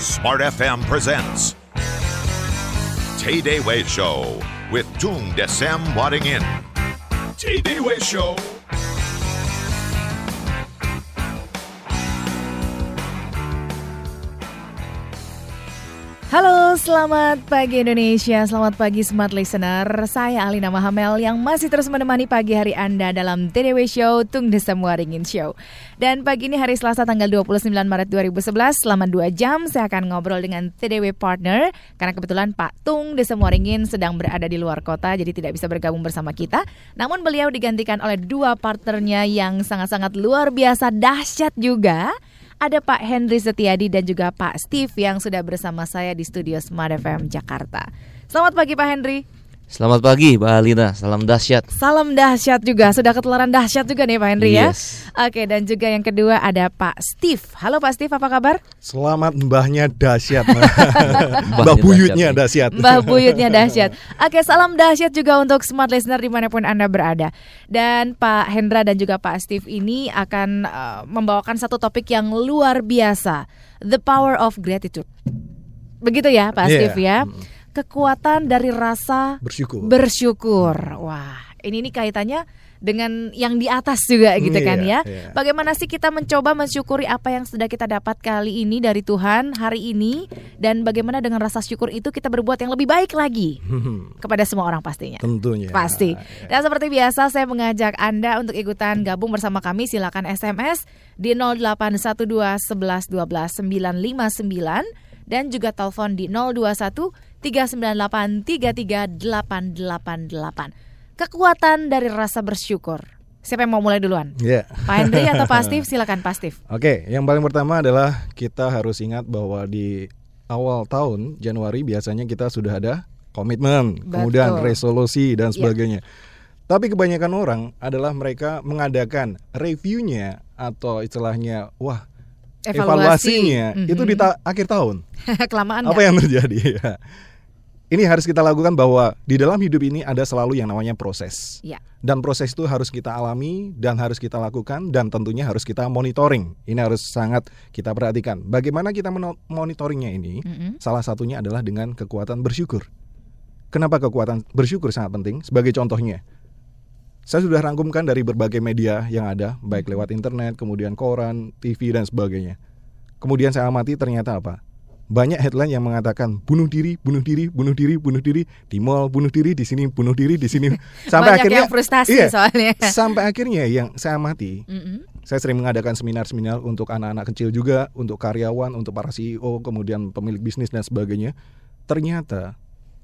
Smart FM presents Tay Day Way Show with Tung Desem Wadding In. Tay Day Way Show. Halo, selamat pagi Indonesia, selamat pagi Smart Listener. Saya Alina Mahamel yang masih terus menemani pagi hari Anda dalam TDW Show Tung Desem Waringin Show. Dan pagi ini hari Selasa tanggal 29 Maret 2011, selama 2 jam saya akan ngobrol dengan TDW Partner karena kebetulan Pak Tung Desem Waringin sedang berada di luar kota jadi tidak bisa bergabung bersama kita. Namun beliau digantikan oleh dua partnernya yang sangat-sangat luar biasa dahsyat juga ada Pak Henry Setiadi dan juga Pak Steve yang sudah bersama saya di studio Smart FM Jakarta. Selamat pagi Pak Henry. Selamat pagi Mbak Alina, salam dahsyat. Salam dahsyat juga, sudah ketularan dahsyat juga nih Pak Henry ya. Yes. Oke, dan juga yang kedua ada Pak Steve. Halo Pak Steve, apa kabar? Selamat mbahnya dahsyat. Mbah buyutnya dahsyat. Mbah buyutnya dahsyat. Oke, salam dahsyat juga untuk smart listener di mana pun Anda berada. Dan Pak Hendra dan juga Pak Steve ini akan eh, membawakan satu topik yang luar biasa. The power of gratitude. Begitu ya Pak Iya. Steve ya. Kekuatan dari rasa Bersyukur. bersyukur. Wah, ini nih kaitannya dengan yang di atas juga gitu kan ya. Iya, iya. Bagaimana sih kita mencoba mensyukuri apa yang sudah kita dapat kali ini dari Tuhan hari ini dan bagaimana dengan rasa syukur itu kita berbuat yang lebih baik lagi kepada semua orang pastinya. Tentunya. Pasti. Dan seperti biasa saya mengajak Anda untuk ikutan gabung bersama kami silakan SMS di 0812 11 12 959 dan juga telepon di 021 398 33888. Kekuatan dari rasa bersyukur. Siapa yang mau mulai duluan? Iya. Pak Henry atau Pak Steve? Silakan Pak Steve. Oke, yang paling pertama adalah kita harus ingat bahwa di awal tahun Januari biasanya kita sudah ada komitmen, kemudian resolusi dan Iya. sebagainya. Tapi kebanyakan orang adalah mereka mengadakan reviewnya atau istilahnya wah Evaluasi. evaluasinya itu di ta- akhir tahun. Kelamaan Apa nggak? yang terjadi? Ini harus kita lakukan bahwa di dalam hidup ini ada selalu yang namanya proses. Ya. Dan proses itu harus kita alami dan harus kita lakukan dan tentunya harus kita monitoring. Ini harus sangat kita perhatikan. Bagaimana kita monitoringnya ini? Mm-mm. Salah satunya adalah dengan kekuatan bersyukur. Kenapa kekuatan bersyukur sangat penting? Sebagai contohnya, saya sudah rangkumkan dari berbagai media yang ada, baik lewat internet, kemudian koran, TV dan sebagainya. Kemudian saya amati ternyata apa? Banyak headline yang mengatakan bunuh diri, bunuh diri, bunuh diri, bunuh diri di mall, bunuh diri di sini, bunuh diri di sini. Sampai Banyak akhirnya yang frustasi iya, soalnya. Sampai akhirnya yang saya amati, Mm-mm. saya sering mengadakan seminar-seminar untuk anak-anak kecil juga, untuk karyawan, untuk para CEO, kemudian pemilik bisnis dan sebagainya. Ternyata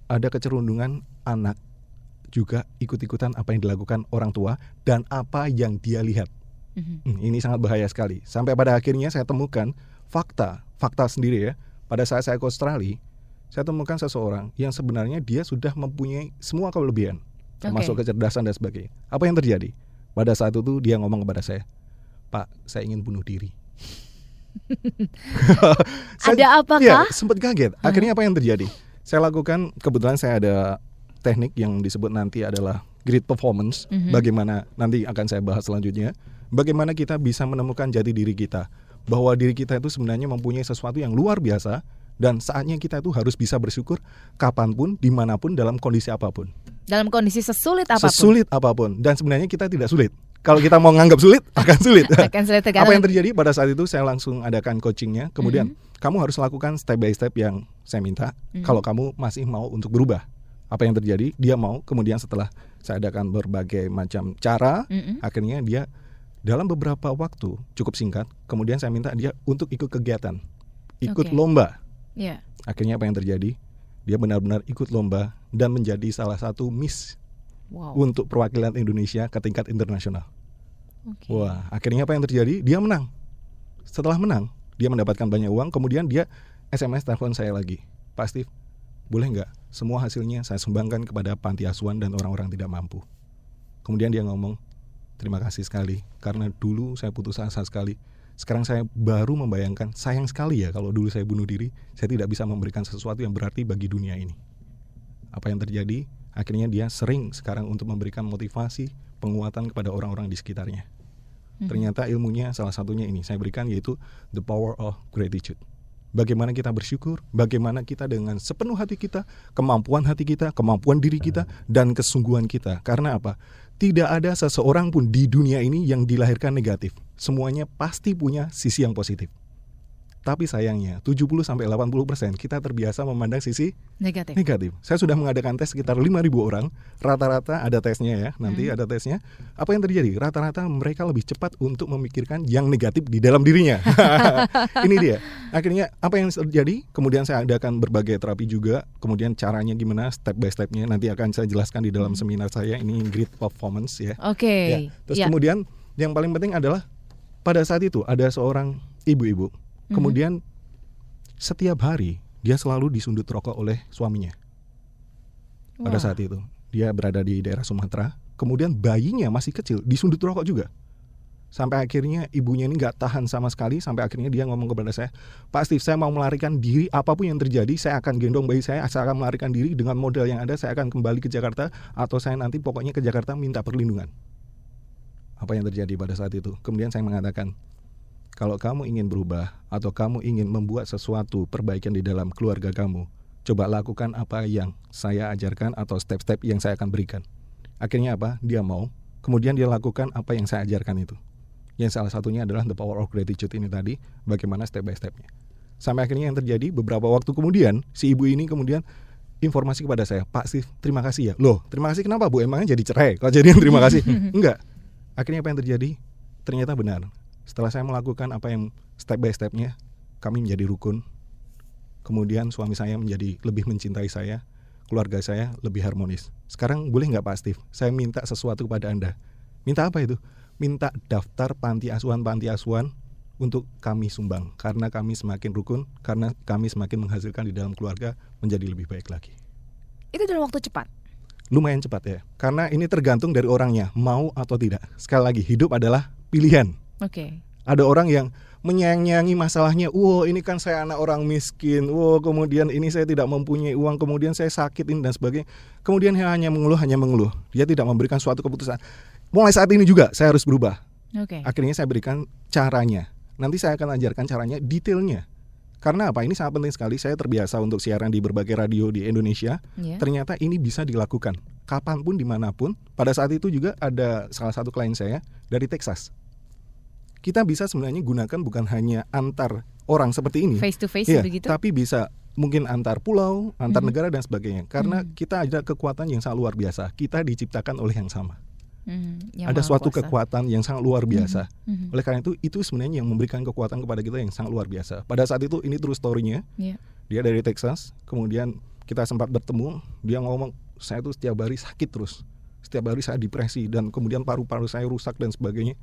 ada kecerundungan anak juga ikut-ikutan apa yang dilakukan orang tua dan apa yang dia lihat. Mhm. Hmm, Ini sangat bahaya sekali. Sampai pada akhirnya saya temukan fakta, fakta sendiri ya. Pada saat saya ke Australia, saya temukan seseorang yang sebenarnya dia sudah mempunyai semua kelebihan, termasuk Oke. kecerdasan dan sebagainya. Apa yang terjadi? Pada saat itu dia ngomong kepada saya, Pak, saya ingin bunuh diri. Ada apakah? Iya, sempat kaget. Akhirnya apa yang terjadi? Saya lakukan kebetulan saya ada teknik yang disebut nanti adalah grid performance. Mhm. Bagaimana nanti akan saya bahas selanjutnya. Bagaimana kita bisa menemukan jati diri kita, bahwa diri kita itu sebenarnya mempunyai sesuatu yang luar biasa dan saatnya kita itu harus bisa bersyukur kapan pun, di mana pun, dalam kondisi apa pun, Dalam kondisi sesulit apa pun. sesulit apa pun. Dan sebenarnya kita tidak sulit. Kalau kita mau nganggap sulit, akan sulit. Akan sulit Apa yang terjadi pada saat itu saya langsung adakan coachingnya. Kemudian kamu harus lakukan step by step yang saya minta. Mhm. Kalau kamu masih mau untuk berubah, apa yang terjadi? Dia mau. Kemudian setelah saya adakan berbagai macam cara, Mm-mm. akhirnya dia dalam beberapa waktu cukup singkat. Kemudian saya minta dia untuk ikut kegiatan, ikut Oke. lomba. Iya. Akhirnya apa yang terjadi? Dia benar-benar ikut lomba dan menjadi salah satu Miss Wow. untuk perwakilan Indonesia ke tingkat internasional. Oke. Wah, akhirnya apa yang terjadi? Dia menang. Setelah menang, dia mendapatkan banyak uang. Kemudian dia SMS telepon saya lagi, Pak Steve, boleh nggak semua hasilnya saya sumbangkan kepada panti asuhan dan orang-orang tidak mampu. Kemudian dia ngomong, terima kasih sekali karena dulu saya putus asa sekali. Sekarang saya baru membayangkan sayang sekali ya kalau dulu saya bunuh diri, saya tidak bisa memberikan sesuatu yang berarti bagi dunia ini. Apa yang terjadi? Akhirnya dia sering sekarang untuk memberikan motivasi, penguatan kepada orang-orang di sekitarnya. Mhm. Ternyata ilmunya salah satunya ini saya berikan yaitu the power of gratitude. bagaimana kita bersyukur, bagaimana kita dengan sepenuh hati kita, kemampuan hati kita, kemampuan diri kita, dan kesungguhan kita. Karena apa? Tidak ada seseorang pun di dunia ini yang dilahirkan negatif. Semuanya pasti punya sisi yang positif. Tapi sayangnya 70 sampai 80% kita terbiasa memandang sisi Negatif. negatif. Saya sudah mengadakan tes sekitar 5.000 orang, rata-rata ada tesnya ya, nanti Hmm. ada tesnya. Apa yang terjadi? Rata-rata mereka lebih cepat untuk memikirkan yang negatif di dalam dirinya. Ini dia. Akhirnya apa yang terjadi? Kemudian saya adakan berbagai terapi juga, kemudian caranya gimana step by stepnya nanti akan saya jelaskan di dalam seminar saya ini Grit Performance ya. Oke. Ya, Terus Ya. kemudian yang paling penting adalah pada saat itu ada seorang ibu-ibu. Mhm. Kemudian setiap hari dia selalu disundut rokok oleh suaminya. Pada Wah. saat itu dia berada di daerah Sumatera. Kemudian bayinya masih kecil disundut rokok juga. Sampai akhirnya ibunya ini nggak tahan sama sekali. Sampai akhirnya dia ngomong kepada saya, Pak Steve, saya mau melarikan diri apa pun yang terjadi. Saya akan gendong bayi saya. Saya akan melarikan diri dengan modal yang ada. Saya akan kembali ke Jakarta atau saya nanti pokoknya ke Jakarta minta perlindungan. Apa yang terjadi pada saat itu? Kemudian saya mengatakan, kalau kamu ingin berubah atau kamu ingin membuat sesuatu perbaikan di dalam keluarga kamu, coba lakukan apa yang saya ajarkan atau step-step yang saya akan berikan. Akhirnya apa? Dia mau. Kemudian dia lakukan apa yang saya ajarkan itu. Yang salah satunya adalah the power of gratitude ini tadi, bagaimana step by stepnya. Sampai akhirnya yang terjadi beberapa waktu kemudian, si ibu ini kemudian informasi kepada saya, Pak Steve, terima kasih ya. Loh, terima kasih kenapa Bu? Emangnya jadi cerai? Kalau jadi yang terima kasih? Enggak. Akhirnya apa yang terjadi? Ternyata benar. Setelah saya melakukan apa yang step by stepnya, kami menjadi rukun. Kemudian suami saya menjadi lebih mencintai saya, keluarga saya lebih harmonis. Sekarang boleh nggak Pak Steve? Saya minta sesuatu kepada Anda. Minta apa itu? Minta daftar panti asuhan-panti asuhan untuk kami sumbang. Karena kami semakin rukun, karena kami semakin menghasilkan di dalam keluarga menjadi lebih baik lagi. Itu dalam waktu cepat. Lumayan cepat ya. Karena ini tergantung dari orangnya, mau atau tidak. Sekali lagi, hidup adalah pilihan. Oke. Ada orang yang menyayang-nyanyi masalahnya, wow ini kan saya anak orang miskin, wow kemudian ini saya tidak mempunyai uang, kemudian saya sakit ini dan sebagainya. Kemudian dia hanya mengeluh, hanya mengeluh. Dia tidak memberikan suatu keputusan. Mulai saat ini juga saya harus berubah. Oke. Akhirnya saya berikan caranya. Nanti saya akan ajarkan caranya, detailnya. Karena apa? Ini sangat penting sekali. Saya terbiasa untuk siaran di berbagai radio di Indonesia. Ya. Ternyata ini bisa dilakukan kapan pun, di mana pun. Pada saat itu juga ada salah satu klien saya dari Texas. Kita bisa sebenarnya gunakan bukan hanya antar orang seperti ini, Face to face Iya, begitu. tapi bisa mungkin antar pulau, antar Mhm. negara dan sebagainya. Karena Mhm. kita ada kekuatan yang sangat luar biasa. Kita diciptakan oleh yang sama. Mhm, yang ada suatu kuasa. kekuatan yang sangat luar biasa. Mhm. Oleh karena itu, itu sebenarnya yang memberikan kekuatan kepada kita yang sangat luar biasa. Pada saat itu, ini true story-nya. Iya. Dia dari Texas, kemudian kita sempat bertemu. Dia ngomong, saya tuh setiap hari sakit terus. Setiap hari saya depresi dan kemudian paru-paru saya rusak dan sebagainya.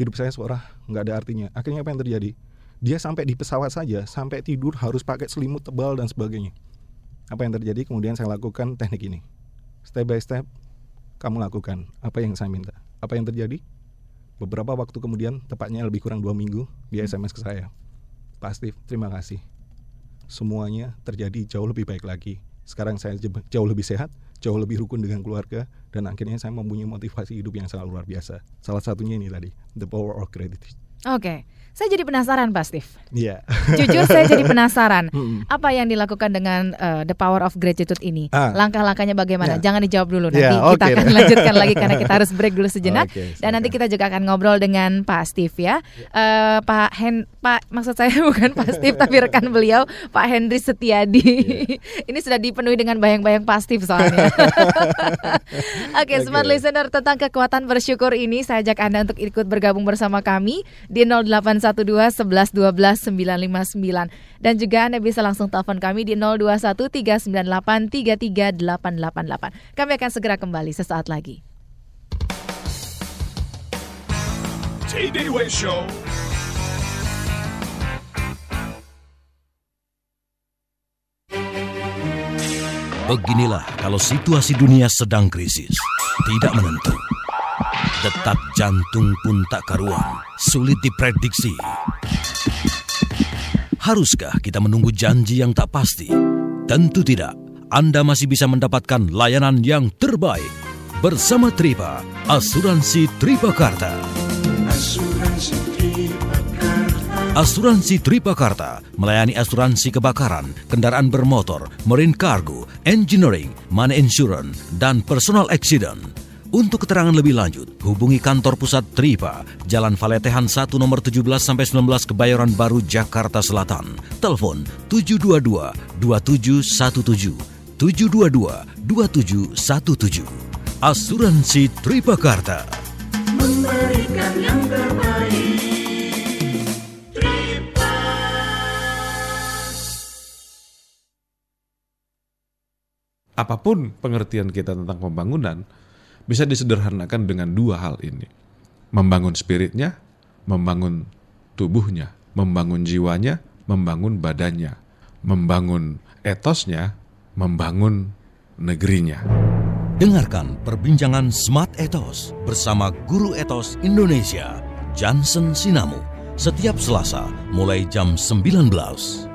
Hidup saya seorang nggak ada artinya. Akhirnya apa yang terjadi? Dia sampai di pesawat saja, sampai tidur harus pakai selimut tebal dan sebagainya. Apa yang terjadi? Kemudian saya lakukan teknik ini. Step by step, kamu lakukan apa yang saya minta. Apa yang terjadi? Beberapa waktu kemudian, tepatnya lebih kurang dua minggu, dia SMS ke saya. Pak Steve, terima kasih semuanya terjadi jauh lebih baik lagi. Sekarang saya jauh lebih sehat, jauh lebih rukun dengan keluarga, dan akhirnya saya mempunyai motivasi hidup yang sangat luar biasa. Salah satunya ini tadi, the power of gratitude. Oke. Saya jadi penasaran Pak Steve. Iya. Jujur saya jadi penasaran. Apa yang dilakukan dengan eh, the power of gratitude ini? Ah. Langkah-langkahnya bagaimana? Ya. Jangan dijawab dulu nanti Ya, kita oke. akan lanjutkan lagi karena kita harus break dulu sejenak. Oke, Dan nanti kita juga akan ngobrol dengan Pak Steve ya. Eh, Pak Hen, Pak maksud saya bukan Pak Steve tapi rekan beliau Pak Henry Setiadi. Ini sudah dipenuhi dengan bayang-bayang Pak Steve soalnya. Oke, smart Oke. listener tentang kekuatan bersyukur ini saya ajak Anda untuk ikut bergabung bersama kami di 0812 11 12 959 dan juga Anda bisa langsung telepon kami di 021 398 33888. Kami akan segera kembali sesaat lagi. Way Show. Beginilah kalau situasi dunia sedang krisis, tidak menentu. Detak jantung pun tak karuan, sulit diprediksi. Haruskah kita menunggu janji yang tak pasti? Tentu tidak. Anda masih bisa mendapatkan layanan yang terbaik bersama Tripa, Asuransi Tripakarta. Asuransi Tripakarta Asuransi Tripakarta melayani asuransi kebakaran, kendaraan bermotor, marine cargo, engineering, money insurance, dan personal accident. Untuk keterangan lebih lanjut, hubungi kantor pusat Tripa, Jalan Valetehan 1 nomor 17 sampai 19 Kebayoran Baru Jakarta Selatan. Telepon 722 2717 722 2717. Asuransi Tripakarta. Memberikan yang terbaik apa pun pengertian kita tentang pembangunan bisa disederhanakan dengan dua hal ini. Membangun spiritnya, membangun tubuhnya, membangun jiwanya, membangun badannya, membangun etosnya, membangun negerinya. Dengarkan perbincangan Smart Ethos bersama Guru Ethos Indonesia, Johnson Sinamu, setiap Selasa mulai jam 19.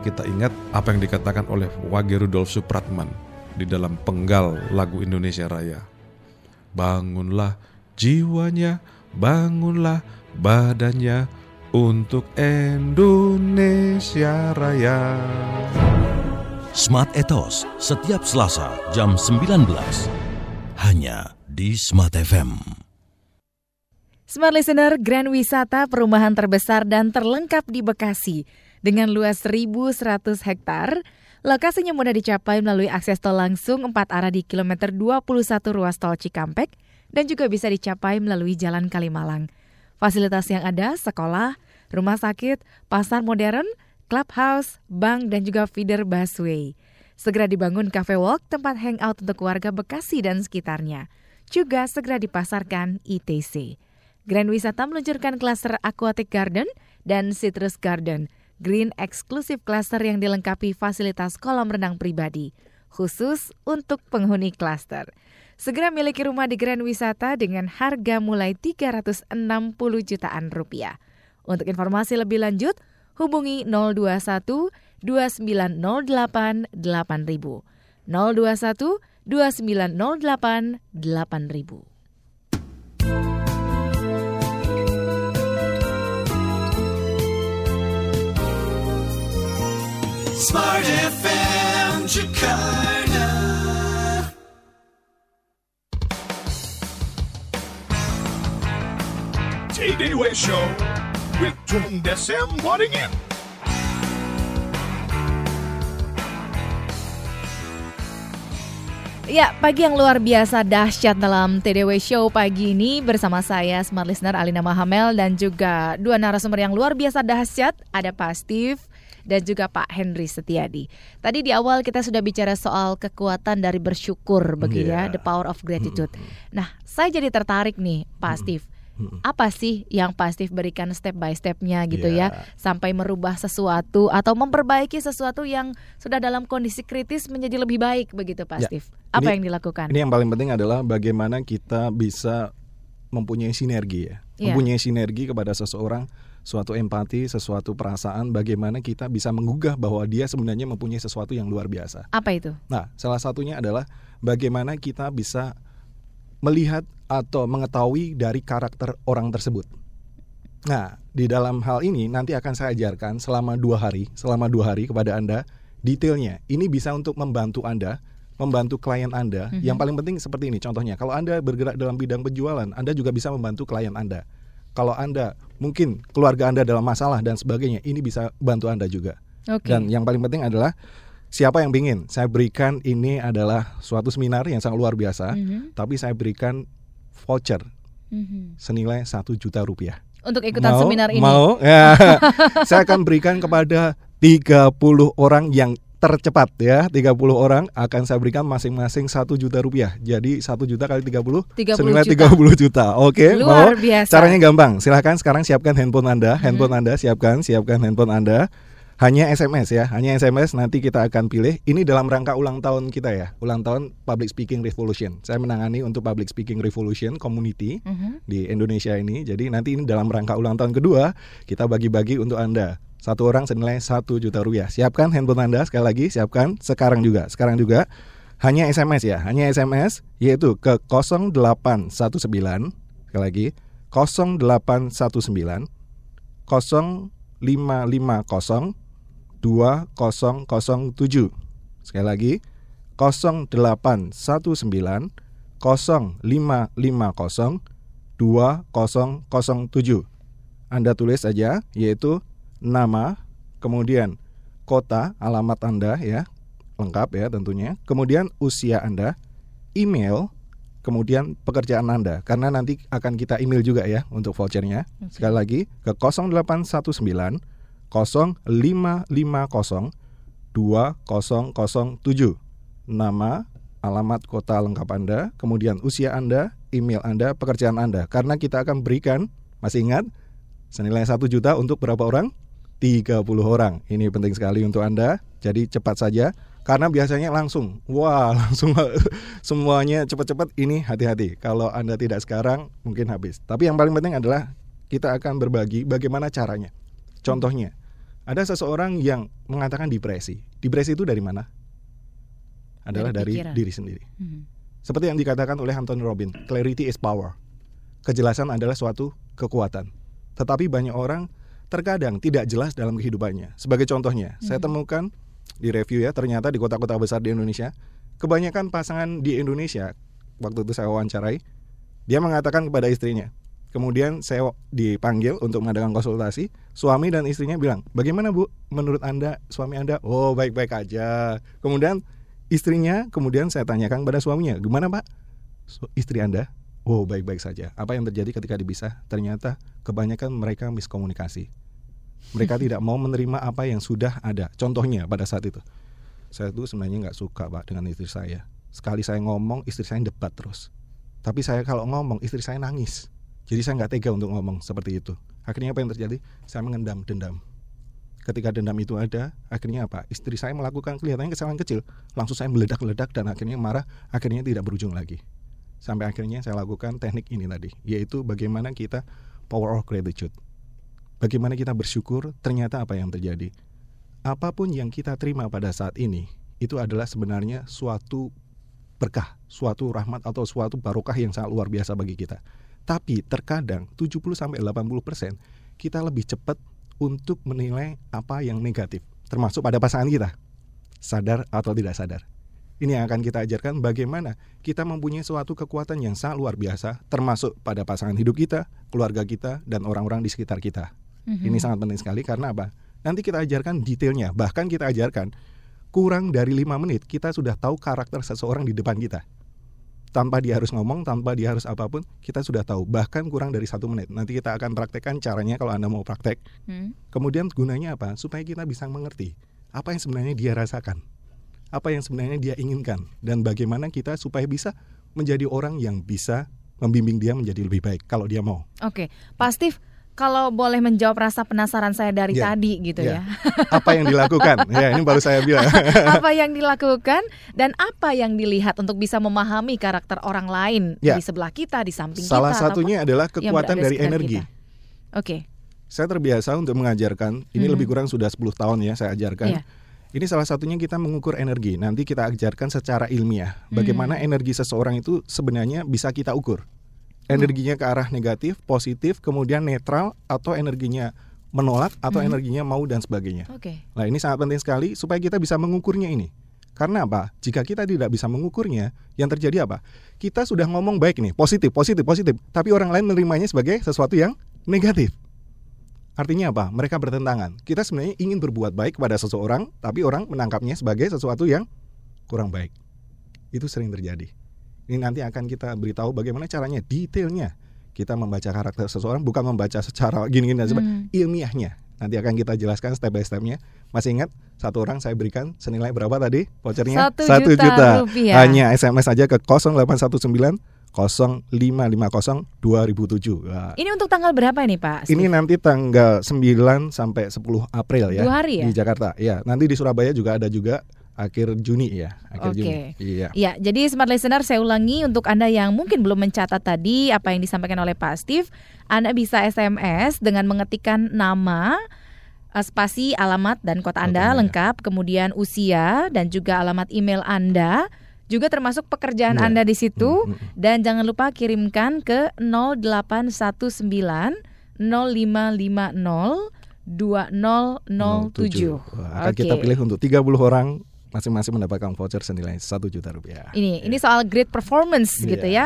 Kita ingat apa yang dikatakan oleh Wage Rudolf Supratman di dalam penggal lagu Indonesia Raya. Bangunlah jiwanya, bangunlah badannya untuk Indonesia Raya. Smart Ethos setiap Selasa jam 19 hanya di Smart FM. Smart Listener, Grand Wisata perumahan terbesar dan terlengkap di Bekasi dengan luas 1.100 hektar. Lokasinya mudah dicapai melalui akses tol langsung 4 arah di kilometer 21 ruas tol Cikampek dan juga bisa dicapai melalui Jalan Kalimalang. Fasilitas yang ada sekolah, rumah sakit, pasar modern, clubhouse, bank, dan juga feeder busway. Segera dibangun Cafe Walk, tempat hangout untuk warga Bekasi dan sekitarnya. Juga segera dipasarkan ITC. Grand Wisata meluncurkan klaster Aquatic Garden dan Citrus Garden, green eksklusif klaster yang dilengkapi fasilitas kolam renang pribadi, khusus untuk penghuni klaster. Segera miliki rumah di Grand Wisata dengan harga mulai 360 jutaan rupiah. Untuk informasi lebih lanjut, hubungi 021 2908 8000. 021 2908 8000. Smart FM Jakarta. Day Show with Tung Desem Wadding In. Ya, pagi yang luar biasa dahsyat dalam TDW Show pagi ini bersama saya Smart Listener Alina Mahamel dan juga dua narasumber yang luar biasa dahsyat, ada Pak Steve dan juga Pak Henry Setiadi. Tadi di awal kita sudah bicara soal kekuatan dari bersyukur begitu ya, Yeah. the power of gratitude. Nah, saya jadi tertarik nih Pak Steve. Apa sih yang Pak Steve berikan step by stepnya gitu ya Yeah. sampai merubah sesuatu atau memperbaiki sesuatu yang sudah dalam kondisi kritis menjadi lebih baik begitu Pak Ya. Steve? Apa Ini- yang dilakukan? Ini yang paling penting adalah bagaimana kita bisa mempunyai sinergi ya. Iya. Mempunyai sinergi kepada seseorang, suatu empati, sesuatu perasaan, bagaimana kita bisa menggugah bahwa dia sebenarnya mempunyai sesuatu yang luar biasa. Apa itu? Nah, salah satunya adalah bagaimana kita bisa melihat atau mengetahui dari karakter orang tersebut. Nah, di dalam hal ini nanti akan saya ajarkan selama dua hari, selama dua hari kepada anda detailnya. Ini bisa untuk membantu anda, membantu klien anda. Yang paling penting seperti ini, contohnya kalau anda bergerak dalam bidang penjualan, anda juga bisa membantu klien anda. Kalau anda mungkin keluarga anda dalam masalah dan sebagainya, ini bisa bantu anda juga. Oke. Dan yang paling penting adalah siapa yang ingin saya berikan ini adalah suatu seminar yang sangat luar biasa, Mhm. tapi saya berikan voucher Mhm. senilai satu juta rupiah. Untuk ikutan Mau? seminar ini. Mau? Ya. saya akan berikan kepada 30 orang yang tercepat ya 30 orang akan saya berikan masing-masing satu juta rupiah jadi satu juta kali 30, 30 senilai juta. 30 juta oke Luar mau biasa. caranya gampang silahkan sekarang siapkan handphone anda Mhm. handphone anda siapkan siapkan handphone anda hanya SMS ya hanya SMS nanti kita akan pilih ini dalam rangka ulang tahun kita ya ulang tahun Public Speaking Revolution saya menangani untuk Public Speaking Revolution Community Mhm. di Indonesia ini. Jadi nanti ini dalam rangka ulang tahun kedua kita bagi-bagi untuk Anda. Satu orang senilai satu juta rupiah. Siapkan handphone Anda sekali lagi, siapkan sekarang juga. Sekarang juga hanya SMS ya, hanya SMS yaitu ke 0819 sekali lagi 0819 0819 550 2007. Sekali lagi 0819 0550 2007. Anda tulis saja yaitu nama, kemudian kota, alamat Anda ya, lengkap ya tentunya. Kemudian usia Anda, email, kemudian pekerjaan Anda karena nanti akan kita email juga ya untuk vouchernya. Sekali lagi ke 0819 0550 2007. Nama, alamat kota lengkap Anda, kemudian usia Anda, email Anda, pekerjaan Anda. Karena kita akan berikan, masih ingat, senilai 1 juta untuk berapa orang? 30 orang. Ini penting sekali untuk Anda. Jadi cepat saja karena biasanya langsung, wah langsung semuanya cepat-cepat. Ini hati-hati. Kalau Anda tidak sekarang mungkin habis. Tapi yang paling penting adalah kita akan berbagi bagaimana caranya. Contohnya, ada seseorang yang mengatakan depresi. Depresi itu dari mana? Adalah Dari dari, diri sendiri. Mhm. Seperti yang dikatakan oleh Anthony Robin, clarity is power. Kejelasan adalah suatu kekuatan. Tetapi banyak orang terkadang tidak jelas dalam kehidupannya. Sebagai contohnya, saya temukan di review ya, ternyata di kota-kota besar di Indonesia, kebanyakan pasangan di Indonesia waktu itu saya wawancarai, dia mengatakan kepada istrinya. Kemudian saya dipanggil untuk mengadakan konsultasi. Suami dan istrinya bilang, "Bagaimana Bu? Menurut Anda, suami Anda?" "Oh, baik-baik aja." Kemudian istrinya, kemudian saya tanyakan kepada suaminya, "Gimana, Pak?" "Su- Istri Anda?" "Oh, baik-baik saja." Apa yang terjadi ketika dipisah? Ternyata kebanyakan mereka miskomunikasi. Mereka tidak mau menerima apa yang sudah ada. Contohnya pada saat itu, saya tuh sebenarnya nggak suka pak dengan istri saya. Sekali saya ngomong, istri saya debat terus. Tapi saya kalau ngomong, istri saya nangis. Jadi saya nggak tega untuk ngomong seperti itu. Akhirnya apa yang terjadi? Saya mengendam dendam. Ketika dendam itu ada, akhirnya apa? Istri saya melakukan kelihatannya kesalahan kecil, langsung saya meledak-ledak dan akhirnya marah, akhirnya tidak berujung lagi. Sampai akhirnya saya lakukan teknik ini tadi, yaitu bagaimana kita power of gratitude. Bagaimana kita bersyukur ternyata apa yang terjadi. Apa pun yang kita terima pada saat ini, itu adalah sebenarnya suatu berkah, suatu rahmat atau suatu barokah yang sangat luar biasa bagi kita. Tapi terkadang 70 sampai 80% kita lebih cepat untuk menilai apa yang negatif, termasuk pada pasangan kita. Sadar atau tidak sadar. Ini yang akan kita ajarkan bagaimana kita mempunyai suatu kekuatan yang sangat luar biasa termasuk pada pasangan hidup kita, keluarga kita dan orang-orang di sekitar kita. Mhm. Ini sangat penting sekali karena apa? Nanti kita ajarkan detailnya, bahkan kita ajarkan kurang dari lima menit kita sudah tahu karakter seseorang di depan kita. Tanpa dia harus ngomong, tanpa dia harus apa pun, kita sudah tahu. Bahkan kurang dari satu menit. Nanti kita akan praktekkan caranya kalau anda mau praktek. Hmm. Kemudian gunanya apa? Supaya kita bisa mengerti apa yang sebenarnya dia rasakan, apa yang sebenarnya dia inginkan, dan bagaimana kita supaya bisa menjadi orang yang bisa membimbing dia menjadi lebih baik kalau dia mau. Oke, Pak Steve, kalau boleh menjawab rasa penasaran saya dari Ya, tadi gitu ya. ya. Apa yang dilakukan? ya, ini baru saya bilang. apa yang dilakukan dan apa yang dilihat untuk bisa memahami karakter orang lain Ya. di sebelah kita, di samping Salah kita satunya adalah yang kekuatan dari energi. Oke. Saya terbiasa untuk mengajarkan, ini Mhm. lebih kurang sudah 10 tahun ya saya ajarkan. Iya. Ini salah satunya kita mengukur energi. Nanti kita ajarkan secara ilmiah bagaimana Hmm. energi seseorang itu sebenarnya bisa kita ukur. Energinya ke arah negatif, positif, kemudian netral atau energinya menolak atau Mhm. energinya mau dan sebagainya. Oke. Nah, ini sangat penting sekali supaya kita bisa mengukurnya ini. Karena apa? Jika kita tidak bisa mengukurnya, yang terjadi apa? Kita sudah ngomong baik nih, positif, positif, positif, tapi orang lain menerimanya sebagai sesuatu yang negatif. Artinya apa? Mereka bertentangan. Kita sebenarnya ingin berbuat baik kepada seseorang, tapi orang menangkapnya sebagai sesuatu yang kurang baik. Itu sering terjadi. Ini nanti akan kita beritahu bagaimana caranya, detailnya. Kita membaca karakter seseorang bukan membaca secara gini-gini dan sebagainya Hmm. ilmiahnya. Nanti akan kita jelaskan step by stepnya. Masih ingat satu orang saya berikan senilai berapa tadi vouchernya? Satu juta rupiah. Hanya SMS aja ke 0819 0550 2007. Wah, Ini untuk tanggal berapa ini Pak? ini nanti tanggal 9 sampai 10 April ya. Dua hari ya? Di Jakarta. Ya, nanti di Surabaya juga ada juga akhir Juni ya, akhir Oke. Juni. Iya. Ya, jadi smart listener saya ulangi untuk Anda yang mungkin belum mencatat tadi apa yang disampaikan oleh Pak Steve, Anda bisa SMS dengan mengetikkan nama eh, spasi alamat dan kota Anda Kotanya, lengkap, kemudian usia dan juga alamat email Anda, juga termasuk pekerjaan Iya. Anda di situ Hmm, hmm. dan jangan lupa kirimkan ke 0819 0550 2007. Wah, akan Oke. kita pilih untuk 30 orang masing-masing mendapatkan voucher senilai 1 juta rupiah. Ini ini soal great performance Iya. gitu ya.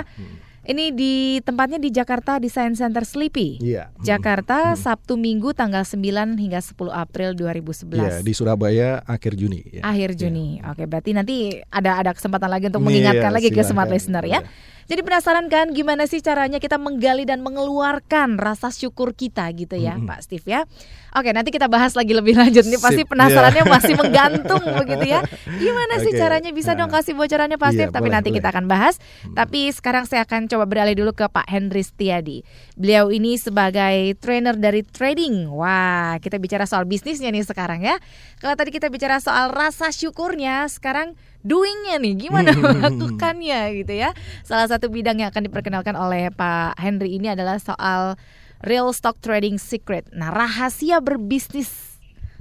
Ini di tempatnya di Jakarta Design Center Sleepy. Iya. Jakarta Sabtu Minggu tanggal 9 hingga 10 April 2011. Iya, di Surabaya akhir Juni ya. Akhir Juni. Oke, berarti nanti ada ada kesempatan lagi untuk Iya, mengingatkan lagi ke smart listener ya. Iya. Jadi penasaran kan gimana sih caranya kita menggali dan mengeluarkan rasa syukur kita gitu ya, Mm-mm. Pak Steve ya. Oke, nanti kita bahas lagi lebih lanjut. Ini pasti Sip, penasarannya iya. masih menggantung begitu ya. Gimana sih Oke, caranya bisa dong nah. kasih bocorannya Pak Iya, Steve? Tapi boleh, nanti boleh. kita akan bahas. Tapi sekarang saya akan coba beralih dulu ke Pak Henry Setiadi. Beliau ini sebagai trainer dari trading. Wah, kita bicara soal bisnisnya nih sekarang ya. Kalau tadi kita bicara soal rasa syukurnya, sekarang doingnya nih, gimana melakukannya gitu ya. Salah satu bidang yang akan diperkenalkan oleh Pak Henry ini adalah soal real stock trading secret. Nah, rahasia berbisnis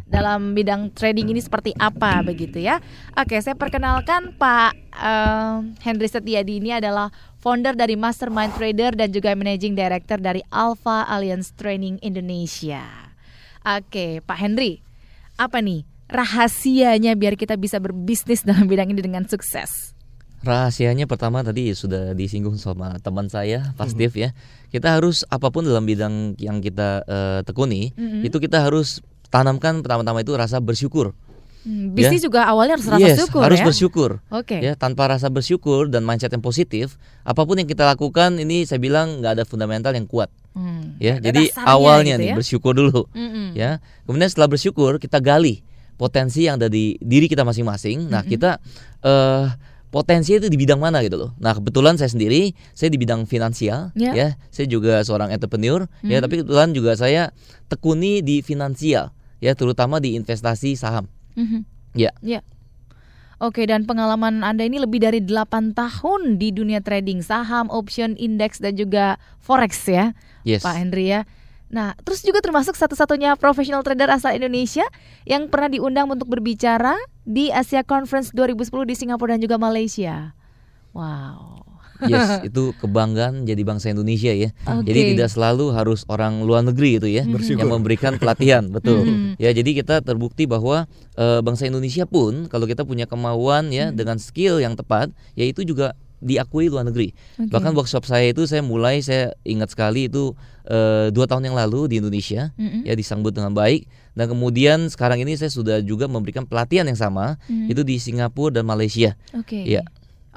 dalam bidang trading ini seperti apa begitu ya. Oke, saya perkenalkan Pak eh, Henry Setiadi ini adalah founder dari Mastermind Trader dan juga managing director dari Alpha Alliance Training Indonesia. Oke, Pak Henry, apa nih rahasianya biar kita bisa berbisnis dalam bidang ini dengan sukses? Rahasianya pertama tadi sudah disinggung sama teman saya, Pak Steve ya. Kita harus apa pun dalam bidang yang kita eh, tekuni, Mhm. itu kita harus tanamkan pertama-tama itu rasa bersyukur. Hmm, bisnis juga awalnya harus rasa yes, syukur harus ya. bersyukur. Oke. Ya, tanpa rasa bersyukur dan mindset yang positif, apa pun yang kita lakukan ini saya bilang nggak ada fundamental yang kuat. Hmm, Ya, jadi awalnya gitu nih ya. bersyukur dulu. Mm-mm. ya kemudian setelah bersyukur kita gali potensi yang ada di diri kita masing-masing. Nah kita eh potensi itu di bidang mana gitu loh. Nah kebetulan saya sendiri saya di bidang finansial Ya. ya. Saya juga seorang entrepreneur ya. Tapi kebetulan juga saya tekuni di finansial ya. Terutama di investasi saham. Mhm. ya. Ya. Oke, dan pengalaman Anda ini lebih dari 8 tahun di dunia trading saham, option, indeks dan juga forex ya, yes. Pak Henry ya. Nah, terus juga termasuk satu-satunya professional trader asal Indonesia yang pernah diundang untuk berbicara di Asia Conference 2010 di Singapura dan juga Malaysia. Wow. yes itu kebanggaan jadi bangsa Indonesia ya Oke. jadi tidak selalu harus orang luar negeri itu ya Bersyukur. yang memberikan pelatihan betul Mhm. ya jadi kita terbukti bahwa eh, bangsa Indonesia pun kalau kita punya kemauan ya dengan skill yang tepat ya itu juga diakui luar negeri Oke. bahkan workshop saya itu saya mulai saya ingat sekali itu eh, dua tahun yang lalu di Indonesia Mhm. ya disambut dengan baik dan kemudian sekarang ini saya sudah juga memberikan pelatihan yang sama Mhm. itu di Singapura dan Malaysia Oke. Iya.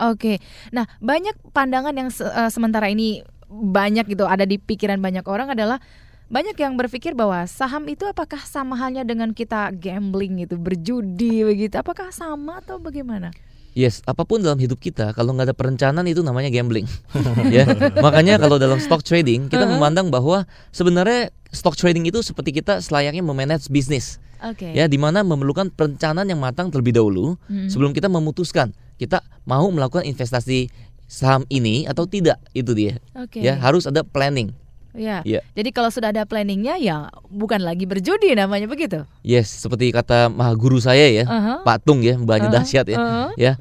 Oke. Nah, banyak pandangan yang se- eh, sementara ini banyak gitu ada di pikiran banyak orang adalah banyak yang berpikir bahwa saham itu apakah sama halnya dengan kita gambling gitu, berjudi begitu. Apakah sama atau bagaimana? Yes, apa pun dalam hidup kita kalau nggak ada perencanaan itu namanya gambling. ya, makanya kalau dalam stock trading kita memandang bahwa sebenarnya stock trading itu seperti kita selayaknya memanage bisnis. Oke. Ya, di mana memerlukan perencanaan yang matang terlebih dahulu Hmm. sebelum kita memutuskan kita mau melakukan investasi saham ini atau tidak itu dia. Oke. Ya, harus ada planning. Ya. Iya. Jadi kalau sudah ada planningnya ya bukan lagi berjudi namanya begitu. Yes, seperti kata maha guru saya ya, Aha. Pak Tung ya, banyak Aha, dahsyat ya. aha. Ya,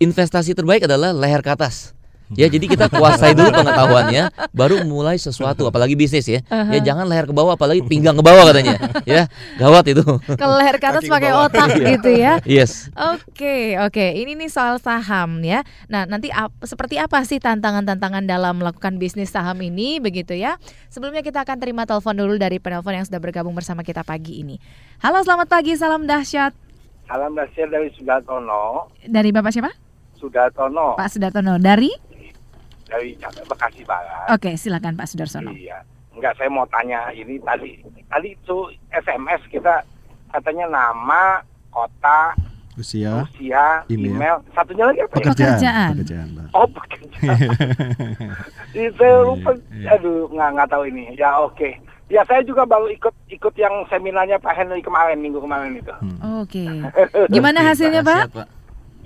investasi terbaik adalah leher ke atas. Ya, jadi kita kuasai dulu pengetahuannya, baru mulai sesuatu, apalagi bisnis ya. Ya jangan leher ke bawah, apalagi pinggang ke bawah katanya. Ya, gawat itu. Kalau leher ke atas pakai otak gitu ya. Yes. Oke, oke. Ini nih soal saham ya. Nah, nanti ap- seperti apa sih tantangan-tantangan dalam melakukan bisnis saham ini begitu ya? Sebelumnya kita akan terima telepon dulu dari penelpon yang sudah bergabung bersama kita pagi ini. Halo, selamat pagi. Salam dahsyat. Salam Dasyat dari Sudartono. Dari Bapak siapa? Sudartono Pak Sudartono. Dari? Dari Bekasi Barat. Oke, silakan Pak Sudarsono. Iya. Enggak, saya mau tanya ini tadi. Tadi itu SMS kita katanya nama, kota, Usia, usia, Email. email. Satunya lagi apa ya? pekerjaan, Pekerjaan. pekerjaan, Pak. Oh, pekerjaan. Ini saya lupa. Aduh, nggak nggak tahu ini. Ya oke. Ya saya juga baru ikut ikut yang seminarnya Pak Henry kemarin minggu kemarin itu. Oke. Gimana hasilnya, Pak.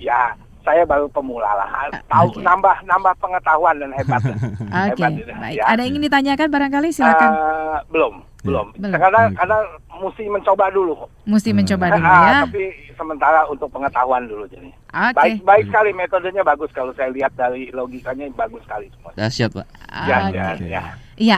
Ya saya baru pemula lah. Tahu Oke. nambah nambah pengetahuan dan hebat. Oke, Hebat itu, baik. ya. Ada yang ingin ditanyakan barangkali silakan. Eh, belum, belum. Belum. Karena Oke. karena mesti mencoba dulu. Mesti mencoba dulu Ah, ya. Tapi sementara untuk pengetahuan dulu jadi. Oke. Baik baik sekali metodenya bagus kalau saya lihat dari logikanya bagus sekali semua. Dahsyat, Pak. Ya, Oke. ya, ya. Iya,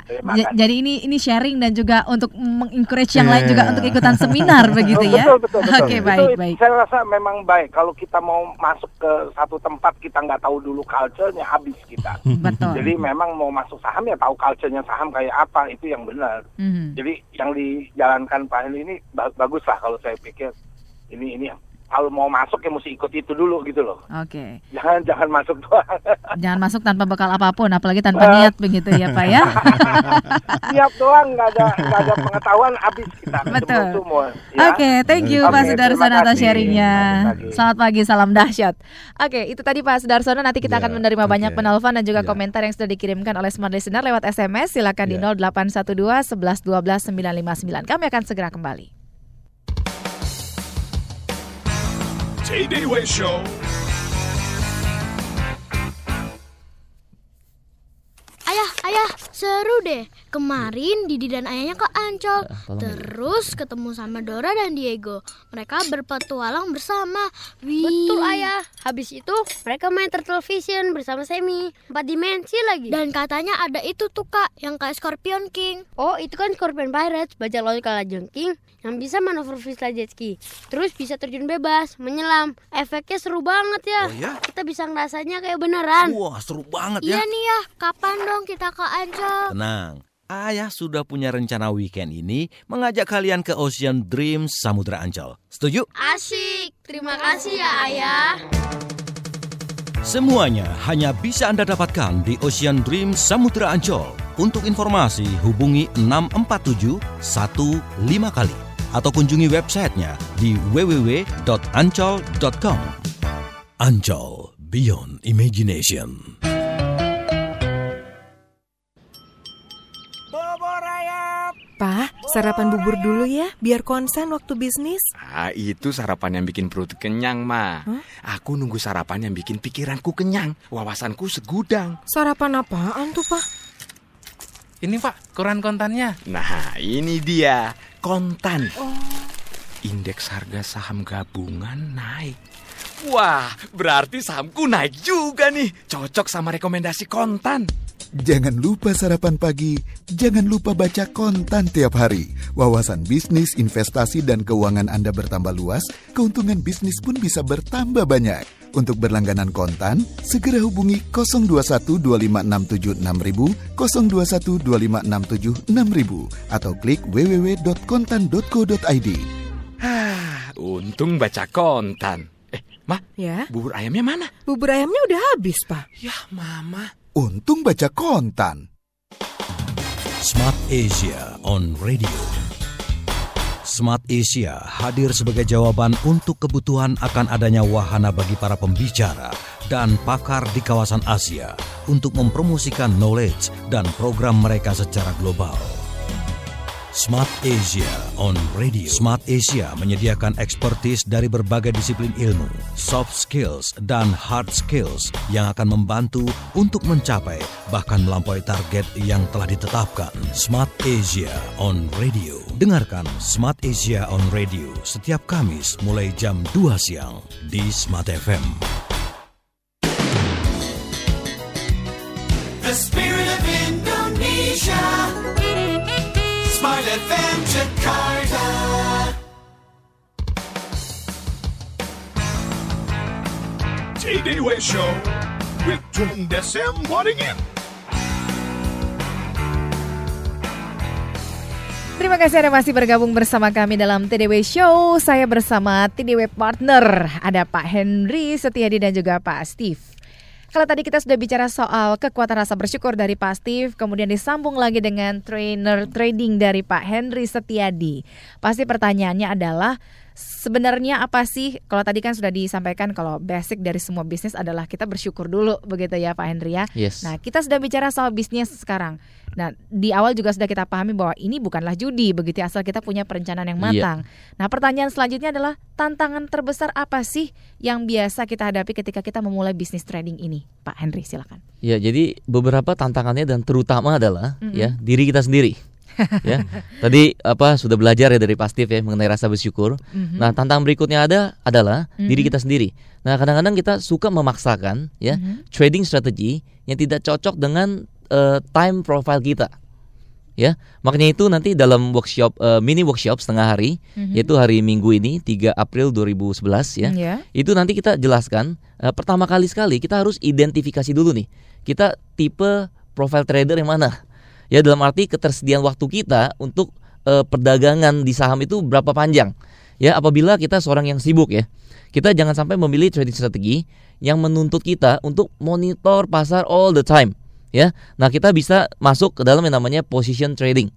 jadi ini ini sharing dan juga untuk mengencourage yang lain juga untuk ikutan seminar begitu ya. Betul, betul, betul. Oke, Itu baik, baik. Saya rasa memang baik. Kalau kita mau masuk ke satu tempat kita nggak tahu dulu culture-nya habis kita. Betul. Jadi memang mau masuk saham ya tahu culture-nya saham kayak apa itu yang benar. Mhm. Jadi yang dijalankan Pak Henry ini ba- bagus lah kalau saya pikir ini ini kalau mau masuk ya mesti ikut itu dulu gitu loh. Oke. Jangan jangan masuk doang. Jangan masuk tanpa bekal apa pun, apalagi tanpa niat begitu ya, Pak ya. Siap doang nggak ada nggak ada pengetahuan habis kita. Betul. Semua, ya. Oke, thank you Oke, Pak Sudarsono atas sharingnya. Selamat pagi. Salam dahsyat. Oke, itu tadi Pak Sudarsono. Nanti kita Ya, akan menerima oke. banyak penelpon dan juga Ya. komentar yang sudah dikirimkan oleh smart listener lewat SMS. Silakan di Ya. 0812 11 12 959. Kami akan segera kembali. Way Show. Ayah, ayah, seru deh. Kemarin Didi dan ayahnya ke Ancol. ya. Terus ketemu sama Dora dan Diego. Mereka berpetualang bersama. Wih. Betul ayah. Habis itu mereka main Turtle Vision bersama Semi. Empat dimensi lagi. Dan katanya ada itu tuh kak, yang kayak Scorpion King. Oh itu kan Scorpion Pirates bajak laut kala jengking yang bisa manuver freestyle jet ski. Terus bisa terjun bebas, menyelam. Efeknya seru banget ya. Oh ya? Kita bisa ngerasanya kayak beneran. Wah, seru banget Iya ya. nih ya, kapan dong kita ke Ancol? Tenang, Ayah sudah punya rencana weekend ini mengajak kalian ke Ocean Dreams Samudra Ancol. Setuju? Asik. Terima kasih ya ayah. Semuanya hanya bisa Anda dapatkan di Ocean Dreams Samudra Ancol. Untuk informasi hubungi 647 15 kali atau kunjungi websitenya di www.ancol.com. Ancol Beyond Imagination. Sarapan bubur dulu ya, biar konsen waktu bisnis. Ah, itu sarapan yang bikin perut kenyang, Ma. Aku nunggu sarapan yang bikin pikiranku kenyang, wawasanku segudang. Sarapan apaan tuh, Pak? Ini Pak, koran kontannya. Nah, ini dia, kontan. Indeks harga saham gabungan naik. Wah, berarti sahamku naik juga nih. Cocok sama rekomendasi kontan. Jangan lupa sarapan pagi, jangan lupa baca kontan tiap hari. Wawasan bisnis, investasi, dan keuangan Anda bertambah luas, keuntungan bisnis pun bisa bertambah banyak. Untuk berlangganan kontan, segera hubungi 02125676.000, 02125676.000, atau klik www.kontan.co.id. Ah, untung baca kontan. Eh, Ma, Ya, bubur ayamnya mana? bubur ayamnya udah habis, Pak. Ya, Mama. Untung baca kontan. Smart Asia on Radio. Smart Asia hadir sebagai jawaban untuk kebutuhan akan adanya wahana bagi para pembicara dan pakar di kawasan Asia untuk mempromosikan knowledge dan program mereka secara global. Smart Asia on Radio. Smart Asia menyediakan ekspertis dari berbagai disiplin ilmu, soft skills, dan hard skills yang akan membantu untuk mencapai bahkan melampaui target yang telah ditetapkan. Smart Asia on Radio. Dengarkan Smart Asia on Radio setiap Kamis mulai jam 2 siang di Smart FM. Way Show with Tung Desem. Terima kasih Anda masih bergabung bersama kami dalam TDW Show. Saya bersama TDW Partner. Ada Pak Henry Setiadi dan juga Pak Steve. Kalau tadi kita sudah bicara soal kekuatan rasa bersyukur dari Pak Steve, kemudian disambung lagi dengan trainer trading dari Pak Henry Setiadi. Pasti pertanyaannya adalah sebenarnya apa sih? Kalau tadi kan sudah disampaikan kalau basic dari semua bisnis adalah kita bersyukur dulu, begitu ya Pak Henry ya. Yes. Nah, kita sudah bicara soal bisnis sekarang. Nah, di awal juga sudah kita pahami bahwa ini bukanlah judi, begitu ya, asal kita punya perencanaan yang Iya. matang. Nah, pertanyaan selanjutnya adalah tantangan terbesar apa sih yang biasa kita hadapi ketika kita memulai bisnis trading ini? Pak Henry, silakan. Ya, jadi beberapa tantangannya dan terutama adalah Mm-mm. ya diri kita sendiri. ya. Tadi apa sudah belajar ya dari pastif ya mengenai rasa bersyukur. Mhm. Nah, tantangan berikutnya ada adalah diri Mhm. kita sendiri. Nah, kadang-kadang kita suka memaksakan ya Mhm. trading strategi yang tidak cocok dengan eh, time profile kita. Ya, makanya itu nanti dalam workshop eh, mini workshop setengah hari Mhm. yaitu hari Minggu ini 3 April 2011 ya. Ya. Itu nanti kita jelaskan eh, pertama kali sekali kita harus identifikasi dulu nih. Kita tipe profile trader yang mana? Ya dalam arti ketersediaan waktu kita untuk eh, perdagangan di saham itu berapa panjang. Ya apabila kita seorang yang sibuk ya. Kita jangan sampai memilih trading strategi yang menuntut kita untuk monitor pasar all the time. Ya, nah kita bisa masuk ke dalam yang namanya position trading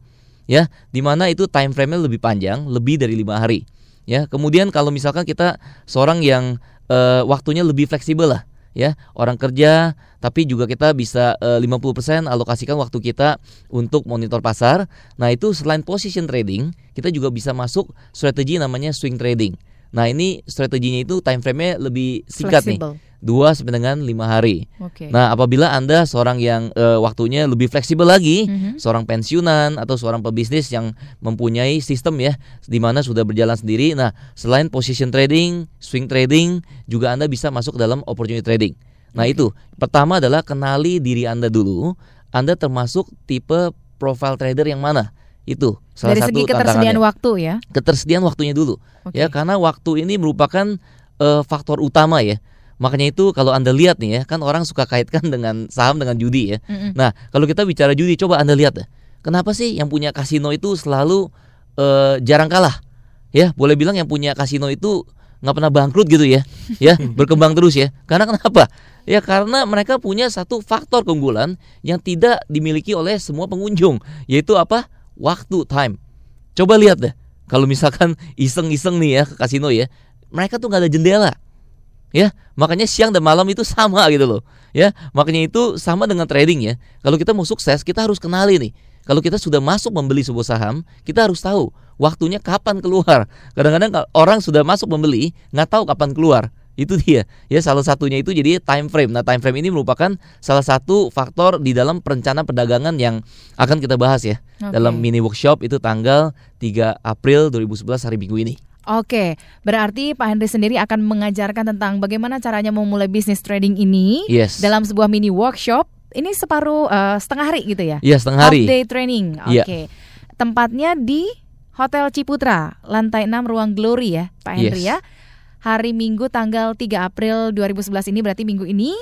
ya di mana itu time frame-nya lebih panjang lebih dari lima hari ya kemudian kalau misalkan kita seorang yang eh, waktunya lebih fleksibel lah ya orang kerja tapi juga kita bisa eh, 50% alokasikan waktu kita untuk monitor pasar. Nah itu selain position trading kita juga bisa masuk strategi namanya swing trading. Nah ini strateginya itu time frame-nya lebih singkat Fleksibel. nih dua sampai dengan lima hari Oke. nah apabila anda seorang yang eh, waktunya lebih fleksibel lagi Mhm. seorang pensiunan atau seorang pebisnis yang mempunyai sistem ya di mana sudah berjalan sendiri. Nah, selain position trading, swing trading, juga Anda bisa masuk dalam opportunity trading. Nah, itu pertama adalah kenali diri Anda dulu. Anda termasuk tipe profile trader yang mana? Itu salah Dari satu segi ketersediaan waktu ya. Ketersediaan waktunya dulu. Oke. Ya, karena waktu ini merupakan eh, faktor utama ya. Makanya itu kalau Anda lihat nih ya, kan orang suka kaitkan dengan saham dengan judi ya. Mm-mm. Nah, kalau kita bicara judi, coba Anda lihat deh. Kenapa sih yang punya kasino itu selalu eh, jarang kalah? Ya, boleh bilang yang punya kasino itu nggak pernah bangkrut gitu ya. Ya, berkembang terus ya. Karena kenapa? Ya karena mereka punya satu faktor keunggulan yang tidak dimiliki oleh semua pengunjung, yaitu apa? Waktu, time. Coba lihat deh. Kalau misalkan iseng-iseng nih ya ke kasino ya, mereka tuh nggak ada jendela ya makanya siang dan malam itu sama gitu loh. Ya makanya itu sama dengan trading ya. Kalau kita mau sukses kita harus kenali nih. Kalau kita sudah masuk membeli sebuah saham kita harus tahu waktunya kapan keluar. Kadang-kadang orang sudah masuk membeli nggak tahu kapan keluar. Itu dia. Ya salah satunya itu jadi time frame. Nah time frame ini merupakan salah satu faktor di dalam perencanaan perdagangan yang akan kita bahas ya. Oke. dalam mini workshop itu tanggal 3 April 2011 hari Minggu ini Oke, berarti Pak Henry sendiri akan mengajarkan tentang bagaimana caranya memulai bisnis trading ini Yes. dalam sebuah mini workshop. Ini separuh eh, setengah hari gitu ya? Iya, setengah hari. Half day training. Iya. Oke. Tempatnya di Hotel Ciputra, lantai 6 Ruang Glory ya, Pak Henry Yes. ya. Hari Minggu tanggal 3 April 2011 ini berarti minggu ini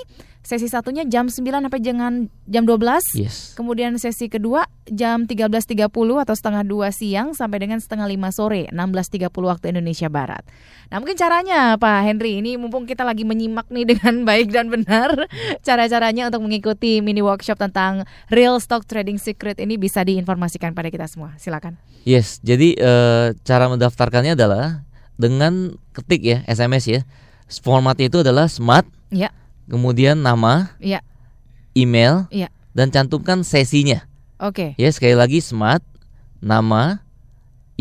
sesi satunya jam 9 sampai dengan jam 12. Yes. Kemudian sesi kedua jam 13.30 atau setengah 2 siang sampai dengan setengah 5 sore 16.30 waktu Indonesia Barat. Nah mungkin caranya Pak Henry ini mumpung kita lagi menyimak nih dengan baik dan benar cara-caranya untuk mengikuti mini workshop tentang real stock trading secret ini bisa diinformasikan pada kita semua. Silakan. Yes, jadi eh, cara mendaftarkannya adalah dengan ketik ya SMS ya. Formatnya itu adalah smart, Ya, kemudian nama, ya, email, ya. dan cantumkan sesinya. Oke. Ya sekali lagi smart, nama,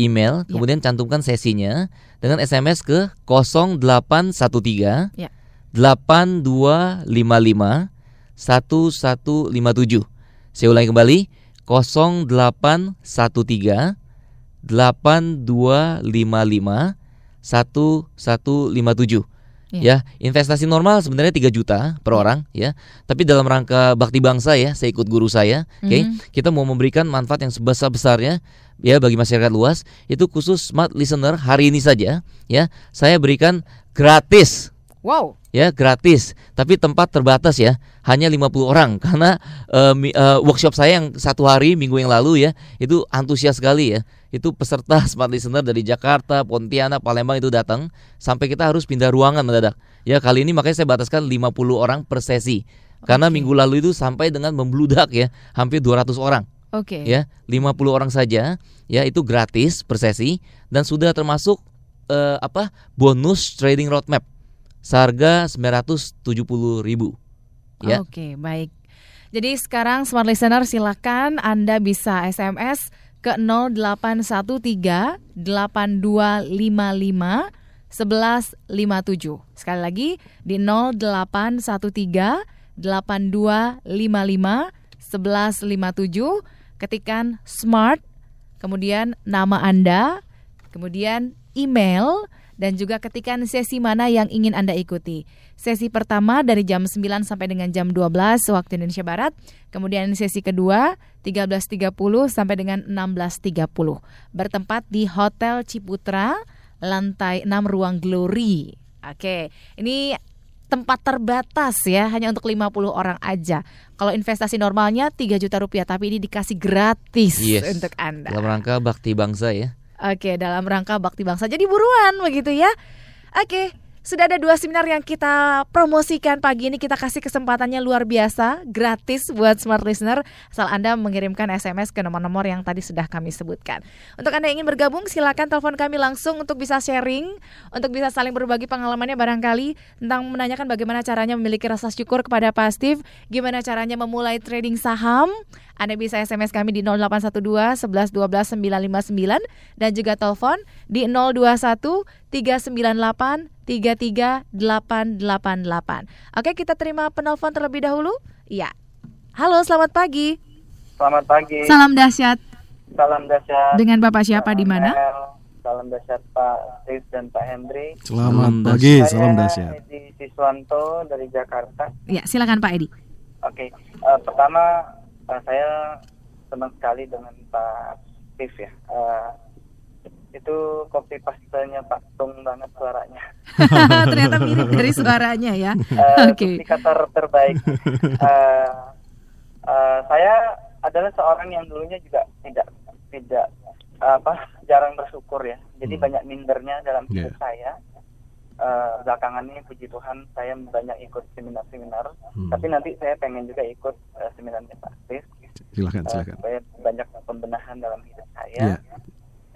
email, kemudian cantumkan sesinya dengan SMS ke 0813 Ya. 8255 1157. Saya ulangi kembali 0813 8255 1157. Ya, investasi normal sebenarnya 3 juta per orang ya. Tapi dalam rangka bakti bangsa ya, saya ikut guru saya, oke. Mhm. Kita mau memberikan manfaat yang sebesar-besarnya ya bagi masyarakat luas. Itu khusus smart listener hari ini saja ya. Saya berikan gratis Wow. Ya gratis. Tapi tempat terbatas ya. Hanya 50 orang. Karena mi- eh, workshop saya yang satu hari minggu yang lalu ya itu antusias sekali ya. Itu peserta smart listener dari Jakarta Pontianak Palembang itu datang. Sampai kita harus pindah ruangan mendadak. Ya kali ini makanya saya bataskan 50 orang per sesi. Karena minggu lalu itu sampai dengan membludak ya. Hampir 200 orang. Oke. ya 50 orang saja. Ya itu gratis per sesi. Dan sudah termasuk eh, apa bonus trading roadmap seharga 970 ribu ya Oke, baik. Jadi sekarang smart listener silakan Anda bisa SMS ke 0813 8255 1157. Sekali lagi di 0813 8255 1157 ketikan smart kemudian nama Anda, kemudian email, dan juga ketikan sesi mana yang ingin Anda ikuti. Sesi pertama dari jam 9 sampai dengan jam 12 waktu Indonesia Barat. Kemudian sesi kedua 13.30 sampai dengan 16.30. Bertempat di Hotel Ciputra, lantai 6 ruang Glory. Oke, ini tempat terbatas ya, hanya untuk 50 orang aja. Kalau investasi normalnya 3 juta rupiah, tapi ini dikasih gratis Yes. untuk Anda. Dalam rangka bakti bangsa ya. Oke, dalam rangka bakti bangsa. Jadi buruan begitu ya. Oke, sudah ada dua seminar yang kita promosikan pagi ini. Kita kasih kesempatannya luar biasa, gratis buat smart listener. Asal Anda mengirimkan SMS ke nomor-nomor yang tadi sudah kami sebutkan. Untuk Anda yang ingin bergabung, silakan telepon kami langsung untuk bisa sharing, untuk bisa saling berbagi pengalamannya barangkali tentang menanyakan bagaimana caranya memiliki rasa syukur kepada Pak Steve, gimana caranya memulai trading saham. Anda bisa SMS kami di 0812 11 12 959 dan juga telepon di 021 398 33888. Oke, kita terima penelpon terlebih dahulu. Iya. Halo, selamat pagi. Selamat pagi. Salam dahsyat. Salam dahsyat. Dengan Bapak siapa di mana? Salam dahsyat Pak Steve dan Pak Hendri. Selamat pagi, Saya salam dahsyat. Edi Siswanto dari Jakarta. Ya, silakan Pak Edi. Oke, eh, pertama eh, saya senang sekali dengan Pak Steve ya. Eh, itu kopi pastanya Pak Tung banget suaranya. Ternyata mirip dari suaranya ya. Eh, Oke. Indikator terbaik. Eh, eh, saya adalah seorang yang dulunya juga tidak tidak apa jarang bersyukur ya. Jadi banyak mindernya dalam hidup saya. Eh, belakangan ini puji Tuhan saya banyak ikut seminar-seminar. Tapi nanti saya pengen juga ikut eh, seminarnya Pak Steve. Silakan, silakan. supaya banyak pembenahan dalam hidup saya.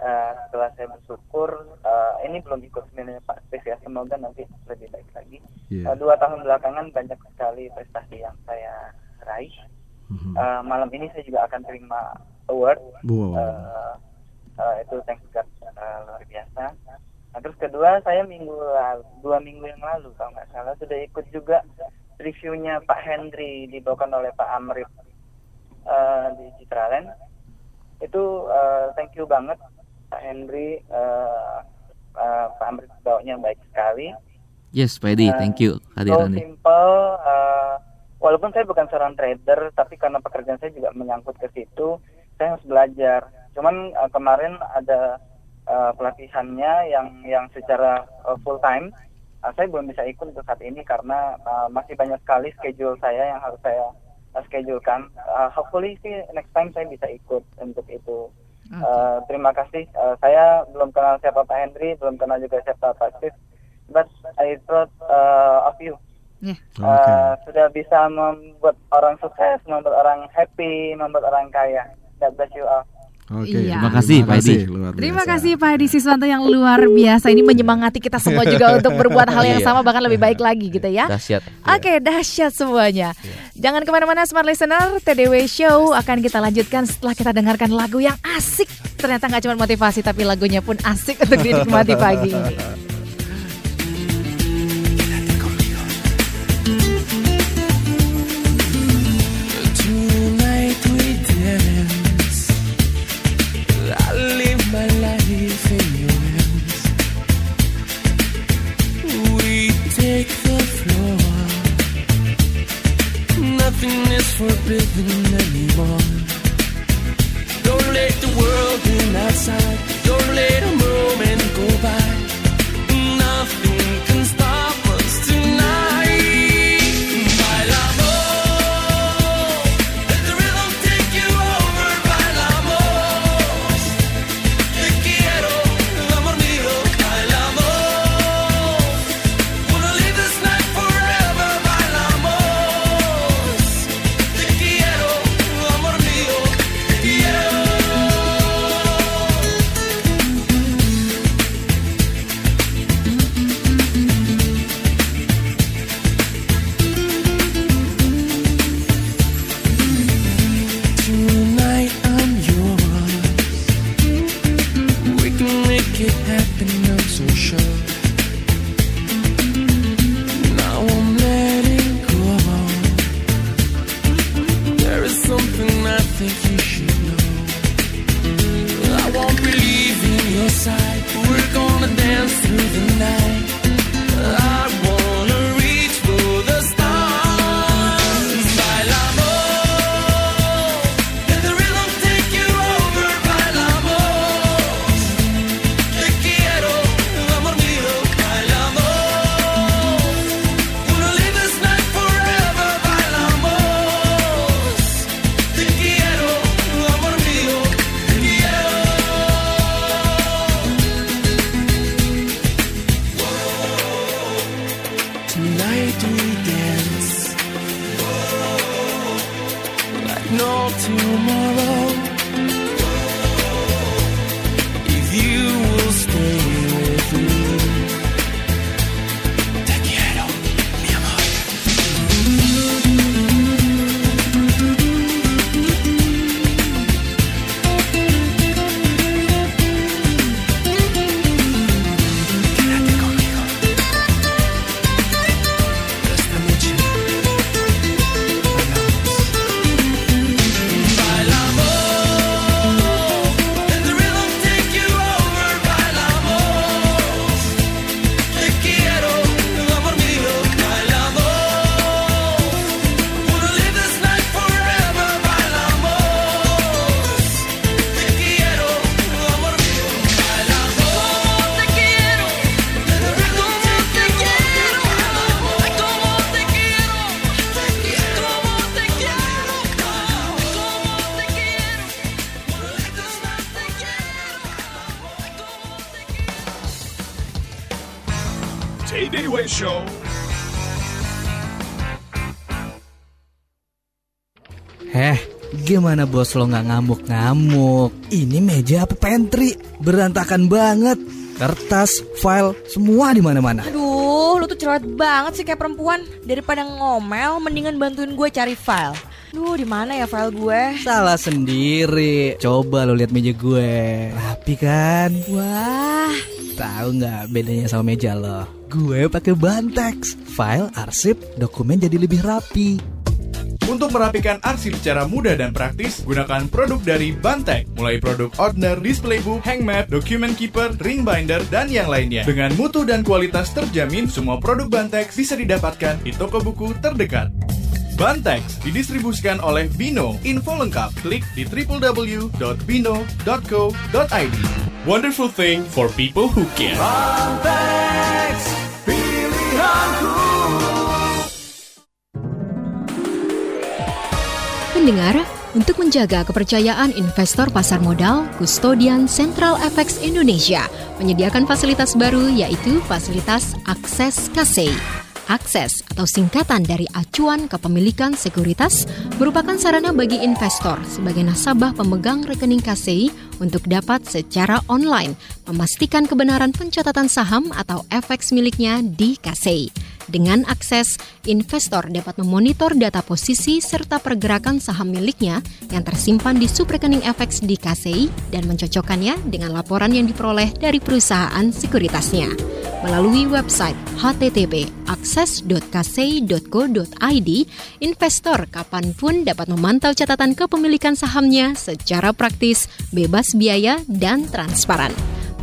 Eh, setelah saya bersyukur, eh, ini belum ikut seminarnya Pak Steve ya. Semoga nanti lebih baik lagi. Iya. Eh, dua tahun belakangan banyak sekali prestasi yang saya raih. Eh, malam ini saya juga akan terima award. Wow. Eh, eh, itu thanks God eh, luar biasa. Nah, terus kedua saya minggu lalu, dua minggu yang lalu kalau nggak salah sudah ikut juga reviewnya Pak Hendri dibawakan oleh Pak Amrif eh, di Citraland. Itu eh, thank you banget Pak Hendri, eh, eh, Pak Amrif bawanya baik sekali. Yes, Pak Edi, Eh, thank you So hadirannya. simple, eh, walaupun saya bukan seorang trader, tapi karena pekerjaan saya juga menyangkut ke situ, saya harus belajar. Cuman eh, kemarin ada eh, pelatihannya yang yang secara eh, full time, eh, saya belum bisa ikut untuk saat ini karena eh, masih banyak sekali schedule saya yang harus saya eh, schedulekan. Eh, hopefully sih next time saya bisa ikut untuk itu. Eh, terima kasih. Eh, saya belum kenal siapa Pak Hendri, belum kenal juga siapa Pak Steve, but I thought uh, of you. Yeah. Uh, sudah bisa membuat orang sukses, membuat orang happy, membuat orang kaya. God bless you all. Oke, Iya. Terima kasih, Pak Edi. Terima kasih Pak Edi Siswanto yang luar biasa. Ini menyemangati kita semua juga untuk berbuat hal yang Iya. sama bahkan lebih baik lagi gitu ya. Dahsyat. Oke, dahsyat semuanya. Jangan ke mana-mana Smart Listener, TDW Show akan kita lanjutkan setelah kita dengarkan lagu yang asik. Ternyata nggak cuma motivasi, tapi lagunya pun asik untuk dinikmati pagi ini. Take the floor. Nothing is forbidden anymore. Don't let the world in outside. Don't let a moment go by. Bos lo nggak ngamuk-ngamuk? Ini meja apa pantry? Berantakan banget. Kertas, file, semua di mana-mana. Aduh, lu tuh cerewet banget sih kayak perempuan. Daripada ngomel, mendingan bantuin gue cari file. Duh, di mana ya file gue? Salah sendiri. Coba lo lihat meja gue. Rapi kan? Wah, Tahu nggak bedanya sama meja lo? Gue pakai Bantex. File, arsip, dokumen jadi lebih rapi. Untuk merapikan arsip secara mudah dan praktis, gunakan produk dari Bantek. Mulai produk Ordner, Display Book, Hang Map, Document Keeper, Ring Binder, dan yang lainnya. Dengan mutu dan kualitas terjamin, semua produk Bantek bisa didapatkan di toko buku terdekat. Bantex didistribusikan oleh Bino. Info lengkap klik di www.bino.co.id. Wonderful thing for people who care. Bantex, pilihanku. Pendengar, untuk menjaga kepercayaan investor pasar modal, Kustodian Central FX Indonesia menyediakan fasilitas baru yaitu fasilitas akses KSEI. Akses atau singkatan dari acuan kepemilikan sekuritas merupakan sarana bagi investor sebagai nasabah pemegang rekening KSEI untuk dapat secara online memastikan kebenaran pencatatan saham atau FX miliknya di KSEI. Dengan akses, investor dapat memonitor data posisi serta pergerakan saham miliknya yang tersimpan di subrekening FX di KSEI dan mencocokkannya dengan laporan yang diperoleh dari perusahaan sekuritasnya. Melalui website http akses.kasei.co.id, investor kapan pun dapat memantau catatan kepemilikan sahamnya secara praktis, bebas biaya, dan transparan.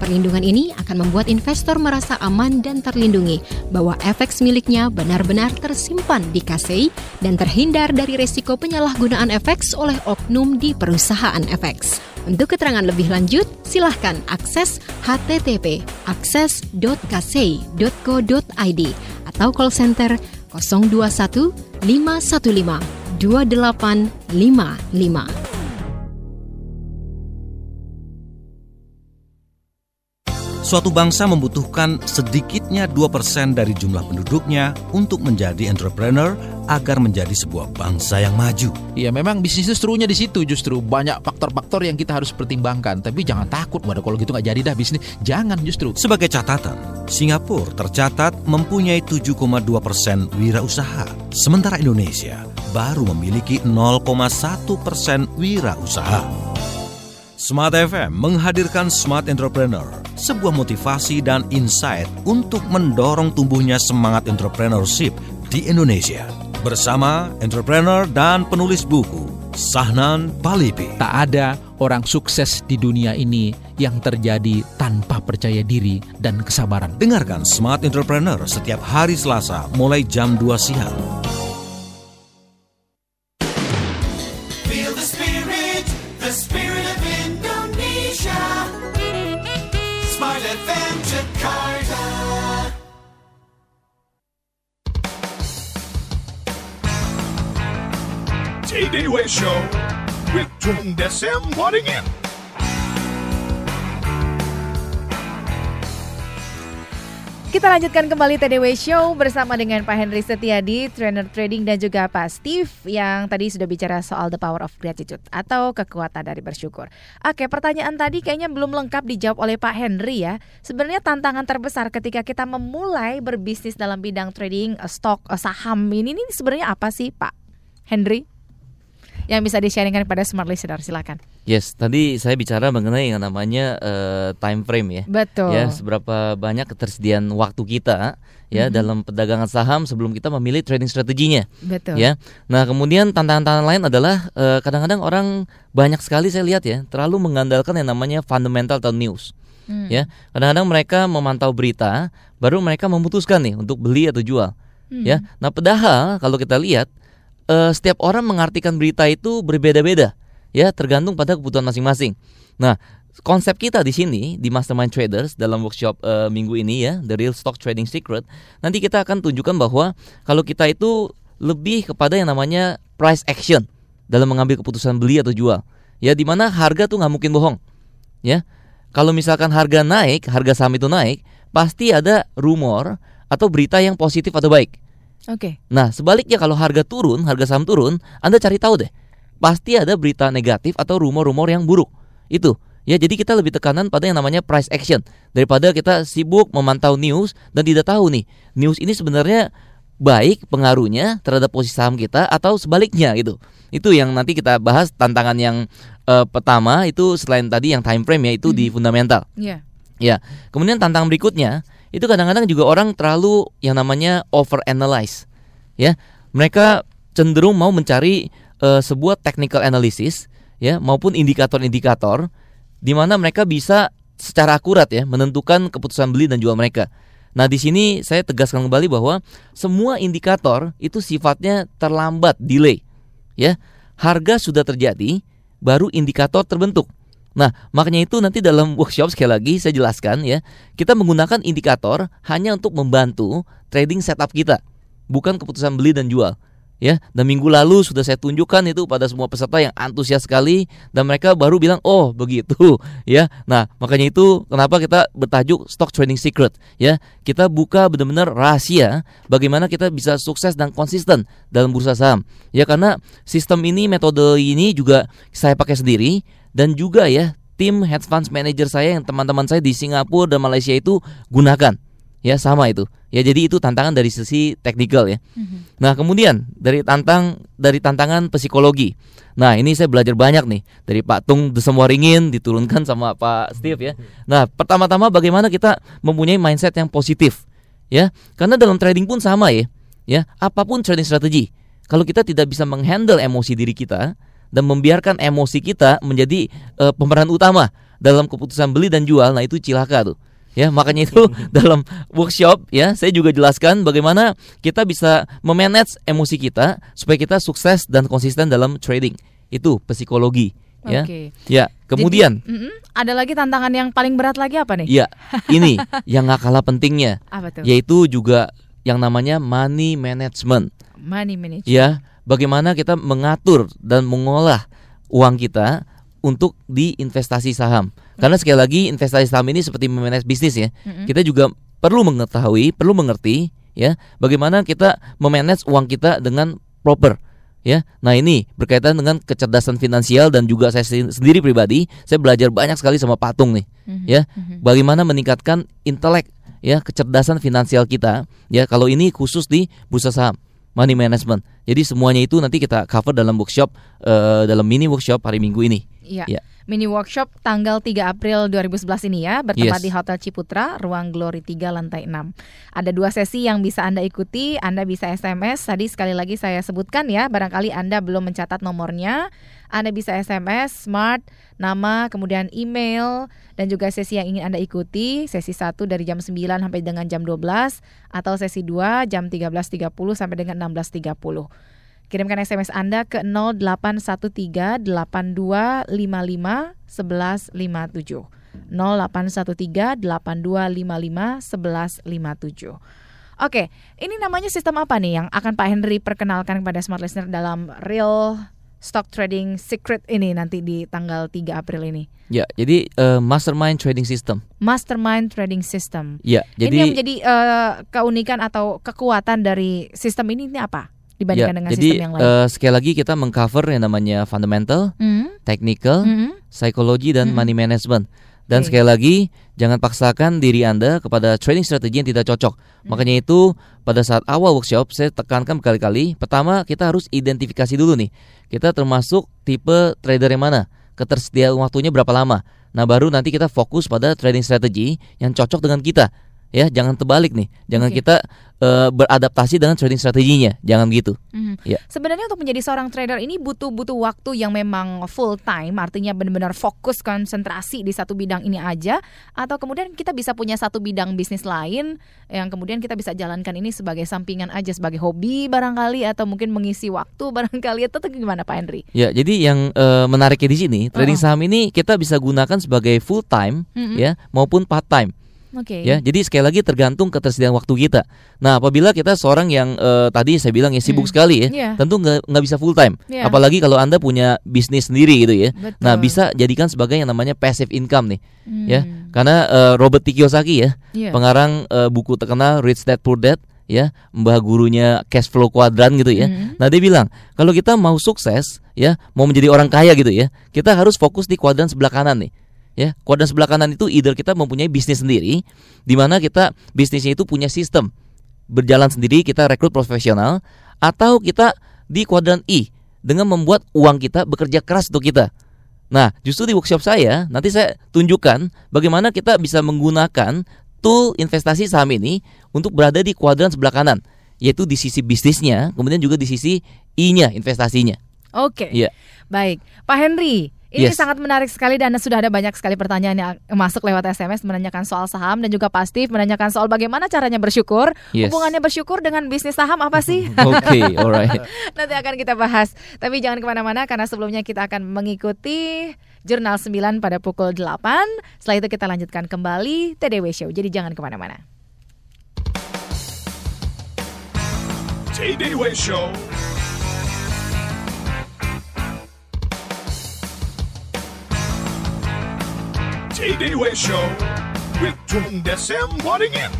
Perlindungan ini akan membuat investor merasa aman dan terlindungi bahwa FX miliknya benar-benar tersimpan di KSEI dan terhindar dari resiko penyalahgunaan FX oleh oknum di perusahaan FX. Untuk keterangan lebih lanjut, silahkan akses http akses.kasei.co.id atau call center 021 515 2855. Suatu bangsa membutuhkan sedikitnya 2% dari jumlah penduduknya untuk menjadi entrepreneur agar menjadi sebuah bangsa yang maju. Ya memang bisnis itu serunya di situ justru banyak faktor-faktor yang kita harus pertimbangkan. Tapi jangan takut, waduh kalau gitu nggak jadi dah bisnis. Jangan justru. Sebagai catatan, Singapura tercatat mempunyai 7,2 persen wirausaha, sementara Indonesia baru memiliki 0,1 persen wirausaha. Smart FM menghadirkan Smart Entrepreneur, sebuah motivasi dan insight untuk mendorong tumbuhnya semangat entrepreneurship di Indonesia. Bersama entrepreneur dan penulis buku, Sahnan Palipi. Tak ada orang sukses di dunia ini yang terjadi tanpa percaya diri dan kesabaran. Dengarkan Smart Entrepreneur setiap hari Selasa mulai jam 2 siang. Waddingin. Kita lanjutkan kembali TDW Show bersama dengan Pak Henry Setiadi, trainer trading dan juga Pak Steve yang tadi sudah bicara soal the power of gratitude atau kekuatan dari bersyukur. Oke, pertanyaan tadi kayaknya belum lengkap dijawab oleh Pak Henry ya. Sebenarnya tantangan terbesar ketika kita memulai berbisnis dalam bidang trading eh, stok eh, saham ini, ini sebenarnya apa sih Pak Henry? Yang bisa di-sharingkan kepada smart listener, silakan. Yes, tadi saya bicara mengenai yang namanya eh, time frame ya. Betul. Ya, seberapa banyak ketersediaan waktu kita ya Mhm. dalam perdagangan saham sebelum kita memilih trading strateginya. Betul. Ya. Nah, kemudian tantangan-tantangan lain adalah eh, kadang-kadang orang banyak sekali saya lihat ya, terlalu mengandalkan yang namanya fundamental atau news. Hmm. Ya, kadang-kadang mereka memantau berita baru mereka memutuskan nih untuk beli atau jual. Hmm. Ya. Nah, padahal kalau kita lihat eh, setiap orang mengartikan berita itu berbeda-beda ya tergantung pada kebutuhan masing-masing. Nah, konsep kita di sini di Mastermind Traders dalam workshop eh, minggu ini ya, The Real Stock Trading Secret, nanti kita akan tunjukkan bahwa kalau kita itu lebih kepada yang namanya price action dalam mengambil keputusan beli atau jual. Ya, di mana harga tuh nggak mungkin bohong. Ya. Kalau misalkan harga naik, harga saham itu naik, pasti ada rumor atau berita yang positif atau baik. Oke. Nah, sebaliknya kalau harga turun, harga saham turun, Anda cari tahu deh. Pasti ada berita negatif atau rumor-rumor yang buruk. Itu. Ya, jadi kita lebih tekanan pada yang namanya price action daripada kita sibuk memantau news dan tidak tahu nih, news ini sebenarnya baik pengaruhnya terhadap posisi saham kita atau sebaliknya gitu. Itu yang nanti kita bahas tantangan yang eh, pertama itu selain tadi yang time frame ya itu di fundamental. Iya. Ya, kemudian tantangan berikutnya itu kadang-kadang juga orang terlalu yang namanya over analyze. Ya, mereka cenderung mau mencari eh, sebuah technical analysis ya maupun indikator-indikator di mana mereka bisa secara akurat ya menentukan keputusan beli dan jual mereka. Nah, di sini saya tegaskan kembali bahwa semua indikator itu sifatnya terlambat, delay. Ya, harga sudah terjadi, baru indikator terbentuk. Nah, makanya itu nanti dalam workshop sekali lagi saya jelaskan ya, kita menggunakan indikator hanya untuk membantu trading setup kita, bukan keputusan beli dan jual. Ya, dan minggu lalu sudah saya tunjukkan itu pada semua peserta yang antusias sekali dan mereka baru bilang, "Oh, begitu." Ya. Nah, makanya itu kenapa kita bertajuk Stock Trading Secret, ya. Kita buka benar-benar rahasia bagaimana kita bisa sukses dan konsisten dalam bursa saham. Ya, karena sistem ini, metode ini juga saya pakai sendiri dan juga ya tim hedge funds manager saya yang teman-teman saya di Singapura dan Malaysia itu gunakan. Ya sama itu. Ya jadi itu tantangan dari sisi teknikal ya. Nah kemudian dari tantang dari tantangan psikologi. Nah ini saya belajar banyak nih. Dari Pak Tung Desemwaringin diturunkan sama Pak Steve ya. Nah pertama-tama bagaimana kita mempunyai mindset yang positif ya. Karena dalam trading pun sama ya. Ya apa pun trading strategi kalau kita tidak bisa menghandle emosi diri kita dan membiarkan emosi kita menjadi eh, pemeran utama dalam keputusan beli dan jual nah itu cilaka tuh ya makanya itu dalam workshop ya saya juga jelaskan bagaimana kita bisa memanage emosi kita supaya kita sukses dan konsisten dalam trading itu psikologi ya ya kemudian Jadi, mm-mm, ada lagi tantangan yang paling berat lagi apa nih? ya ini yang nggak kalah pentingnya Apa tuh? yaitu juga yang namanya money management Money management. ya bagaimana kita mengatur dan mengolah uang kita untuk di investasi saham. Karena sekali lagi investasi saham ini seperti memanage bisnis ya. Kita juga perlu mengetahui perlu mengerti ya bagaimana kita memanage uang kita dengan proper ya. Nah ini berkaitan dengan kecerdasan finansial dan juga saya sen- sendiri pribadi saya belajar banyak sekali sama patung nih Mhm, ya. Mhm. bagaimana meningkatkan intelek ya kecerdasan finansial kita ya kalau ini khusus di bursa saham money management jadi semuanya itu nanti kita cover dalam workshop eh, dalam mini workshop hari minggu ini Iya. Ya. Mini workshop tanggal 3 April 2011 ini ya, bertempat Yes. di Hotel Ciputra, ruang Glory 3 lantai 6. Ada dua sesi yang bisa Anda ikuti, Anda bisa SMS. Tadi sekali lagi saya sebutkan ya, barangkali Anda belum mencatat nomornya. Anda bisa SMS, smart, nama, kemudian email, dan juga sesi yang ingin Anda ikuti, sesi 1 dari jam 9 sampai dengan jam 12, atau sesi 2 jam 13.30 sampai dengan 16.30. Kirimkan SMS Anda ke 0813 8255 1157. 0813 8255 1157. Oke, ini namanya sistem apa nih yang akan Pak Henry perkenalkan kepada smart listener dalam real stock trading secret ini nanti di tanggal 3 April ini? Ya, jadi uh, mastermind trading system. Mastermind trading system. Ya, jadi ini yang menjadi uh, keunikan atau kekuatan dari sistem ini ini apa? Dibandingkan ya, dengan jadi, sistem yang lain. uh, sekali lagi kita mengcover yang namanya fundamental, Mhm. technical, Mhm. psychology dan Mhm. money management. Dan Oke. sekali lagi jangan paksakan diri Anda kepada trading strategi yang tidak cocok. Mhm. Makanya itu pada saat awal workshop saya tekankan berkali-kali, pertama kita harus identifikasi dulu nih. Kita termasuk tipe trader yang mana? Ketersediaan waktunya berapa lama? Nah, baru nanti kita fokus pada trading strategi yang cocok dengan kita. Ya, jangan terbalik nih. Jangan Oke. kita eh, beradaptasi dengan trading strateginya. Jangan gitu. Mhm. Ya. Sebenarnya untuk menjadi seorang trader ini butuh butuh waktu yang memang full time, artinya benar-benar fokus konsentrasi di satu bidang ini aja, atau kemudian kita bisa punya satu bidang bisnis lain yang kemudian kita bisa jalankan ini sebagai sampingan aja, sebagai hobi barangkali atau mungkin mengisi waktu barangkali tuh gimana Pak Henry? Ya, jadi yang eh, menariknya di sini, trading Uh-uh. saham ini kita bisa gunakan sebagai full time Mm-mm. ya maupun part time. Oke. Ya, jadi sekali lagi tergantung ketersediaan waktu kita. Nah, apabila kita seorang yang eh, tadi saya bilang ya sibuk Mm. sekali ya, Iya. tentu nggak nggak bisa full time. Iya. Apalagi kalau anda punya bisnis sendiri gitu ya. Betul. Nah, bisa jadikan sebagai yang namanya passive income nih, ya. Hmm. Karena eh, Robert T. Kiyosaki ya, Iya. pengarang eh, buku terkenal Rich Dad Poor Dad ya, mbah gurunya cash flow quadrant gitu ya. Mhm. Nah, dia bilang, kalau kita mau sukses ya, mau menjadi orang kaya gitu ya, kita harus fokus di kuadran sebelah kanan nih. Ya, kuadran sebelah kanan itu either kita mempunyai bisnis sendiri di mana kita bisnisnya itu punya sistem berjalan sendiri, kita rekrut profesional atau kita di kuadran I dengan membuat uang kita bekerja keras untuk kita. Nah, justru di workshop saya nanti saya tunjukkan bagaimana kita bisa menggunakan tool investasi saham ini untuk berada di kuadran sebelah kanan, yaitu di sisi bisnisnya, kemudian juga di sisi I-nya investasinya. Oke. Iya. Baik, Pak Henry. Ini Yes. sangat menarik sekali dan sudah ada banyak sekali pertanyaan yang masuk lewat SMS menanyakan soal saham dan juga pasti menanyakan soal bagaimana caranya bersyukur. Yes. Hubungannya bersyukur dengan bisnis saham apa sih? Oke, alright. Nanti akan kita bahas. Tapi jangan ke mana-mana karena sebelumnya kita akan mengikuti Jurnal 9 pada pukul 8. Setelah itu kita lanjutkan kembali TDW Show. Jadi jangan ke mana-mana. TDW Show. TDW Show with Tung Desem Waddingin.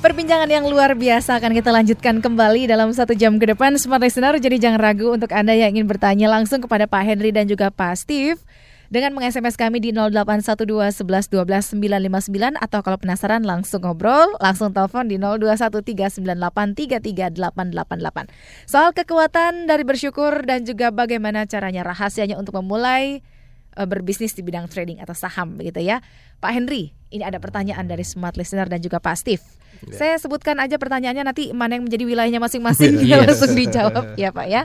Perbincangan yang luar biasa akan kita lanjutkan kembali dalam satu jam ke depan Smart Listener Jadi jangan ragu untuk Anda yang ingin bertanya langsung kepada Pak Henry dan juga Pak Steve dengan meng-SMS kami di 0812 11 12 959 atau kalau penasaran langsung ngobrol, langsung telepon di 021398338888. Soal kekuatan dari bersyukur dan juga bagaimana caranya rahasianya untuk memulai eh, berbisnis di bidang trading atau saham begitu ya. Pak Henry, ini ada pertanyaan dari Smart Listener dan juga Pak Steve. Saya sebutkan aja pertanyaannya nanti mana yang menjadi wilayahnya masing-masing Yes. langsung dijawab ya Pak ya.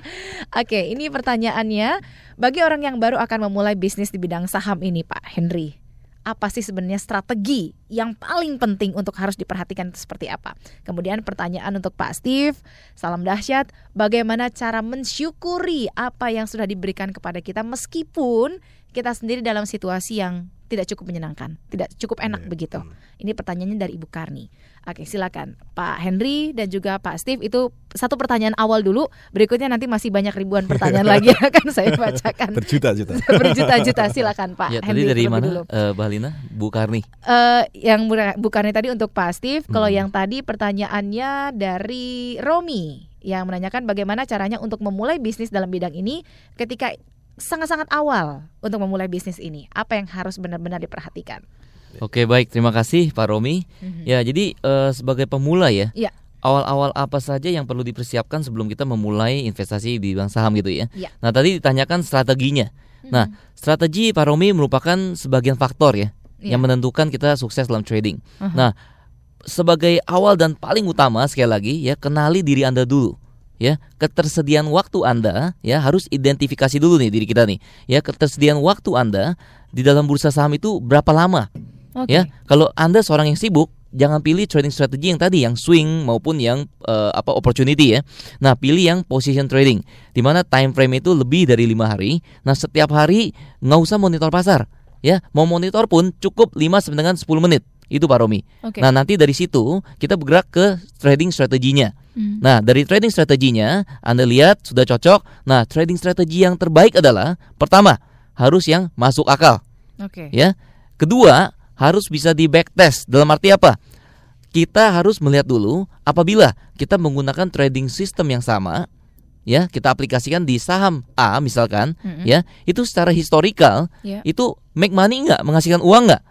Oke, ini pertanyaannya bagi orang yang baru akan memulai bisnis di bidang saham ini Pak Henry. Apa sih sebenarnya strategi yang paling penting untuk harus diperhatikan seperti apa? Kemudian pertanyaan untuk Pak Steve, salam dahsyat, bagaimana cara mensyukuri apa yang sudah diberikan kepada kita meskipun kita sendiri dalam situasi yang tidak cukup menyenangkan, tidak cukup enak begitu. Ini pertanyaannya dari Ibu Karni. Oke, silakan Pak Henry dan juga Pak Steve itu satu pertanyaan awal dulu. Berikutnya nanti masih banyak ribuan pertanyaan lagi yang akan saya bacakan. Berjuta-juta. Berjuta-juta silakan Pak Ya, Henry tadi dari mana? dulu. eh, Lina? Bu Karni. Eh, yang Bu- Bu Karni tadi untuk Pak Steve, kalau Hmm. yang tadi pertanyaannya dari Romi yang menanyakan bagaimana caranya untuk memulai bisnis dalam bidang ini ketika sangat-sangat awal untuk memulai bisnis ini. Apa yang harus benar-benar diperhatikan? Oke, baik. Terima kasih Pak Romi. Mhm. Ya, jadi eh, sebagai pemula ya. Iya. Awal-awal apa saja yang perlu dipersiapkan sebelum kita memulai investasi di bidang saham gitu ya. Iya. Nah, tadi ditanyakan strateginya. Nah, Mhm. strategi Pak Romi merupakan sebagian faktor ya Iya. yang menentukan kita sukses dalam trading. Aha. Nah, sebagai awal dan paling utama sekali lagi ya kenali diri Anda dulu ya ketersediaan waktu Anda ya harus identifikasi dulu nih diri kita nih. Ya ketersediaan waktu Anda di dalam bursa saham itu berapa lama? Oke. ya kalau Anda seorang yang sibuk jangan pilih trading strategi yang tadi yang swing maupun yang eh, apa opportunity ya. Nah pilih yang position trading di mana time frame itu lebih dari lima hari. Nah setiap hari nggak usah monitor pasar ya. Mau monitor pun cukup 5 sampai dengan 10 menit itu Pak Romi Oke. nah nanti dari situ kita bergerak ke trading strateginya Hmm. Nah, dari trading strateginya, Anda lihat sudah cocok. Nah, trading strategi yang terbaik adalah pertama, harus yang masuk akal. Oke. Ya. Kedua, harus bisa di backtest. Dalam arti apa? Kita harus melihat dulu apabila kita menggunakan trading system yang sama, ya, kita aplikasikan di saham A misalkan, Mm-mm. ya, itu secara historical Ya. itu make money nggak, menghasilkan uang nggak?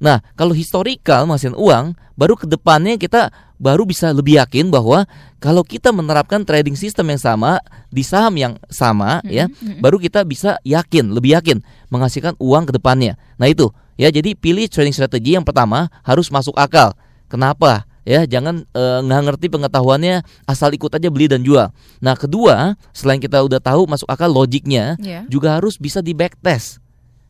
Nah, kalau historical menghasilkan uang, baru ke depannya kita baru bisa lebih yakin bahwa kalau kita menerapkan trading system yang sama di saham yang sama ya, mm-mm. baru kita bisa yakin, lebih yakin menghasilkan uang ke depannya. Nah, itu ya jadi pilih trading strategi yang pertama harus masuk akal. Kenapa? Ya, jangan eh, nggak ngerti pengetahuannya asal ikut aja beli dan jual. Nah, kedua, selain kita udah tahu masuk akal logiknya, Ya. juga harus bisa di backtest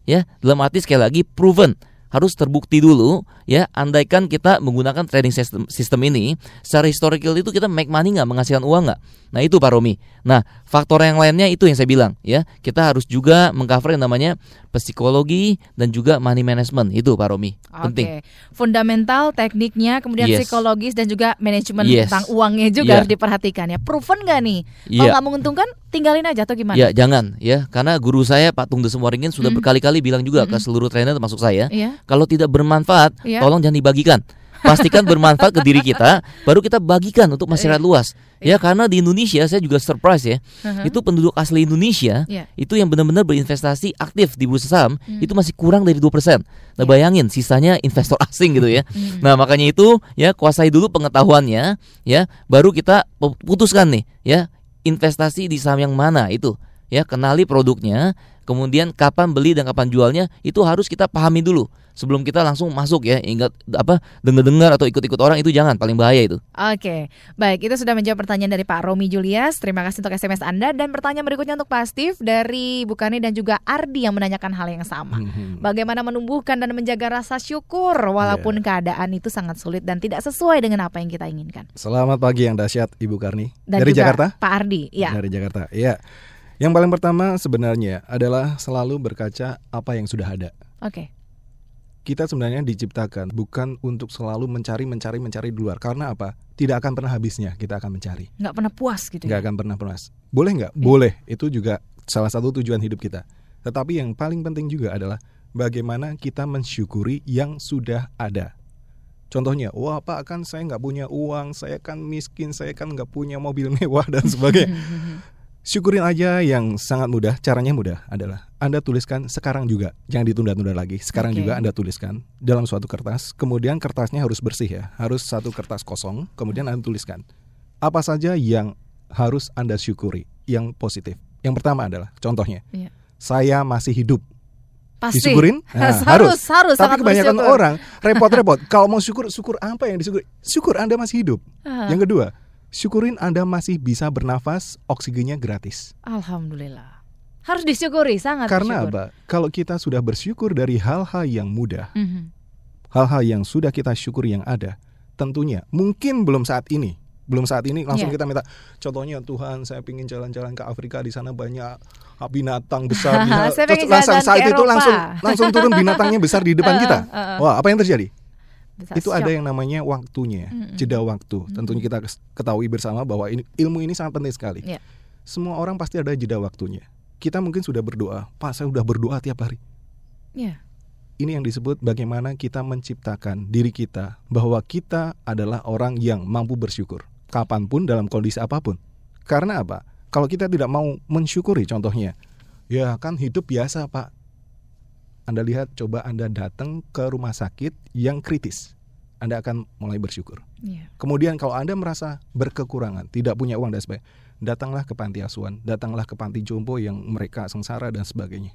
ya dalam arti sekali lagi proven harus terbukti dulu ya andaikan kita menggunakan trading system, sistem ini secara historical itu kita make money nggak menghasilkan uang nggak nah itu Pak Romi nah faktor yang lainnya itu yang saya bilang ya kita harus juga mengcover yang namanya psikologi dan juga money management itu Pak Romi penting Oke, fundamental, tekniknya, kemudian Yes. psikologis dan juga manajemen Yes. tentang uangnya juga Iya. harus diperhatikan ya. Proven nggak nih? Kalau Iya. nggak menguntungkan, tinggalin aja atau gimana? Ya jangan ya karena guru saya Pak Tung Desem Waringin sudah Mm. berkali-kali bilang juga ke Mm-mm. seluruh trainer termasuk saya Iya. kalau tidak bermanfaat Iya. tolong jangan dibagikan pastikan bermanfaat ke diri kita baru kita bagikan untuk masyarakat luas ya karena di Indonesia saya juga surprise ya Uh-huh. itu penduduk asli Indonesia Iya. itu yang benar-benar berinvestasi aktif di bursa saham Hmm. itu masih kurang dari 2% nah bayangin sisanya investor asing gitu ya Hmm. nah makanya itu ya kuasai dulu pengetahuannya ya baru kita pu- putuskan nih ya investasi di saham yang mana itu? Ya kenali produknya kemudian kapan beli dan kapan jualnya itu harus kita pahami dulu sebelum kita langsung masuk ya ingat apa dengar-dengar atau ikut-ikut orang itu jangan paling bahaya itu Oke, baik itu sudah menjawab pertanyaan dari Pak Romi Julius. Terima kasih untuk SMS Anda dan pertanyaan berikutnya untuk Pak Steve dari Bukani dan juga Ardi yang menanyakan hal yang sama. Bagaimana menumbuhkan dan menjaga rasa syukur walaupun keadaan itu sangat sulit dan tidak sesuai dengan apa yang kita inginkan. Selamat pagi yang dahsyat Ibu Karni Dan dari juga Jakarta. Pak Ardi, ya. Dari Jakarta. Iya. Yang paling pertama sebenarnya adalah selalu berkaca apa yang sudah ada. Oke. Kita sebenarnya diciptakan bukan untuk selalu mencari mencari mencari di luar. Karena apa? Tidak akan pernah habisnya kita akan mencari. Nggak pernah puas gitu Nggak ya. akan pernah puas. Boleh nggak? Boleh. Itu juga salah satu tujuan hidup kita. Tetapi yang paling penting juga adalah bagaimana kita mensyukuri yang sudah ada. Contohnya, wah Pak kan saya nggak punya uang, saya kan miskin, saya kan nggak punya mobil mewah dan sebagainya. Syukurin aja yang sangat mudah, caranya mudah adalah Anda tuliskan sekarang juga, jangan ditunda-tunda lagi. Sekarang Oke. juga Anda tuliskan dalam suatu kertas, kemudian kertasnya harus bersih ya, harus satu kertas kosong, kemudian Anda tuliskan apa saja yang harus Anda syukuri, yang positif. Yang pertama adalah contohnya, Iya. saya masih hidup. Pasti. Disyukurin? Nah, harus, harus, Tapi sangat kebanyakan bersyukur. orang repot-repot. Kalau mau syukur, syukur apa yang disyukuri? Syukur Anda masih hidup. Ah. Yang kedua, syukurin Anda masih bisa bernafas, oksigennya gratis. Alhamdulillah. Harus disyukuri, sangat Karena bersyukur. apa? Kalau kita sudah bersyukur dari hal-hal yang mudah, Mhm. hal-hal yang sudah kita syukuri yang ada, tentunya mungkin belum saat ini, belum saat ini langsung Iya. kita minta. Contohnya Tuhan, saya ingin jalan-jalan ke Afrika di sana banyak binatang besar. binatang- Saya langsung saat itu Eropa. langsung langsung turun binatangnya besar di depan Uh, kita. uh, uh. Wah, apa yang terjadi? Bisa itu shock. ada yang namanya waktunya, Mm-mm. jeda waktu. Tentunya kita ketahui bersama bahwa ini, ilmu ini sangat penting sekali. Iya. Semua orang pasti ada jeda waktunya. Kita mungkin sudah berdoa, Pak saya sudah berdoa tiap hari. Iya. Ini yang disebut bagaimana kita menciptakan diri kita bahwa kita adalah orang yang mampu bersyukur kapan pun dalam kondisi apa pun. Karena apa? Kalau kita tidak mau mensyukuri contohnya, ya kan hidup biasa Pak. Anda lihat coba Anda datang ke rumah sakit yang kritis. Anda akan mulai bersyukur. Iya. Kemudian kalau Anda merasa berkekurangan, tidak punya uang dan sebagainya, datanglah ke panti asuhan, datanglah ke panti jompo yang mereka sengsara dan sebagainya.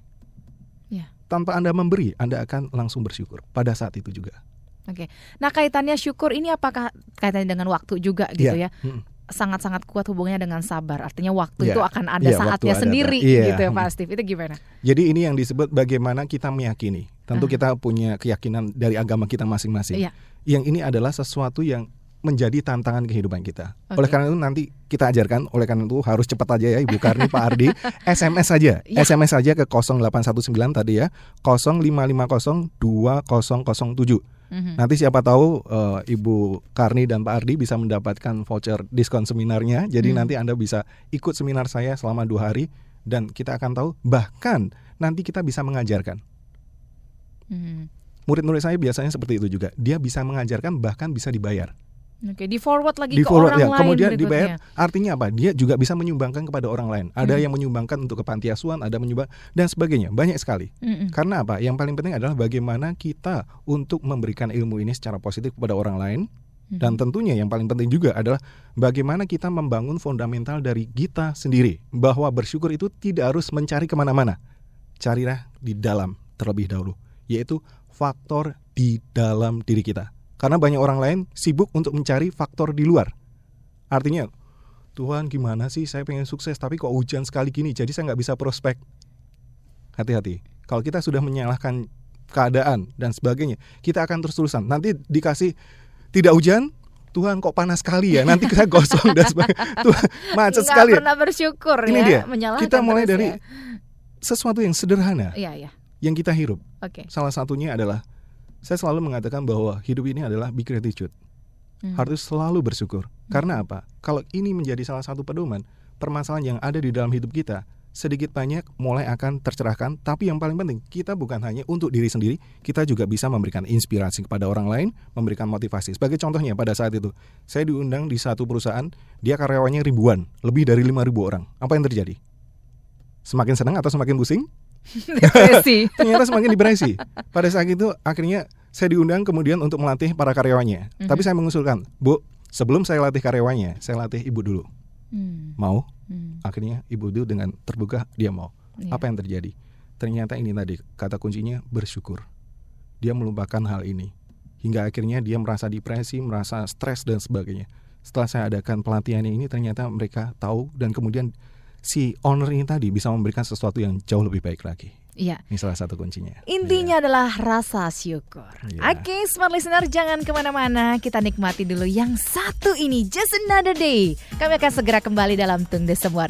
Iya. Tanpa Anda memberi, Anda akan langsung bersyukur pada saat itu juga. Oke. Nah, kaitannya syukur ini apakah kaitannya dengan waktu juga gitu Iya. ya? Mm. Sangat-sangat kuat hubungannya dengan sabar. Artinya waktu Iya. itu akan ada Iya, saatnya waktu ada, sendiri Iya. gitu ya, Pak Steve. Itu gimana? Jadi ini yang disebut bagaimana kita meyakini. Tentu kita punya keyakinan dari agama kita masing-masing. Iya. Yang ini adalah sesuatu yang menjadi tantangan kehidupan kita. Oke. Oleh karena itu nanti kita ajarkan, oleh karena itu harus cepat aja ya Ibu Karni, Pak Ardi, SMS saja. Iya. SMS saja ke 0819 tadi ya, 05502007. Mhm. Nanti siapa tahu eh, Ibu Karni dan Pak Ardi bisa mendapatkan voucher diskon seminarnya. Jadi Hmm. nanti Anda bisa ikut seminar saya selama dua hari dan kita akan tahu bahkan nanti kita bisa mengajarkan. Mhm. Murid-murid saya biasanya seperti itu juga. Dia bisa mengajarkan bahkan bisa dibayar. Oke, di forward lagi Di ke forward orang ya, lain kemudian berikutnya. dibayar. Artinya apa? Dia juga bisa menyumbangkan kepada orang lain. Ada Hmm. yang menyumbangkan untuk kepantiasuhan, ada menyumbang dan sebagainya. Banyak sekali. Mm-mm. Karena apa? Yang paling penting adalah bagaimana kita untuk memberikan ilmu ini secara positif kepada orang lain. Dan tentunya yang paling penting juga adalah bagaimana kita membangun fundamental dari kita sendiri. Bahwa bersyukur itu tidak harus mencari ke mana-mana. Carilah di dalam terlebih dahulu. Yaitu faktor di dalam diri kita. Karena banyak orang lain sibuk untuk mencari faktor di luar. Artinya, Tuhan gimana sih saya pengen sukses tapi kok hujan sekali gini jadi saya nggak bisa prospek. Hati-hati. Kalau kita sudah menyalahkan keadaan dan sebagainya, kita akan terus-terusan. Nanti dikasih tidak hujan, Tuhan kok panas sekali ya. Nanti kita gosong dan sebagainya. Tuhan macet Nggak sekali. ya. pernah bersyukur Ini ya, dia. menyalahkan Kita mulai terus dari ya. sesuatu yang sederhana Iya, iya. yang kita hirup. Oke. Salah satunya adalah saya selalu mengatakan bahwa hidup ini adalah big gratitude. Hmm. Harus selalu bersyukur. Karena apa? Kalau ini menjadi salah satu pedoman, permasalahan yang ada di dalam hidup kita sedikit banyak mulai akan tercerahkan, tapi yang paling penting, kita bukan hanya untuk diri sendiri, kita juga bisa memberikan inspirasi kepada orang lain, memberikan motivasi. Sebagai contohnya pada saat itu, saya diundang di satu perusahaan, dia karyawannya ribuan, lebih dari 5000 orang. Apa yang terjadi? Semakin senang atau semakin pusing? Depresi. Ternyata semakin depresi. Pada saat itu akhirnya saya diundang kemudian untuk melatih para karyawannya. Mhm. Tapi saya mengusulkan, Bu, sebelum saya latih karyawannya, saya latih ibu dulu. Hmm. Mau? Hmm. Akhirnya ibu itu dengan terbuka dia mau. Iya. Apa yang terjadi? Ternyata ini tadi kata kuncinya bersyukur. Dia melupakan hal ini. Hingga akhirnya dia merasa depresi, merasa stres dan sebagainya. Setelah saya adakan pelatihan ini ternyata mereka tahu dan kemudian si owner ini tadi bisa memberikan sesuatu yang jauh lebih baik lagi. Iya. Ini salah satu kuncinya. Intinya adalah rasa syukur. Iya. Oke, smart listener, jangan ke mana-mana. Kita nikmati dulu yang satu ini, Just Another Day. Kami akan segera kembali dalam Tung de Semua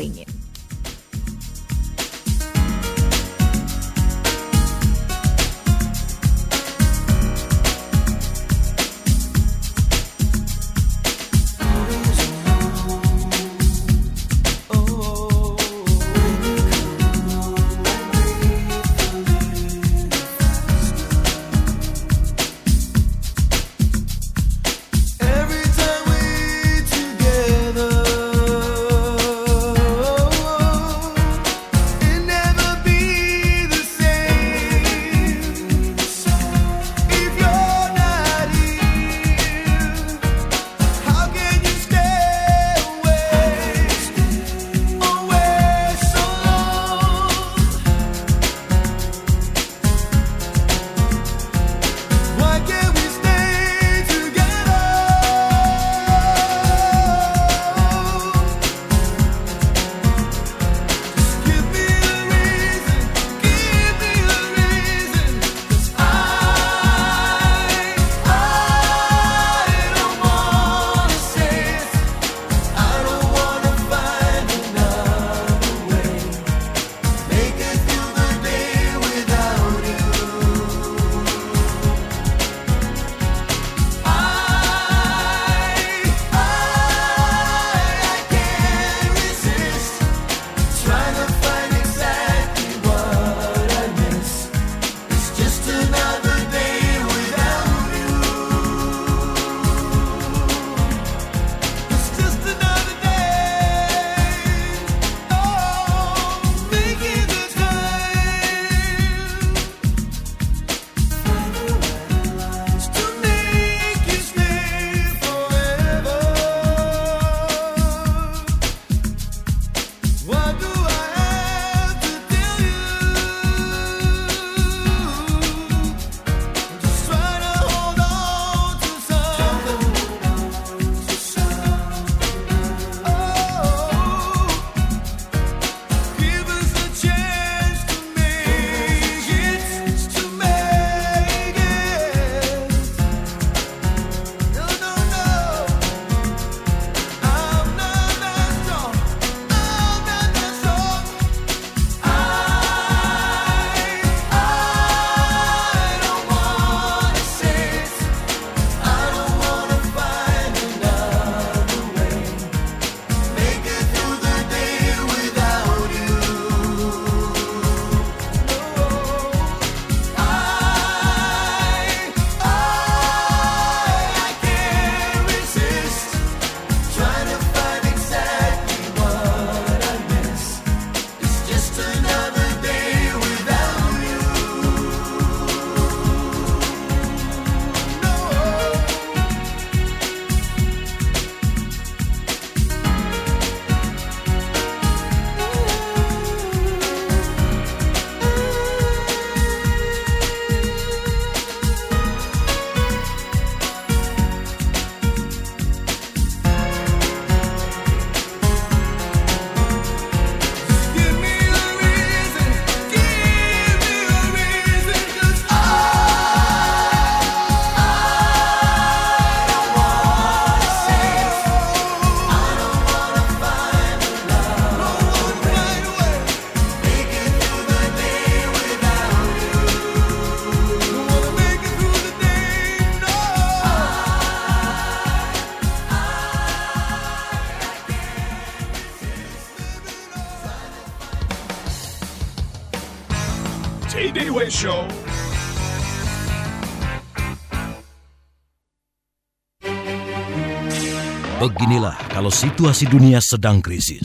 kalau situasi dunia sedang krisis,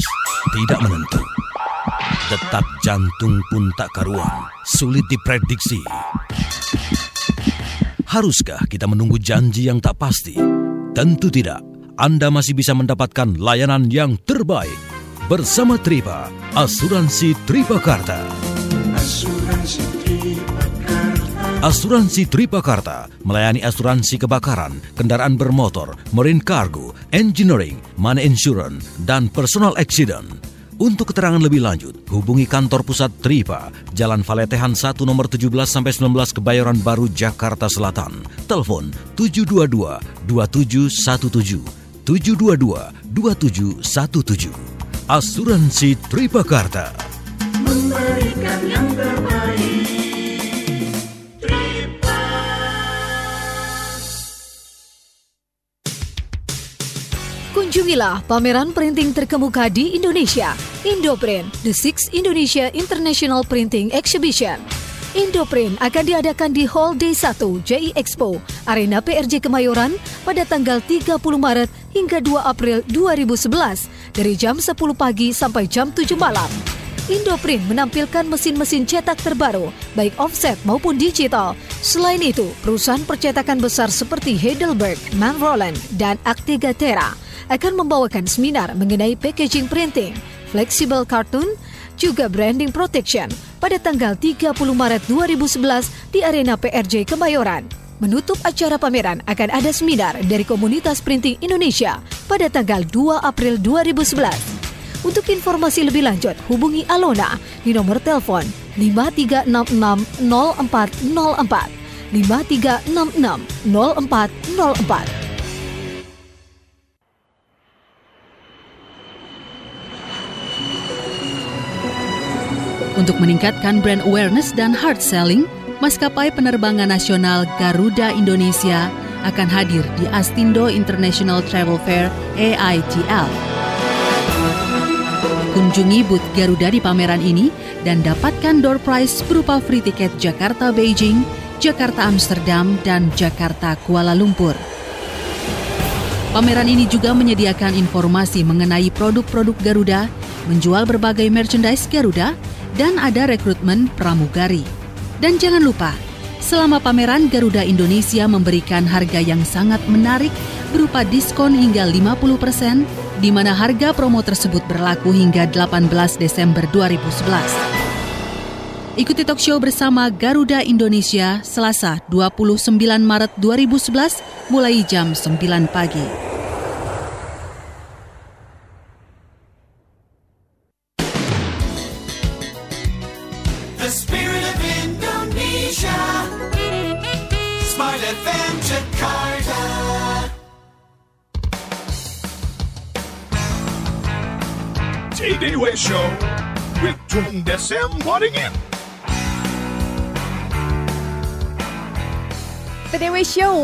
tidak menentu. Detak jantung pun tak karuan, sulit diprediksi. Haruskah kita menunggu janji yang tak pasti? Tentu tidak. Anda masih bisa mendapatkan layanan yang terbaik bersama Tripa, Asuransi Tripakarta. Asuransi Asuransi Tripakarta melayani asuransi kebakaran, kendaraan bermotor, marine cargo, engineering, money insurance, dan personal accident. Untuk keterangan lebih lanjut, hubungi kantor pusat Tripa, Jalan Valetehan 1 nomor 17 sampai 19 Kebayoran Baru, Jakarta Selatan. Telepon 722 2717 722 2717. Asuransi Tripakarta. Memberikan yang terbaik Kunjungilah pameran printing terkemuka di Indonesia, Indoprint, The Six Indonesia International Printing Exhibition. Indoprint akan diadakan di Hall D1 JI Expo, Arena PRJ Kemayoran pada tanggal 30 Maret hingga 2 April 2011 dari jam 10 pagi sampai jam 7 malam. Indoprint menampilkan mesin-mesin cetak terbaru, baik offset maupun digital. Selain itu, perusahaan percetakan besar seperti Heidelberg, Manroland, dan Actigatera akan membawakan seminar mengenai packaging printing, flexible cartoon, juga branding protection pada tanggal 30 Maret 2011 di Arena PRJ Kemayoran. Menutup acara pameran akan ada seminar dari Komunitas Printing Indonesia pada tanggal 2 April 2011. Untuk informasi lebih lanjut, hubungi Alona di nomor telepon 5366 0404 5366 0404. Untuk meningkatkan brand awareness dan hard selling, maskapai penerbangan nasional Garuda Indonesia akan hadir di Astindo International Travel Fair AITL. Kunjungi booth Garuda di pameran ini dan dapatkan door prize berupa free tiket Jakarta Beijing, Jakarta Amsterdam, dan Jakarta Kuala Lumpur. Pameran ini juga menyediakan informasi mengenai produk-produk Garuda, menjual berbagai merchandise Garuda, dan ada rekrutmen pramugari. Dan jangan lupa, selama pameran Garuda Indonesia memberikan harga yang sangat menarik berupa diskon hingga 50%, di mana harga promo tersebut berlaku hingga 18 Desember 2011. Ikuti talk show bersama Garuda Indonesia Selasa 29 Maret 2011 mulai jam 9 pagi. Desem Waddingin.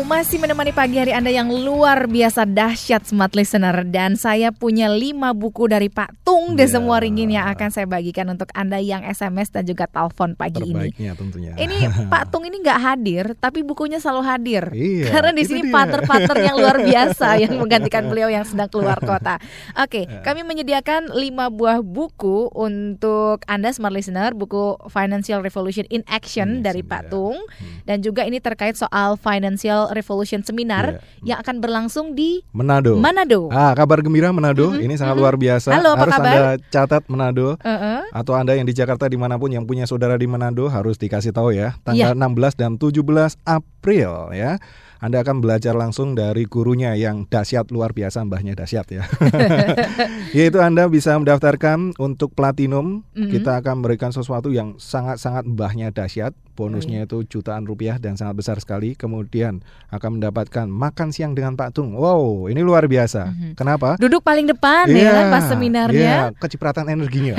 Masih menemani pagi hari Anda yang luar biasa dahsyat smart listener dan saya punya lima buku dari Pak Tung Iya. Desem Waringin yang akan saya bagikan untuk Anda yang SMS dan juga telepon pagi ini. Terbaiknya tentunya. Ini Pak Tung ini nggak hadir, tapi bukunya selalu hadir. Iya, Karena di sini dia. partner-partner yang luar biasa yang menggantikan beliau yang sedang keluar kota. Oke, kami menyediakan lima buah buku untuk Anda smart listener, buku Financial Revolution in Action dari Pak Tung, dan juga ini terkait soal Financial Revolution Seminar yang akan berlangsung di Manado. Manado. Ah, kabar gembira Manado. Ini sangat luar biasa. Halo, apa harus kabar? Anda catat Manado. Uh-uh. Atau Anda yang di Jakarta di mana pun yang punya saudara di Manado harus dikasih tahu ya. Tanggal Iya. 16 dan 17 April ya. Anda akan belajar langsung dari gurunya yang dahsyat luar biasa, mbahnya dahsyat ya. Yaitu Anda bisa mendaftarkan untuk platinum. Mhm. Kita akan memberikan sesuatu yang sangat-sangat mbahnya dahsyat. Bonusnya itu jutaan rupiah dan sangat besar sekali. Kemudian akan mendapatkan makan siang dengan Pak Tung. Wow, ini luar biasa. Kenapa? Duduk paling depan Iya, ya kan pas seminarnya. kecipratan energinya.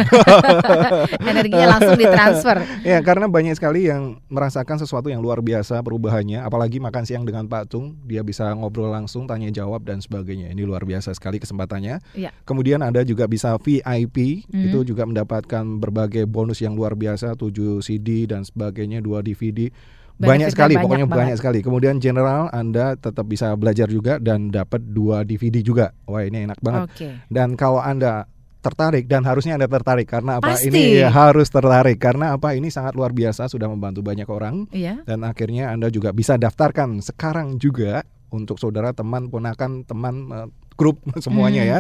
Energinya langsung ditransfer. ya, karena banyak sekali yang merasakan sesuatu yang luar biasa perubahannya, apalagi makan siang dengan Pak Tung, dia bisa ngobrol langsung, tanya jawab dan sebagainya. Ini luar biasa sekali kesempatannya. Iya. Kemudian Anda juga bisa VIP, Mhm. itu juga mendapatkan berbagai bonus yang luar biasa, 7 CD dan sebagainya, 2 DVD. Banyak sekali, banyak pokoknya banget. banyak sekali. Kemudian general Anda tetap bisa belajar juga dan dapat 2 DVD juga. Wah, ini enak banget. Oke. Dan kalau Anda tertarik dan harusnya Anda tertarik karena apa? Pasti. Ini ya, harus tertarik karena apa? Ini sangat luar biasa sudah membantu banyak orang. Iya. Dan akhirnya Anda juga bisa daftarkan sekarang juga untuk saudara, teman, ponakan, teman eh, grup semuanya Hmm. ya.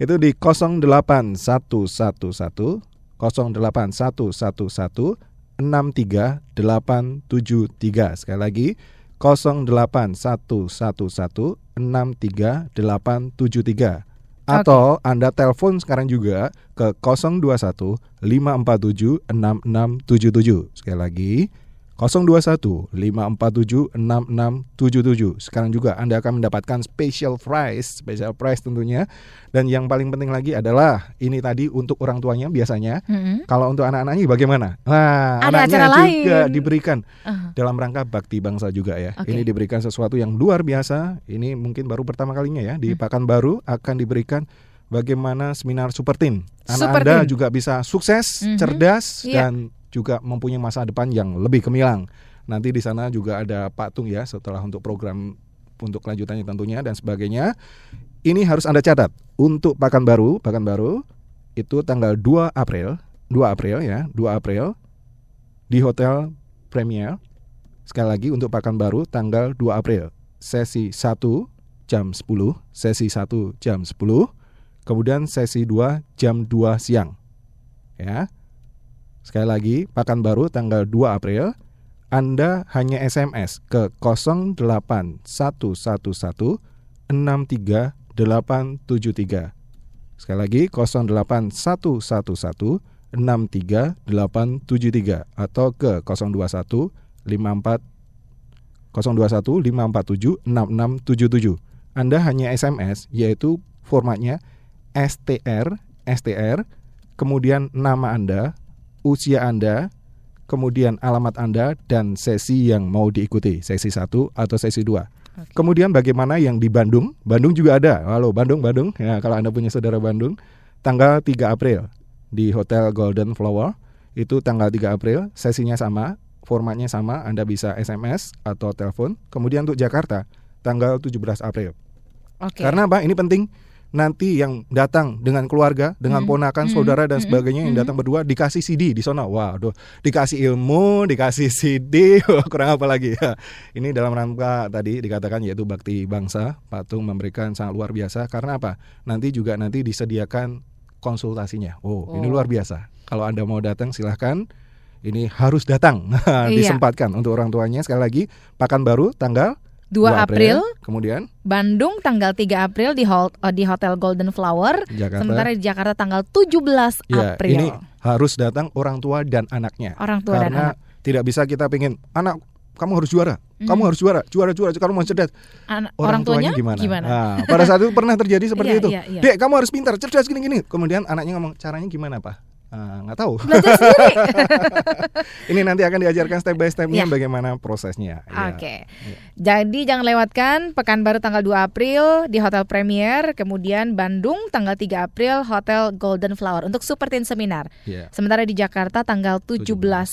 Itu di 08111 08111 63873 sekali lagi 08111 63873 atau Anda telepon sekarang juga ke 021 547 6677 sekali lagi 021 547 6677 sekarang juga Anda akan mendapatkan special price special price tentunya dan yang paling penting lagi adalah ini tadi untuk orang tuanya biasanya Mhm. kalau untuk anak-anaknya bagaimana nah Ada anaknya acara juga lain. diberikan Ah. dalam rangka bakti bangsa juga ya. Oke. Ini diberikan sesuatu yang luar biasa. Ini mungkin baru pertama kalinya ya Hmm. di Pekanbaru akan diberikan bagaimana seminar super teen. Anak Super Anda teen. juga bisa sukses, Mhm. cerdas Iya. dan juga mempunyai masa depan yang lebih gemilang. Nanti di sana juga ada Pak Tung ya setelah untuk program untuk kelanjutannya tentunya dan sebagainya. Ini harus Anda catat untuk Pekanbaru, Pekanbaru itu tanggal 2 April, 2 April ya, 2 April di Hotel Premier. Sekali lagi untuk Pekanbaru tanggal 2 April. Sesi 1 jam 10, sesi 1 jam 10, kemudian sesi 2 jam 2 siang. Ya. Sekali lagi, Pekanbaru tanggal 2 April. Anda hanya SMS ke 08111 63873. Sekali lagi 08111 63873 atau ke 021 54 021 547 6677. Anda hanya SMS yaitu formatnya STR STR kemudian nama Anda, usia Anda, kemudian alamat Anda dan sesi yang mau diikuti, sesi 1 atau sesi 2. Kemudian bagaimana yang di Bandung? Bandung juga ada. Halo Bandung, Bandung. Ya, kalau Anda punya saudara Bandung, tanggal 3 April di Hotel Golden Flower. Itu tanggal 3 April, sesinya sama, formatnya sama, Anda bisa SMS atau telepon. Kemudian untuk Jakarta, tanggal 17 April. Oke. Karena apa? Ini penting. Nanti yang datang dengan keluarga, dengan Hmm, ponakan, hmm, saudara dan hmm, sebagainya yang hmm. datang berdua dikasih CD di sana. Waduh, dikasih ilmu, dikasih CD, kurang apa lagi ya. Ini dalam rangka tadi dikatakan yaitu bakti bangsa, Patung memberikan sangat luar biasa karena apa? Nanti juga nanti disediakan konsultasinya. Oh, ini Oh. luar biasa. Kalau Anda mau datang silahkan. Ini harus datang. Iya. Disempatkan untuk orang tuanya sekali lagi Pekanbaru tanggal 2 April. Kemudian Bandung tanggal 3 April di hol- eh, di Hotel Golden Flower. Jakarta. Sementara di Jakarta tanggal 17 Ya, April. ini harus datang orang tua dan anaknya. Orang tua dan Karena anak. tidak bisa kita pengen anak kamu harus juara, kamu Hmm. harus juara, juara juara, kamu mau cerdas. Anak- orang tuanya gimana? gimana? Nah, pada saat itu pernah terjadi seperti Iya, itu. iya, iya. Dek, kamu harus pintar, cerdas gini-gini. Kemudian anaknya ngomong, caranya gimana, Pak? Ah, nggak tahu. Belajar sendiri. Ini nanti akan diajarkan step by stepnya Iya. bagaimana prosesnya. Ya. Oke. Jadi jangan lewatkan Pekanbaru tanggal 2 April di Hotel Premier, kemudian Bandung tanggal 3 April Hotel Golden Flower untuk Super Teen Seminar. Iya. Sementara di Jakarta tanggal 17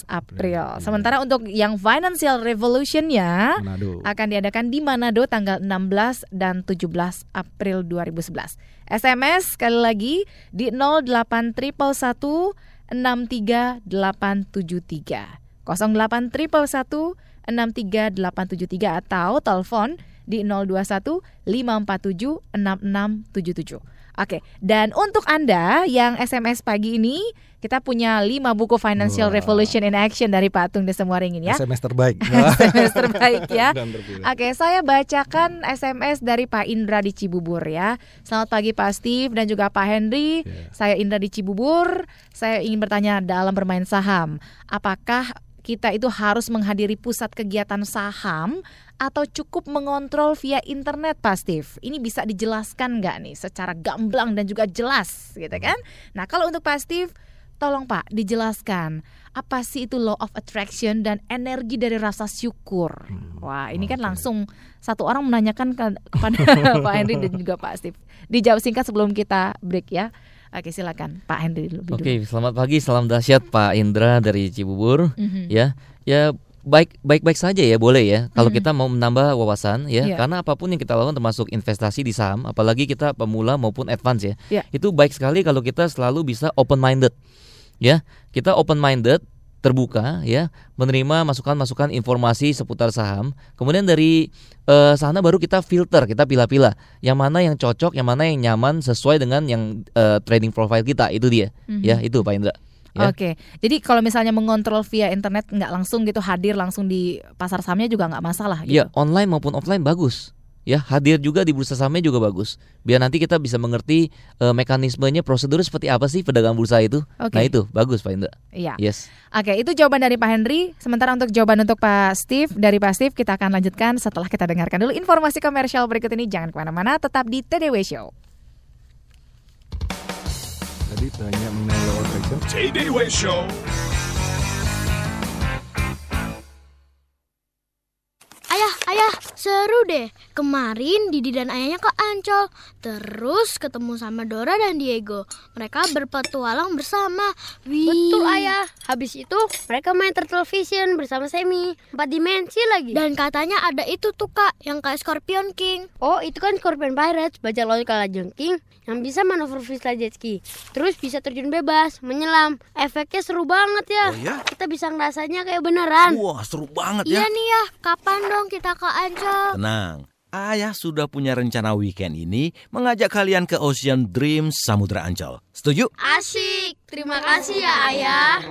April. Sementara untuk yang Financial Revolution-nya Manado. akan diadakan di Manado tanggal 16 dan 17 April 2011. SMS sekali lagi di 08111 63873 08111 63873 atau telepon di 021 547 6677. Oke, dan untuk Anda yang SMS pagi ini, kita punya 5 buku Financial Wah. Revolution in Action dari Patung Desemwaringin ya. SMS terbaik. SMS terbaik ya. Oke, saya bacakan SMS dari Pak Indra di Cibubur ya. Selamat pagi Pak Steve dan juga Pak Henry. Saya Indra di Cibubur. Saya ingin bertanya dalam bermain saham, apakah kita itu harus menghadiri pusat kegiatan saham atau cukup mengontrol via internet Pak Steve? Ini bisa dijelaskan nggak nih secara gamblang dan juga jelas gitu kan? Nah kalau untuk Pak Steve tolong Pak dijelaskan apa sih itu law of attraction dan energi dari rasa syukur. Wah, ini kan langsung satu orang menanyakan ke- kepada Pak Henry dan juga Pak Steve. Dijawab singkat sebelum kita break ya. Oke, silakan Pak Henry lebih dulu. Oke, selamat pagi, salam dahsyat Pak Indra dari Cibubur. Mhm. Ya, ya baik baik baik saja ya boleh ya. Kalau Mhm. kita mau menambah wawasan ya, Iya. karena apa pun yang kita lakukan termasuk investasi di saham, apalagi kita pemula maupun advance ya, Iya. itu baik sekali kalau kita selalu bisa open minded. Ya, kita open minded terbuka ya menerima masukan-masukan informasi seputar saham kemudian dari eh, sana baru kita filter kita pilah-pilah yang mana yang cocok yang mana yang nyaman sesuai dengan yang eh, trading profile kita itu dia Mhm. ya itu Pak Indra ya. Oke, jadi kalau misalnya mengontrol via internet nggak langsung gitu hadir langsung di pasar sahamnya juga nggak masalah gitu. Ya, online maupun offline bagus. Ya, hadir juga di bursa sahamnya juga bagus. Biar nanti kita bisa mengerti eh, mekanismenya, prosedur seperti apa sih pedagang bursa itu. Oke. Nah, itu bagus Pak Indra. Iya. Yes. Oke, itu jawaban dari Pak Henry. Sementara untuk jawaban untuk Pak Steve, dari Pak Steve kita akan lanjutkan setelah kita dengarkan dulu informasi komersial berikut ini. Jangan ke mana-mana, tetap di TDW Show. Tadi tanya mengenai law. TDW Show. Ayah, ayah, seru deh. Kemarin Didi dan ayahnya ke Ancol. Terus ketemu sama Dora dan Diego. Mereka berpetualang bersama. Wih. Betul ayah. Habis itu mereka main turtle vision bersama Semi. Empat dimensi lagi. Dan katanya ada itu tuh kak, yang kayak Scorpion King. Oh itu kan Scorpion Pirates Bajak laut kala jengking Yang bisa manuver freestyle jet ski Terus bisa terjun bebas Menyelam Efeknya seru banget ya Oh ya? Kita bisa ngerasanya kayak beneran Wah, seru banget Iya ya. nih ya, kapan dong kita ke Ancol? Tenang, Ayah sudah punya rencana weekend ini mengajak kalian ke Ocean Dream Samudra Ancol. Setuju? Asik. Terima kasih ya ayah.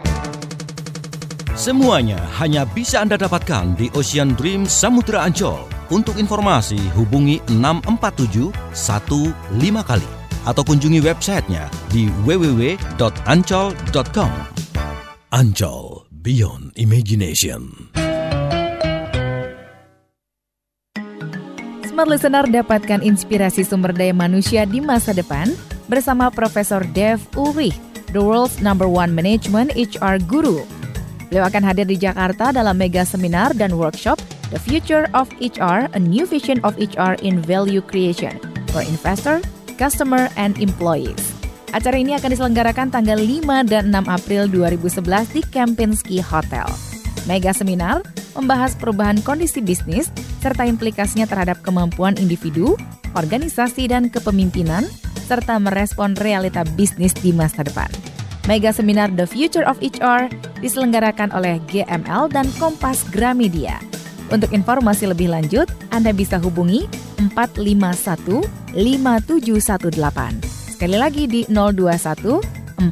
Semuanya hanya bisa Anda dapatkan di Ocean Dream Samudra Ancol. Untuk informasi hubungi 647 15 kali atau kunjungi websitenya di www.ancol.com. Ancol Beyond Imagination. Smart Listener dapatkan inspirasi sumber daya manusia di masa depan bersama Profesor Dev Ulrich, the world's number one management HR guru. Beliau akan hadir di Jakarta dalam mega seminar dan workshop The Future of HR, a New Vision of HR in Value Creation for Investor, Customer, and Employees. Acara ini akan diselenggarakan tanggal 5 dan 6 April 2011 di Kempinski Hotel. Mega seminar membahas perubahan kondisi bisnis serta implikasinya terhadap kemampuan individu, organisasi, dan kepemimpinan, serta merespon realita bisnis di masa depan. Mega seminar The Future of HR diselenggarakan oleh GML dan Kompas Gramedia. Untuk informasi lebih lanjut, Anda bisa hubungi 451 5718. Sekali lagi di 021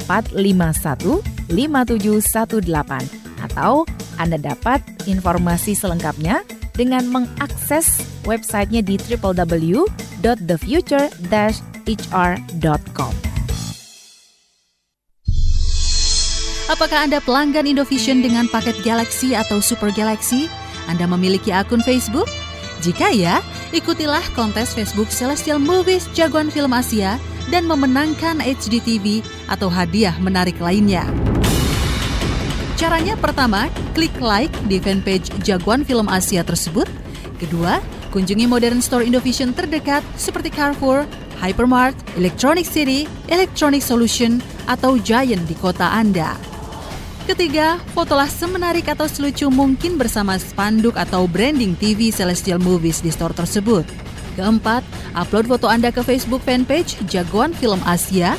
451 5718 atau Anda dapat informasi selengkapnya dengan mengakses websitenya di www.thefuture-hr.com. Apakah Anda pelanggan Indovision dengan paket Galaxy atau Super Galaxy? Anda memiliki akun Facebook? Jika ya, ikutilah kontes Facebook Celestial Movies Jagoan Film Asia dan memenangkan HD TV atau hadiah menarik lainnya. Caranya pertama, klik like di fanpage Jagoan Film Asia tersebut. Kedua, kunjungi modern store Indovision terdekat seperti Carrefour, Hypermart, Electronic City, Electronic Solution, atau Giant di kota Anda. Ketiga, fotolah semenarik atau selucu mungkin bersama spanduk atau branding TV Celestial Movies di store tersebut. Keempat, upload foto Anda ke Facebook fanpage Jagoan Film Asia.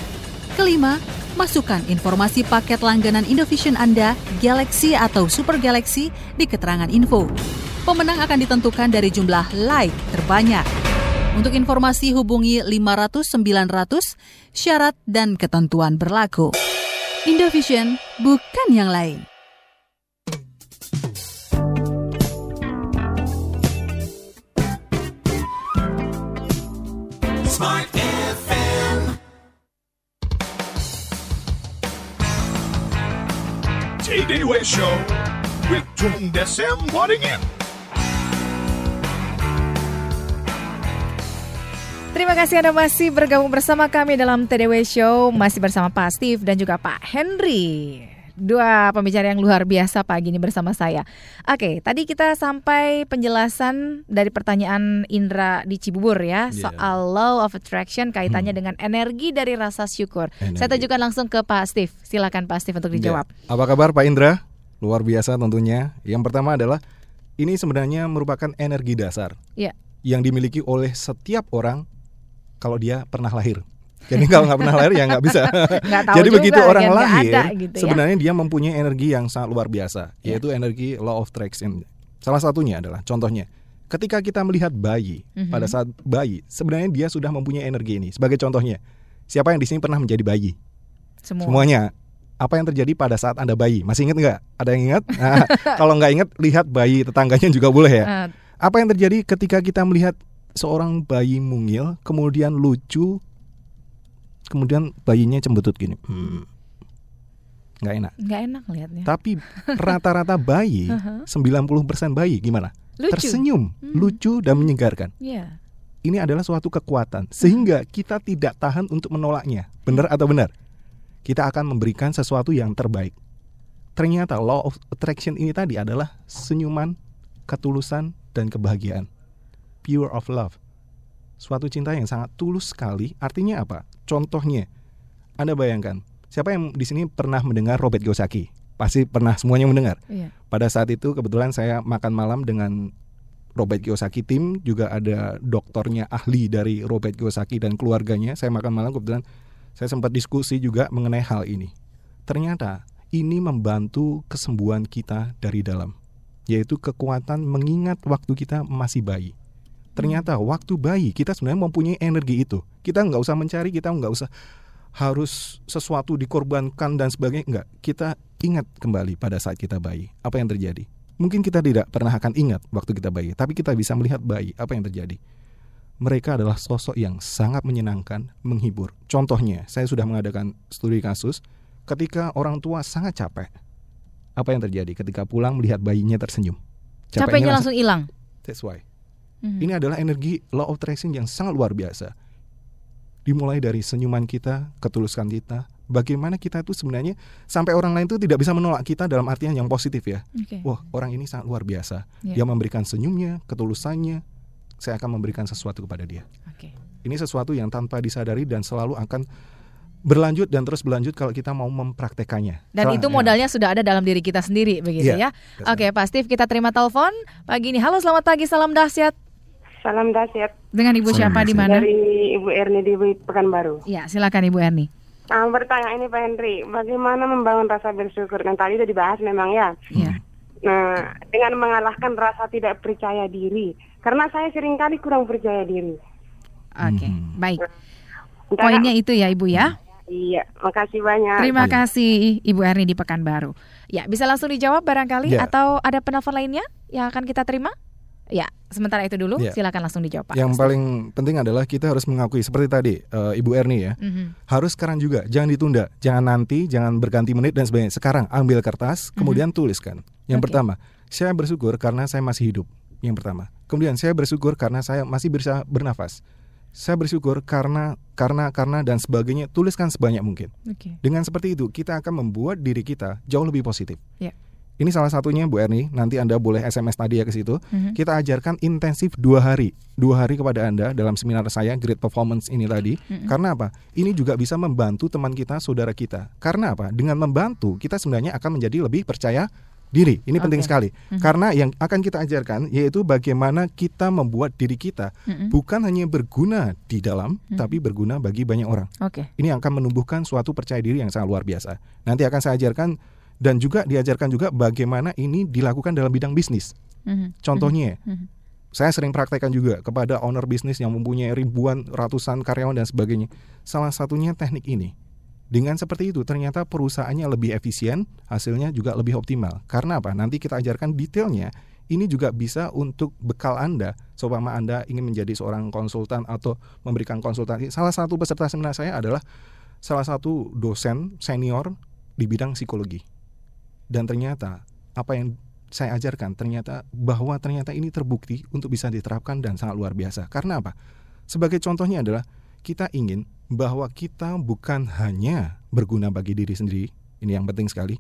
Kelima, masukkan informasi paket langganan Indovision Anda, Galaxy atau Super Galaxy di keterangan info. Pemenang akan ditentukan dari jumlah like terbanyak. Untuk informasi hubungi 500 900, syarat dan ketentuan berlaku. Indovision bukan yang lain. TDW Show. With Tung Desem Wadding In. Terima kasih Anda masih bergabung bersama kami dalam TDW Show. Masih bersama Pak Steve dan juga Pak Henry Dua pembicara yang luar biasa pagi ini bersama saya Oke, tadi kita sampai penjelasan dari pertanyaan Indra di Cibubur ya Iya. Soal law of attraction kaitannya dengan energi dari rasa syukur Energi. Saya tunjukkan langsung ke Pak Steve Silakan Pak Steve untuk dijawab Ya. Apa kabar Pak Indra? Luar biasa tentunya. Yang pertama adalah ini sebenarnya merupakan energi dasar Ya, yang dimiliki oleh setiap orang kalau dia pernah lahir. Jadi kalau nggak pernah lahir ya nggak bisa. Tahu Jadi juga begitu orang kan, nggak lahir, ada gitu ya. sebenarnya dia mempunyai energi yang sangat luar biasa, Ya. yaitu energi law of attraction. Salah satunya adalah contohnya, ketika kita melihat bayi, Mhm. pada saat bayi, sebenarnya dia sudah mempunyai energi ini. Sebagai contohnya, siapa yang di sini pernah menjadi bayi? semua Semuanya. Apa yang terjadi pada saat anda bayi? Masih ingat nggak? Ada yang ingat? Nah, kalau nggak ingat, lihat bayi tetangganya juga boleh ya. Eh, Apa yang terjadi ketika kita melihat seorang bayi mungil, kemudian lucu, kemudian bayinya cembetut gini? Hmm. Nggak enak. Nggak enak lihatnya Tapi rata-rata bayi, Aha. 90% bayi gimana? Lucu. Tersenyum, Hmm. lucu dan menyegarkan. Iya Ini adalah suatu kekuatan sehingga kita tidak tahan untuk menolaknya. Benar atau benar? Kita akan memberikan sesuatu yang terbaik. Ternyata law of attraction ini tadi adalah senyuman, ketulusan dan kebahagiaan. Pure of love. Suatu cinta yang sangat tulus sekali. Artinya apa? Contohnya, Anda bayangkan, siapa yang di sini pernah mendengar Robert Kiyosaki? Pasti pernah semuanya mendengar. Iya. Pada saat itu kebetulan saya makan malam dengan Robert Kiyosaki tim juga ada doktornya ahli dari Robert Kiyosaki dan keluarganya. Saya makan malam kebetulan saya sempat diskusi juga mengenai hal ini. Ternyata ini membantu kesembuhan kita dari dalam, yaitu kekuatan mengingat waktu kita masih bayi. Ternyata waktu bayi kita sebenarnya mempunyai energi itu. Kita nggak usah mencari, kita nggak usah harus sesuatu dikorbankan dan sebagainya. Enggak, kita ingat kembali pada saat kita bayi. Apa yang terjadi? Mungkin kita tidak pernah akan ingat waktu kita bayi, tapi kita bisa melihat bayi. Apa yang terjadi? Mereka adalah sosok yang sangat menyenangkan, menghibur. Contohnya, saya sudah mengadakan studi kasus ketika orang tua sangat capek. Apa yang terjadi ketika pulang melihat bayinya tersenyum? Capeknya langsung hilang That's why. Mhm. Ini adalah energi law of attraction yang sangat luar biasa. Dimulai dari senyuman kita, ketulusan kita, bagaimana kita itu sebenarnya sampai orang lain itu tidak bisa menolak kita dalam artian yang positif ya. Oke. Wah, orang ini sangat luar biasa. Ya. Dia memberikan senyumnya, ketulusannya, saya akan memberikan sesuatu kepada dia. Oke. Ini sesuatu yang tanpa disadari dan selalu akan berlanjut dan terus berlanjut kalau kita mau mempraktekannya. Dan itu ya. modalnya sudah ada dalam diri kita sendiri begitu Iya, ya. Oke, Pak Steve kita terima telepon pagi ini. Halo, selamat pagi, salam dahsyat. Salam dahsyat. Dengan Ibu siapa di mana? Dari Ibu Erni di Pekanbaru. Ya, silakan Ibu Erni. Nah, bertanya ini Pak Henry, bagaimana membangun rasa bersyukur? Nah, tadi sudah dibahas memang ya. Iya. Nah, dengan mengalahkan rasa tidak percaya diri. Karena saya sering kali kurang percaya diri. Oke, Hmm. baik. Poinnya itu ya Ibu ya. Iya, makasih banyak. Terima kasih Ibu Erni di Pekanbaru. Ya, bisa langsung dijawab barangkali Ya. atau ada penelpon lainnya yang akan kita terima? Ya, sementara itu dulu Ya. silakan langsung dijawab Pak. Yang paling penting adalah kita harus mengakui seperti tadi eh, Ibu Erni ya. Mhm. Harus sekarang juga, jangan ditunda, jangan nanti, jangan berganti menit dan sebagainya. Sekarang ambil kertas, kemudian tuliskan. Yang Oke. pertama, saya bersyukur karena saya masih hidup. Yang pertama. Kemudian saya bersyukur karena saya masih bisa bernafas. Saya bersyukur karena karena karena dan sebagainya. Tuliskan sebanyak mungkin. Oke. Dengan seperti itu, kita akan membuat diri kita jauh lebih positif. Ya. Ini salah satunya Bu Erni. Nanti Anda boleh SMS tadi ya ke situ. Mhm. Kita ajarkan intensif dua hari, dua hari kepada Anda dalam seminar saya Great Performance ini tadi. Mhm. Karena apa? Ini juga bisa membantu teman kita, saudara kita. Karena apa? Dengan membantu kita sebenarnya akan menjadi lebih percaya diri. Ini penting Oke. sekali. Mhm. Karena yang akan kita ajarkan yaitu bagaimana kita membuat diri kita Mhm. bukan hanya berguna di dalam, Mhm. tapi berguna bagi banyak orang. Oke. Ini akan menumbuhkan suatu percaya diri yang sangat luar biasa. Nanti akan saya ajarkan dan juga diajarkan juga bagaimana ini dilakukan dalam bidang bisnis. Mhm. Contohnya, Mhm. saya sering praktekkan juga kepada owner bisnis yang mempunyai ribuan, ratusan karyawan dan sebagainya. Salah satunya teknik ini. Dengan seperti itu ternyata perusahaannya lebih efisien, hasilnya juga lebih optimal. Karena apa? Nanti kita ajarkan detailnya. Ini juga bisa untuk bekal Anda, seumpama Anda ingin menjadi seorang konsultan atau memberikan konsultasi. Salah satu peserta seminar saya adalah salah satu dosen senior di bidang psikologi. Dan ternyata apa yang saya ajarkan ternyata bahwa ternyata ini terbukti untuk bisa diterapkan dan sangat luar biasa. Karena apa? Sebagai contohnya adalah kita ingin bahwa kita bukan hanya berguna bagi diri sendiri, ini yang penting sekali,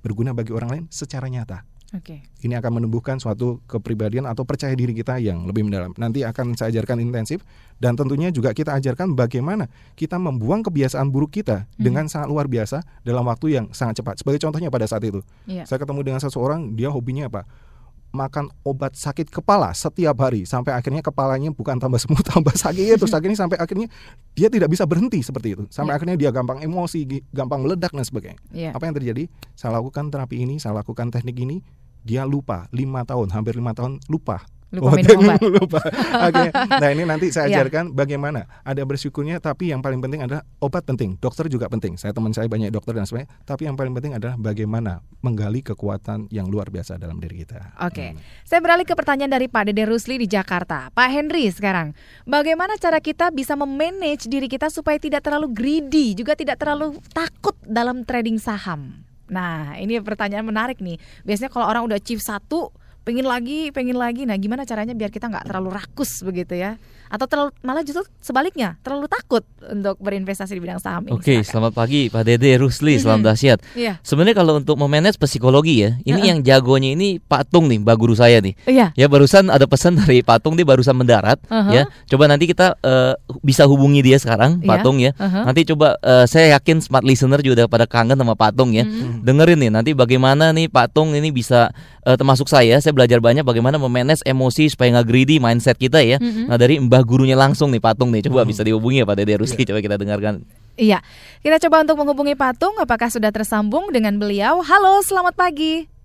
berguna bagi orang lain secara nyata. Oke. Ini akan menumbuhkan suatu kepribadian atau percaya diri kita yang lebih mendalam. Nanti akan saya ajarkan intensif dan tentunya juga kita ajarkan bagaimana kita membuang kebiasaan buruk kita Hmm. dengan sangat luar biasa dalam waktu yang sangat cepat. Sebagai contohnya pada saat itu, Iya. saya ketemu dengan seseorang, dia hobinya apa? Makan obat sakit kepala setiap hari sampai akhirnya kepalanya bukan tambah sembuh tambah sakit terus akhirnya sampai akhirnya dia tidak bisa berhenti seperti itu sampai Iya. akhirnya dia gampang emosi gampang meledak dan sebagainya Iya. apa yang terjadi saya lakukan terapi ini saya lakukan teknik ini dia lupa lima tahun hampir lima tahun lupa Lupa Oh, minum obat. lupa. Oke. Nah ini nanti saya Iya. ajarkan bagaimana ada bersyukurnya, tapi yang paling penting adalah obat penting, dokter juga penting. Saya teman saya banyak dokter dan sebagainya. Tapi yang paling penting adalah bagaimana menggali kekuatan yang luar biasa dalam diri kita. Oke, saya beralih ke pertanyaan dari Pak Dede Rusli di Jakarta. Pak Henry sekarang, bagaimana cara kita bisa memanage diri kita supaya tidak terlalu greedy, juga tidak terlalu takut dalam trading saham? Nah, ini pertanyaan menarik nih. Biasanya kalau orang udah achieve satu, pengen lagi, pengen lagi. Nah, gimana caranya biar kita nggak terlalu rakus begitu ya? Atau terlalu malah justru sebaliknya, terlalu takut untuk berinvestasi di bidang saham ini? Oke, selamat pagi Pak Dede Rusli, salam Mhm. dahsyat. Iya. Sebenarnya kalau untuk memanage psikologi ya, ini Heeh. yang jagonya ini Pak Tung nih, Mbak Guru saya nih. Iya. Ya barusan ada pesan dari Pak Tung dia barusan mendarat Aha. ya. Coba nanti kita eh, bisa hubungi dia sekarang, Pak Iya. Tung ya. Aha. Nanti coba eh, saya yakin smart listener juga udah pada kangen sama Pak Tung ya. Mhm. Dengerin nih nanti bagaimana nih Pak Tung ini bisa eh, termasuk saya, saya belajar banyak bagaimana memanage emosi supaya nggak greedy mindset kita ya. Mhm. Nah dari Mbah gurunya langsung nih Patung nih, coba bisa dihubungi ya Pak Dede Ruski, coba kita dengarkan. Iya, kita coba untuk menghubungi Patung. Apakah sudah tersambung dengan beliau? Halo, selamat pagi.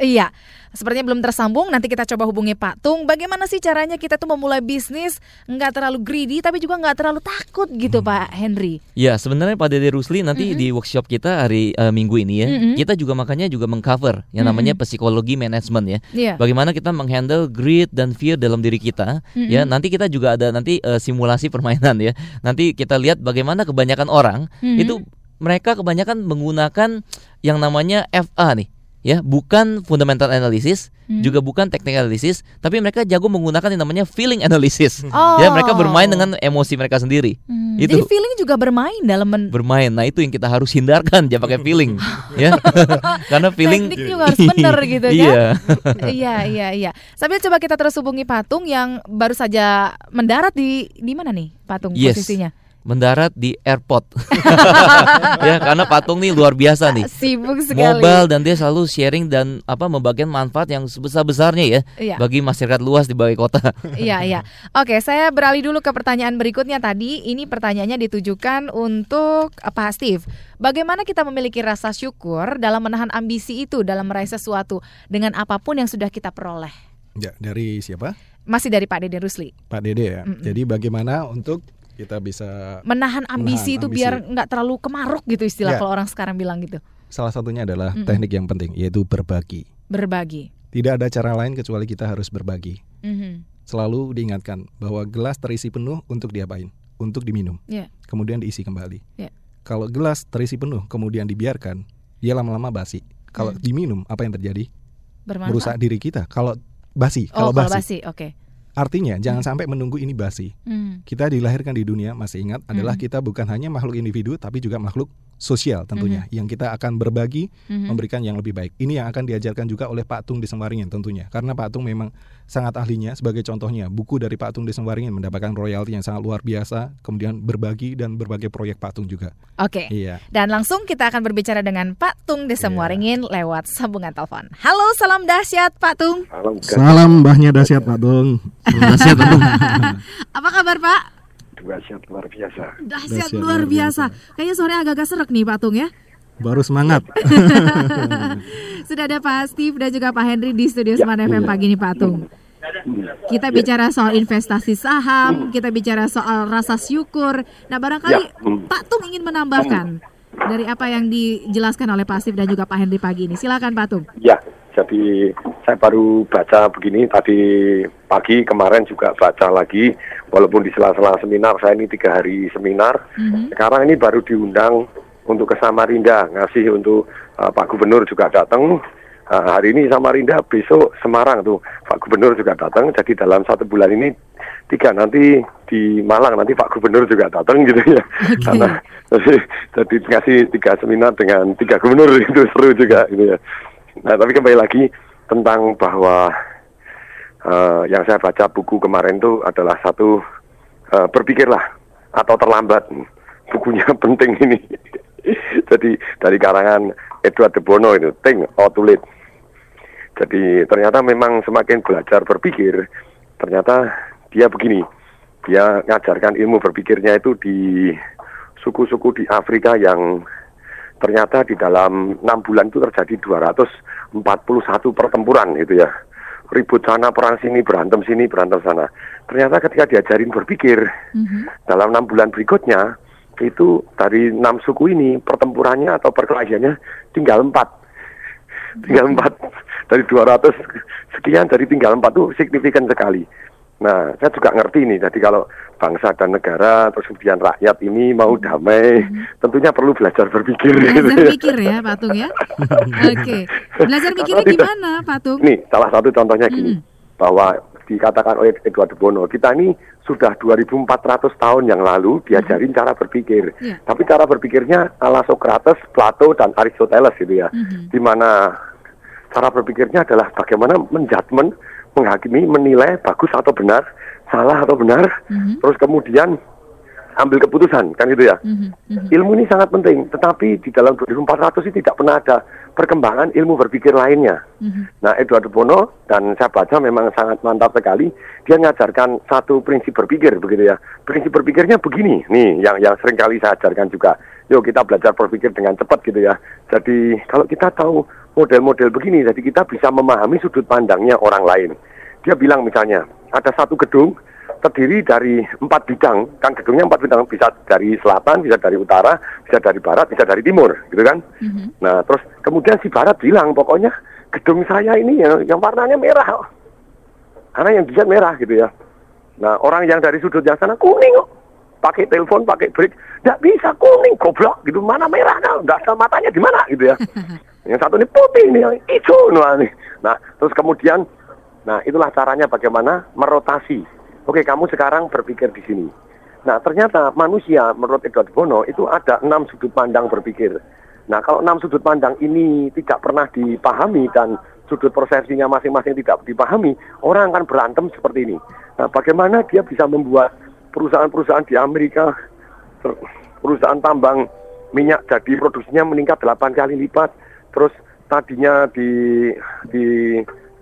Iya, sepertinya belum tersambung. Nanti kita coba hubungi Patung. Bagaimana sih caranya kita tuh memulai bisnis nggak terlalu greedy, tapi juga nggak terlalu takut gitu, Pak Henry? Ya sebenarnya Pak Dede Rusli nanti di workshop kita hari eh, Minggu ini ya, Mhm. kita juga makanya juga mengcover yang namanya psikologi manajemen ya. Iya. Bagaimana kita menghandle greed dan fear dalam diri kita ya. Mhm. Nanti kita juga ada nanti eh, simulasi permainan ya. Nanti kita lihat bagaimana kebanyakan orang Mhm. itu mereka kebanyakan menggunakan yang namanya FA nih ya, bukan fundamental analysis, Mhm. juga bukan technical analysis, tapi mereka jago menggunakan yang namanya feeling analysis. Oh. Ya, mereka bermain dengan emosi mereka sendiri. Hmm, Itu Jadi feeling juga bermain dalam men- bermain. Nah, itu yang kita harus hindarkan, jangan pakai feeling, ya. Karena feeling Teknik juga harus bener gitu kan? Iya. iya, iya, iya. Sambil coba kita terus hubungi Patung yang baru saja mendarat di di mana nih Patung Yes. posisinya? Mendarat di airport. ya, karena patung nih luar biasa nih. Sibuk sekali. Mobile dan dia selalu sharing dan apa membagikan manfaat yang sebesar-besarnya ya Iya. bagi masyarakat luas di balai kota. Iya, iya. Oke, saya beralih dulu ke pertanyaan berikutnya tadi. Ini pertanyaannya ditujukan untuk eh, Pak Steve. Bagaimana kita memiliki rasa syukur dalam menahan ambisi itu dalam meraih sesuatu dengan apa pun yang sudah kita peroleh? Ya, dari siapa? Masih dari Pak Dede Rusli. Pak Dede ya. Mm-mm. Jadi bagaimana untuk kita bisa Menahan ambisi menahan itu ambisi? biar nggak terlalu kemaruk gitu istilah Ya. kalau orang sekarang bilang gitu. Salah satunya adalah Mm-mm. teknik yang penting yaitu berbagi. Berbagi. Tidak ada cara lain kecuali kita harus berbagi. Mhm. Selalu diingatkan bahwa gelas terisi penuh untuk diapain? Untuk diminum. Ya. Kemudian diisi kembali. Ya. Kalau gelas terisi penuh kemudian dibiarkan, dia lama-lama basi. Kalau Hmm. diminum apa yang terjadi? Bermanfaat. Merusak diri kita. Kalau basi, Oh, kalau kalau basi. basi, oke. Artinya jangan sampai menunggu ini basi. Hmm. Kita dilahirkan di dunia masih ingat adalah Mhm. kita bukan hanya makhluk individu tapi juga makhluk sosial tentunya yang kita akan berbagi Mhm. memberikan yang lebih baik. Ini yang akan diajarkan juga oleh Pak Tung di Semwaringin tentunya. Karena Pak Tung memang sangat ahlinya sebagai contohnya buku dari Pak Tung di Semwaringin mendapatkan royalti yang sangat luar biasa, kemudian berbagi dan berbagai proyek Pak Tung juga. Oke. Iya. Dan langsung kita akan berbicara dengan Pak Tung Desa Muaringin lewat sambungan telepon. Halo, salam dahsyat Pak Tung. Salam mbahnya dahsyat Pak Tung. Dahsyat Pak Tung. Apa kabar Pak? Dahsyat luar biasa. Dahsyat luar biasa. Kayaknya sore agak-agak serak nih Pak Tung ya. Baru semangat. Sudah ada Pak Steve dan juga Pak Henry di studio Ya, Smart FM pagi ini Pak Tung. Kita bicara soal investasi saham, kita bicara soal rasa syukur. Nah, barangkali Ya, hmm. Pak Tung ingin menambahkan dari apa yang dijelaskan oleh Pak Steve dan juga Pak Henry pagi ini. Silakan Pak Tung. Ya, jadi saya baru baca begini tadi pagi kemarin juga baca lagi walaupun di sela-sela seminar saya ini tiga hari seminar. Sekarang ini baru diundang untuk ke Samarinda ngasih untuk uh, Pak Gubernur juga datang. Uh, hari ini Samarinda besok Semarang tuh Pak Gubernur juga datang. Jadi dalam satu bulan ini tiga nanti di Malang nanti Pak Gubernur juga datang gitu ya. Karena jadi, jadi ngasih tiga seminar dengan tiga gubernur itu seru juga gitu ya nah tapi kembali lagi tentang bahwa eh, yang saya baca buku kemarin itu adalah satu eh, berpikirlah atau terlambat bukunya penting ini. Jadi dari karangan Edward de Bono itu Think or to Lead jadi ternyata memang semakin belajar berpikir ternyata dia begini. Dia ngajarkan ilmu berpikirnya itu di suku-suku di Afrika yang ternyata di dalam enam bulan itu terjadi 241 pertempuran gitu ya. Ribut sana perang sini berantem sini berantem sana. Ternyata ketika diajarin berpikir dalam enam bulan berikutnya itu dari enam suku ini pertempurannya atau perkelahiannya tinggal empat. Tinggal empat. Dari 200 sekian dari tinggal empat itu signifikan sekali Nah, saya juga ngerti nih. Jadi kalau bangsa dan negara, terus kemudian rakyat ini mau damai, tentunya perlu belajar berpikir. gitu Belajar ya. pikir ya Patung ya. Oke. Belajar pikirnya Kalau tidak- gimana Patung? Nih, salah satu contohnya gini, bahwa dikatakan oleh Edward Bono, kita ini sudah 2400 tahun yang lalu diajarin cara berpikir. Iya. Tapi cara berpikirnya ala Socrates, Plato, dan Aristoteles gitu ya. Di mana cara berpikirnya adalah bagaimana menjudgment, menghakimi, menilai bagus atau benar, salah atau benar, terus kemudian ambil keputusan, kan gitu ya. Ilmu ini sangat penting, tetapi di dalam 2400 ini tidak pernah ada perkembangan ilmu berpikir lainnya. Nah, Edward de Bono dan saya baca memang sangat mantap sekali. Dia mengajarkan satu prinsip berpikir begitu ya. Prinsip berpikirnya begini, nih yang yang sering kali saya ajarkan juga. Yuk kita belajar berpikir dengan cepat gitu ya. Jadi kalau kita tahu model-model begini, jadi kita bisa memahami sudut pandangnya orang lain. Dia bilang misalnya ada satu gedung terdiri dari empat bidang, kan gedungnya empat bidang bisa dari selatan, bisa dari utara, bisa dari barat, bisa dari timur, gitu kan? Nah, terus kemudian si Barat bilang, pokoknya gedung saya ini yang, yang warnanya merah. Karena yang desain merah gitu ya. Nah, orang yang dari sudut yang sana kuning kok. Pakai telepon, pakai break. Nggak bisa kuning, goblok gitu. Mana merahnya? Nggak ada matanya di mana gitu ya. yang satu ini putih, ini hijau. Nih. nah, terus kemudian, nah itulah caranya bagaimana merotasi. Oke, kamu sekarang berpikir di sini. Nah, ternyata manusia menurut Edward Bono itu ada enam sudut pandang berpikir. Nah, kalau enam sudut pandang ini tidak pernah dipahami dan sudut persepsinya masing-masing tidak dipahami, orang akan berantem seperti ini. Nah, bagaimana dia bisa membuat perusahaan-perusahaan di Amerika, perusahaan tambang minyak jadi produksinya meningkat 8 kali lipat, terus tadinya di di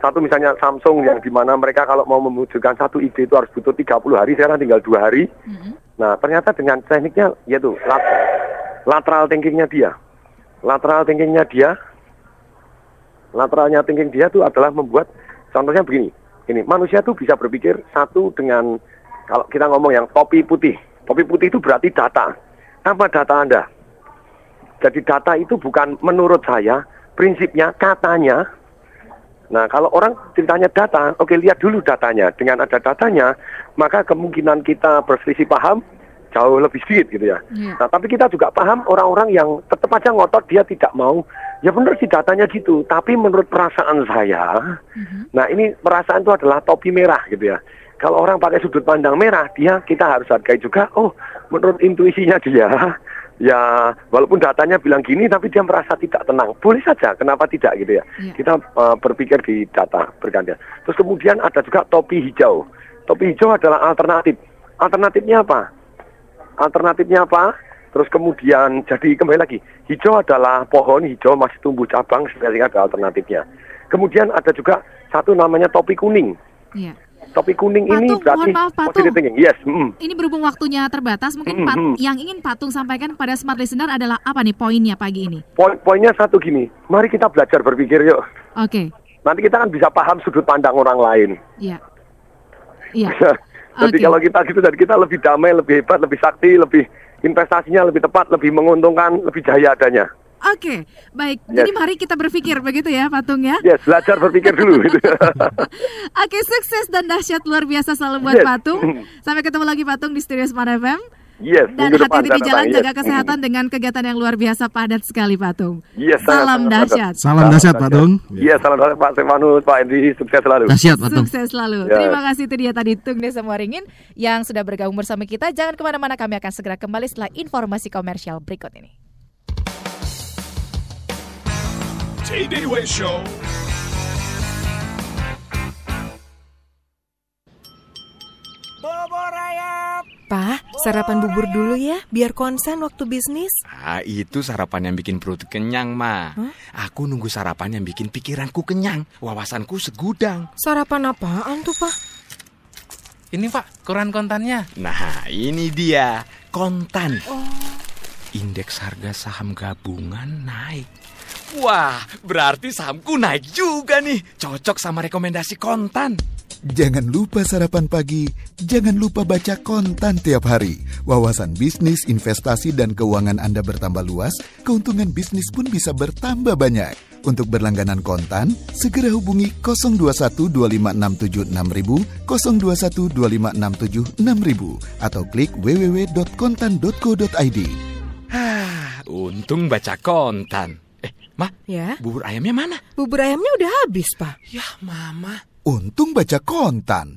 satu misalnya Samsung yang di mana mereka kalau mau mewujudkan satu ide itu harus butuh 30 hari, sekarang tinggal dua hari. Nah, ternyata dengan tekniknya yaitu lat- lateral thinkingnya dia. Lateral thinkingnya dia, lateralnya thinking dia itu adalah membuat, contohnya begini, ini manusia tuh bisa berpikir satu dengan, kalau kita ngomong yang topi putih, topi putih itu berarti data. Apa data Anda? Jadi data itu bukan menurut saya, prinsipnya, katanya. Nah, kalau orang ceritanya data, oke lihat dulu datanya. Dengan ada datanya, maka kemungkinan kita berselisih paham jauh lebih sedikit gitu ya. Nah, tapi kita juga paham orang-orang yang tetap aja ngotot dia tidak mau. Ya benar sih datanya gitu, tapi menurut perasaan saya, nah ini perasaan itu adalah topi merah gitu ya. Kalau orang pakai sudut pandang merah, dia kita harus hargai juga. Oh, menurut intuisinya dia, ya walaupun datanya bilang gini, tapi dia merasa tidak tenang. Boleh saja, kenapa tidak gitu ya? Kita eh, berpikir di data bergantian. Terus kemudian ada juga topi hijau. Topi hijau adalah alternatif. Alternatifnya apa? Alternatifnya apa? Terus kemudian jadi kembali lagi, hijau adalah pohon hijau masih tumbuh cabang sehingga ada alternatifnya. Kemudian ada juga satu namanya topi kuning. Iya. Topi kuning ini Patung, berarti mohon maaf, Patung. positive thinking. Yes. mm. Ini berhubung waktunya terbatas, mungkin Mm, Pat- mm. yang ingin Patung sampaikan kepada smart listener adalah apa nih poinnya pagi ini? Poin poinnya satu gini, mari kita belajar berpikir yuk. Oke, Nanti kita kan bisa paham sudut pandang orang lain. iya. Iya. jadi Oke. kalau kita gitu, jadi kita lebih damai, lebih hebat, lebih sakti, lebih investasinya lebih tepat, lebih menguntungkan, lebih jaya adanya. Oke, baik. Yes. Jadi mari kita berpikir begitu ya, Patung ya. Yes, belajar berpikir dulu. gitu. Oke, sukses dan dahsyat luar biasa selalu buat Yes. Patung. Sampai ketemu lagi Patung di Studio Smart FM. Yes, Dan hati-hati di jalan datang, jaga yes. kesehatan dengan kegiatan yang luar biasa padat sekali Pak Tung. Yes, Salam sangat, dahsyat. Salam dahsyat, Pak Tung. Iya, salam dahsyat Pak Stefanus, Pak Hendy, sukses selalu. Sukses selalu. Ya. Terima kasih itu dia tadi Tung Desa Waringin yang sudah bergabung bersama kita. Jangan ke mana-mana kami akan segera kembali setelah informasi komersial berikut ini. Tay-Day Way Show. Pak, sarapan bubur dulu ya, biar konsen waktu bisnis. Ah, itu sarapan yang bikin perut kenyang, Ma. Aku nunggu sarapan yang bikin pikiranku kenyang, wawasanku segudang. Sarapan apaan tuh, Pak? Ini Pak, koran kontannya. Nah, ini dia, kontan. Indeks harga saham gabungan naik. Wah, berarti sahamku naik juga nih. Cocok sama rekomendasi kontan. Jangan lupa sarapan pagi, jangan lupa baca kontan tiap hari. Wawasan bisnis, investasi, dan keuangan Anda bertambah luas, keuntungan bisnis pun bisa bertambah banyak. Untuk berlangganan kontan, segera hubungi 02125676.000, 02125676.000, atau klik www.kontan.co.id. Untung baca kontan. Ma, Ya, bubur ayamnya mana? bubur ayamnya udah habis, Pak. Ya, Mama. Untung baca kontan.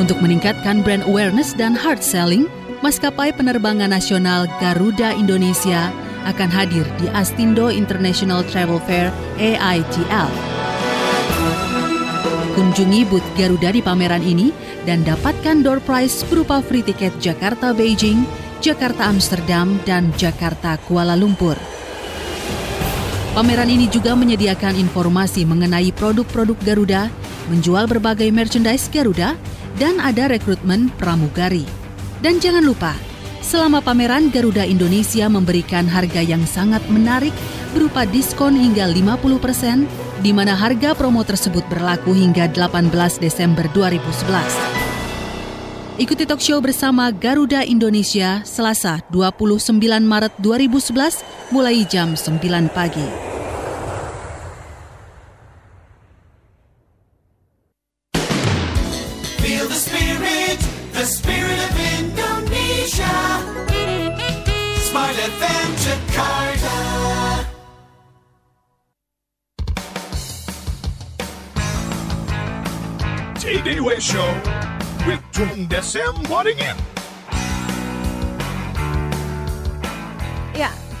Untuk meningkatkan brand awareness dan hard selling, maskapai penerbangan nasional Garuda Indonesia akan hadir di Astindo International Travel Fair AITL. Kunjungi booth Garuda di pameran ini dan dapatkan door prize berupa free tiket Jakarta Beijing, Jakarta Amsterdam, dan Jakarta Kuala Lumpur. Pameran ini juga menyediakan informasi mengenai produk-produk Garuda, menjual berbagai merchandise Garuda, dan ada rekrutmen pramugari. Dan jangan lupa, selama pameran Garuda Indonesia memberikan harga yang sangat menarik berupa diskon hingga 50%, di mana harga promo tersebut berlaku hingga 18 Desember 2011. Ikuti talk show bersama Garuda Indonesia Selasa 29 Maret 2011 mulai jam 9 pagi.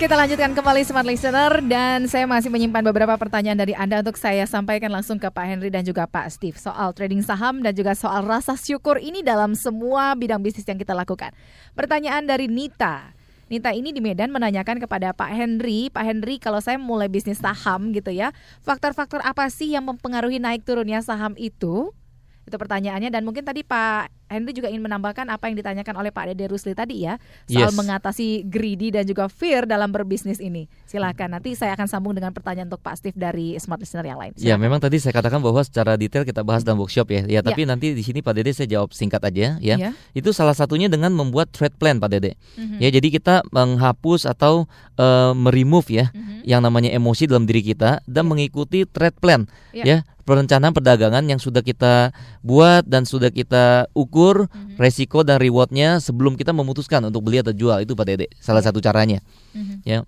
Kita lanjutkan kembali Smart Listener dan saya masih menyimpan beberapa pertanyaan dari Anda untuk saya sampaikan langsung ke Pak Henry dan juga Pak Steve soal trading saham dan juga soal rasa syukur ini dalam semua bidang bisnis yang kita lakukan. Pertanyaan dari Nita. Nita ini di Medan menanyakan kepada Pak Henry, Pak Henry kalau saya mulai bisnis saham gitu ya, faktor-faktor apa sih yang mempengaruhi naik turunnya saham itu? Itu pertanyaannya dan mungkin tadi Pak Henry juga ingin menambahkan apa yang ditanyakan oleh Pak Dede Rusli tadi ya soal Yes. mengatasi greedy dan juga fear dalam berbisnis ini. Silakan nanti saya akan sambung dengan pertanyaan untuk Pak Steve dari Smart Listener yang lain. Ya, memang tadi saya katakan bahwa secara detail kita bahas dalam workshop ya. Ya, tapi Ya. nanti di sini Pak Dede saya jawab singkat aja ya. Ya. Itu salah satunya dengan membuat trade plan Pak Dede. Mhm. Ya, jadi kita menghapus atau eh, meremove ya yang namanya emosi dalam diri kita dan mengikuti trade plan Ya. ya. Perencanaan perdagangan yang sudah kita buat dan sudah kita ukur resiko dan rewardnya sebelum kita memutuskan untuk beli atau jual itu Pak Dede. Salah satu caranya. Mhm. Ya.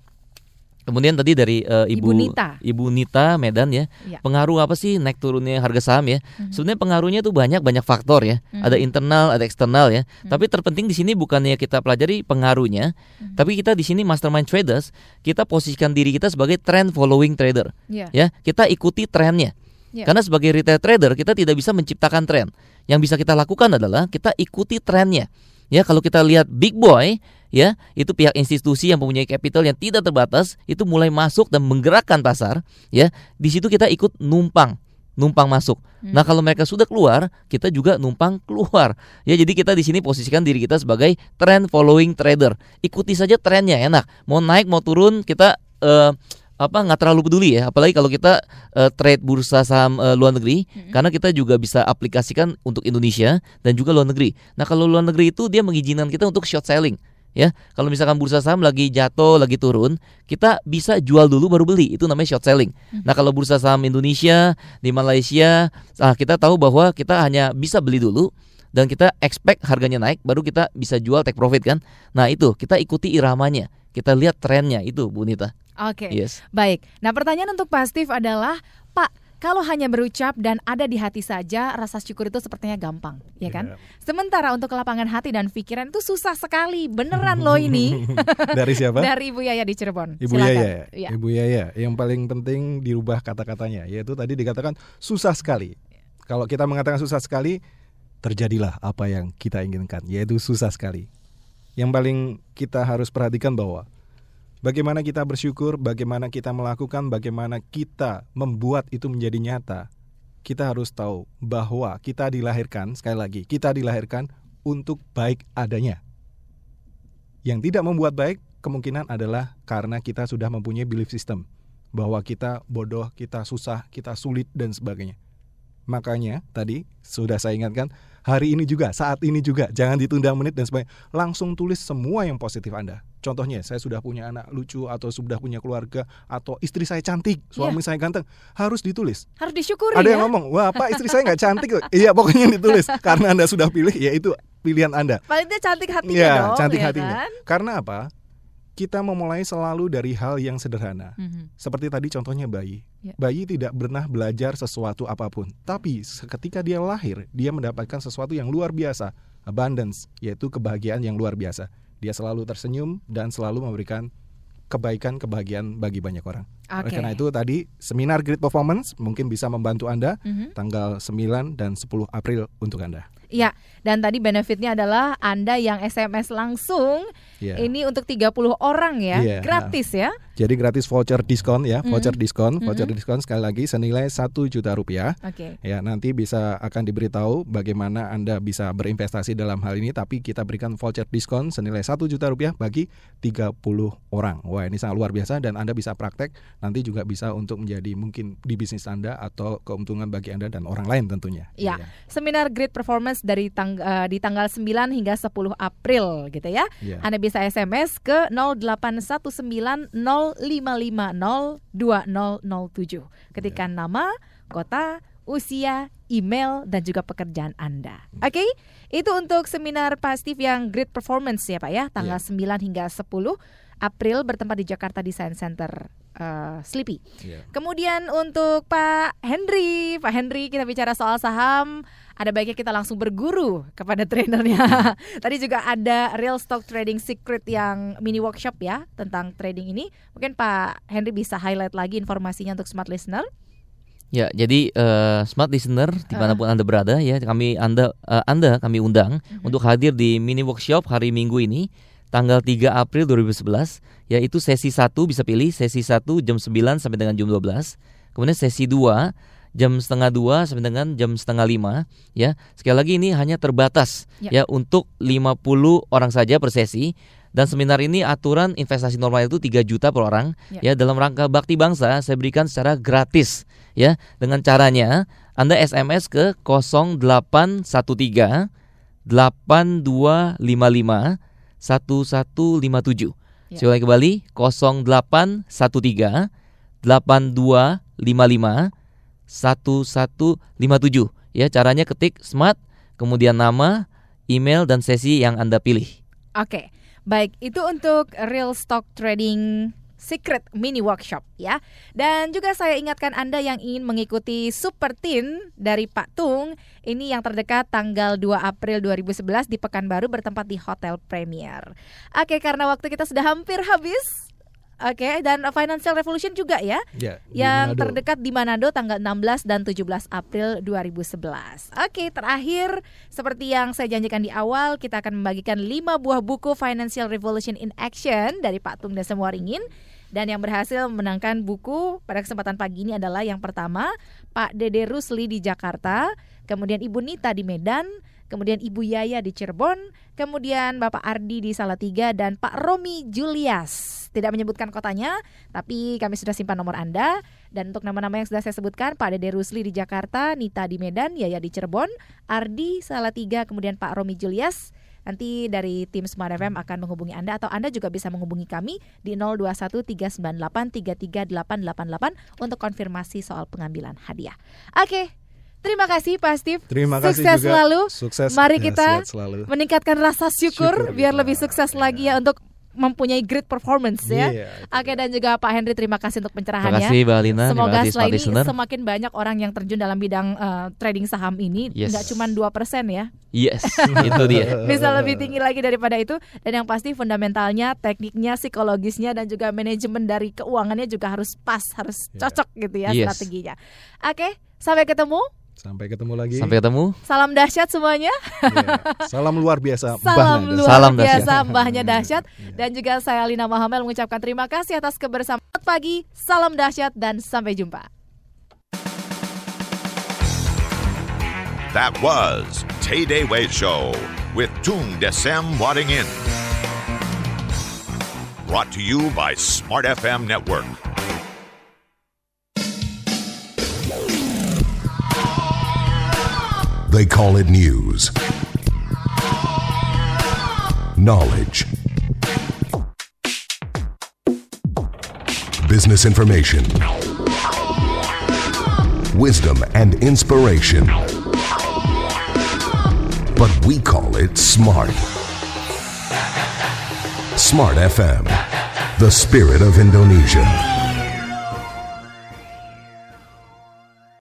Kemudian tadi dari eh, Ibu Ibu Nita. Ibu Nita Medan ya. Iya. Pengaruh apa sih naik turunnya harga saham ya? Sebenarnya pengaruhnya tuh banyak banyak faktor ya. Mhm. Ada internal, ada eksternal ya. Tapi terpenting di sini bukannya kita pelajari pengaruhnya, tapi kita di sini mastermind traders, kita posisikan diri kita sebagai trend following trader. Iya. Ya, kita ikuti trennya. Iya. Karena sebagai retail trader kita tidak bisa menciptakan tren. Yang bisa kita lakukan adalah kita ikuti trennya. Ya, kalau kita lihat big boy, ya, itu pihak institusi yang mempunyai capital yang tidak terbatas itu mulai masuk dan menggerakkan pasar, ya. Di situ kita ikut numpang, numpang masuk. Nah, kalau mereka sudah keluar, kita juga numpang keluar. Ya, jadi kita di sini posisikan diri kita sebagai trend following trader. Ikuti saja trennya, enak. Mau naik mau turun, kita eh, apa nggak terlalu peduli ya apalagi kalau kita eh, trade bursa saham eh, luar negeri karena kita juga bisa aplikasikan untuk Indonesia dan juga luar negeri nah kalau luar negeri itu dia mengizinkan kita untuk short selling Ya, kalau misalkan bursa saham lagi jatuh, lagi turun, kita bisa jual dulu baru beli. Itu namanya short selling. Nah, kalau bursa saham Indonesia, di Malaysia, ah, kita tahu bahwa kita hanya bisa beli dulu dan kita expect harganya naik baru kita bisa jual take profit kan. Nah, itu kita ikuti iramanya. Kita lihat trennya itu Bu Nita. Oke. Yes. Baik. Nah, pertanyaan untuk Pak Steve adalah, Pak, kalau hanya berucap dan ada di hati saja, rasa syukur itu sepertinya gampang, ya kan? Sementara untuk kelapangan hati dan pikiran itu susah sekali, beneran loh ini. Dari siapa? Dari Ibu Yaya di Cirebon. Ibu Silakan. Yaya, Iya. Ibu Yaya, yang paling penting dirubah kata-katanya, yaitu tadi dikatakan susah sekali. Kalau kita mengatakan susah sekali, terjadilah apa yang kita inginkan, yaitu susah sekali. Yang paling kita harus perhatikan bahwa bagaimana kita bersyukur, bagaimana kita melakukan, bagaimana kita membuat itu menjadi nyata. Kita harus tahu bahwa kita dilahirkan, sekali lagi, kita dilahirkan untuk baik adanya. Yang tidak membuat baik kemungkinan adalah karena kita sudah mempunyai belief system bahwa kita bodoh, kita susah, kita sulit dan sebagainya. Makanya tadi sudah saya ingatkan hari ini juga, saat ini juga jangan ditunda menit dan sebagainya. Langsung tulis semua yang positif Anda. Contohnya saya sudah punya anak lucu atau sudah punya keluarga atau istri saya cantik, suami saya ganteng, harus ditulis. Harus disyukuri Ada ya. yang ngomong, wah Pak istri saya nggak cantik. loh." iya pokoknya ditulis karena Anda sudah pilih, ya itu pilihan Anda. Paling tidak cantik hatinya Ya, dong, cantik ya hatinya. kan? Karena apa? Kita memulai selalu dari hal yang sederhana. Mhm. Seperti tadi contohnya bayi. Ya. Bayi tidak pernah belajar sesuatu apa pun, tapi ketika dia lahir, dia mendapatkan sesuatu yang luar biasa, abundance, yaitu kebahagiaan yang luar biasa. Dia selalu tersenyum dan selalu memberikan kebaikan kebahagiaan bagi banyak orang. Oleh Oke. Karena itu tadi seminar Great Performance mungkin bisa membantu Anda Mhm. tanggal 9 dan 10 April untuk Anda. Iya, dan tadi benefitnya adalah Anda yang SMS langsung Iya. ini untuk 30 orang ya, Iya. gratis ya. Jadi gratis voucher diskon ya, voucher Mhm. diskon, voucher Mhm. diskon sekali lagi senilai 1 juta rupiah. Oke. Ya, nanti bisa akan diberitahu bagaimana Anda bisa berinvestasi dalam hal ini tapi kita berikan voucher diskon senilai 1 juta rupiah bagi 30 orang. Wah, ini sangat luar biasa dan Anda bisa praktek nanti juga bisa untuk menjadi mungkin di bisnis Anda atau keuntungan bagi Anda dan orang lain tentunya. Ya, seminar Great Performance dari tang eh, di tanggal 9 hingga 10 April gitu ya. Iya. Anda bisa SMS ke 081905502007. Ketikkan nama, kota, usia, email dan juga pekerjaan Anda. Oke? Itu untuk seminar Pak Steve yang Great Performance ya Pak ya, tanggal 9 hingga 10 April bertempat di Jakarta Design Center eh, Sleepy. Kemudian untuk Pak Henry, Pak Henry kita bicara soal saham, ada baiknya kita langsung berguru kepada trainernya. Tadi juga ada Real Stock Trading Secret yang mini workshop ya tentang trading ini. Mungkin Pak Henry bisa highlight lagi informasinya untuk smart listener. Ya, jadi eh, smart listener di mana pun anda berada ya, kami anda eh, anda kami undang untuk hadir di mini workshop hari Minggu ini tanggal 3 April 2011 yaitu sesi 1 bisa pilih sesi 1 jam 9 sampai dengan jam 12 kemudian sesi 2 jam setengah 2 sampai dengan jam setengah 5 ya sekali lagi ini hanya terbatas Ya. ya untuk 50 orang saja per sesi dan seminar ini aturan investasi normal itu 3 juta per orang Ya. ya dalam rangka bakti bangsa saya berikan secara gratis ya dengan caranya Anda SMS ke 0813 8255 1157. Ya. Saya ulangi kembali 0813 8255 1157. Ya, caranya ketik smart kemudian nama, email dan sesi yang Anda pilih. Oke, baik itu untuk Real Stock Trading Secret Mini Workshop ya. Dan juga saya ingatkan Anda yang ingin mengikuti Super Teen dari Pak Tung, ini yang terdekat tanggal 2 April 2011 di Pekanbaru bertempat di Hotel Premier. Oke, karena waktu kita sudah hampir habis. Oke, dan Financial Revolution juga ya. Ya, di yang Manado. terdekat di Manado tanggal 16 dan 17 April 2011. Oke, terakhir seperti yang saya janjikan di awal, kita akan membagikan 5 buah buku Financial Revolution in Action dari Pak Tung Desa Waringin. Dan yang berhasil memenangkan buku pada kesempatan pagi ini adalah yang pertama Pak Dede Rusli di Jakarta, kemudian Ibu Nita di Medan, kemudian Ibu Yaya di Cirebon, kemudian Bapak Ardi di Salatiga dan Pak Romi Julias. Tidak menyebutkan kotanya, tapi kami sudah simpan nomor Anda. Dan untuk nama-nama yang sudah saya sebutkan, Pak Dede Rusli di Jakarta, Nita di Medan, Yaya di Cirebon, Ardi Salatiga, kemudian Pak Romi Julias. Nanti dari tim Smart FM akan menghubungi Anda atau Anda juga bisa menghubungi kami di 0213983888 untuk konfirmasi soal pengambilan hadiah. Oke. Terima kasih Pak Steve. Terima kasih sukses juga. selalu. Sukses. Mari Ya, kita sehat selalu. meningkatkan rasa syukur, Syukur biar lebih sukses lagi ya untuk mempunyai great performance ya. Iya, Oke dan juga Pak Henry terima kasih untuk pencerahannya. Terima kasih, Mbak Alina. Semoga Terima kasih, setelah smart ini listener. semakin banyak orang yang terjun dalam bidang eh, trading saham ini, Yes. nggak cuma 2% ya. Yes, itu dia. Bisa lebih tinggi lagi daripada itu dan yang pasti fundamentalnya, tekniknya, psikologisnya dan juga manajemen dari keuangannya juga harus pas, harus cocok gitu ya Yes. strateginya. Oke, sampai ketemu. Sampai ketemu lagi. Sampai ketemu. Salam dahsyat semuanya. Salam luar biasa. Salam Mbahnya. luar Salam biasa dahsyat. mbahnya dahsyat dan juga saya Lina Mahamel mengucapkan terima kasih atas kebersamaan Selamat pagi, salam dahsyat dan sampai jumpa. That was Tay Day Way Show with Tung Desem Wadding In. Brought to you by Smart FM Network. They call it news. Knowledge. Business information. Wisdom and inspiration. But we call it smart. Smart FM, the spirit of Indonesia.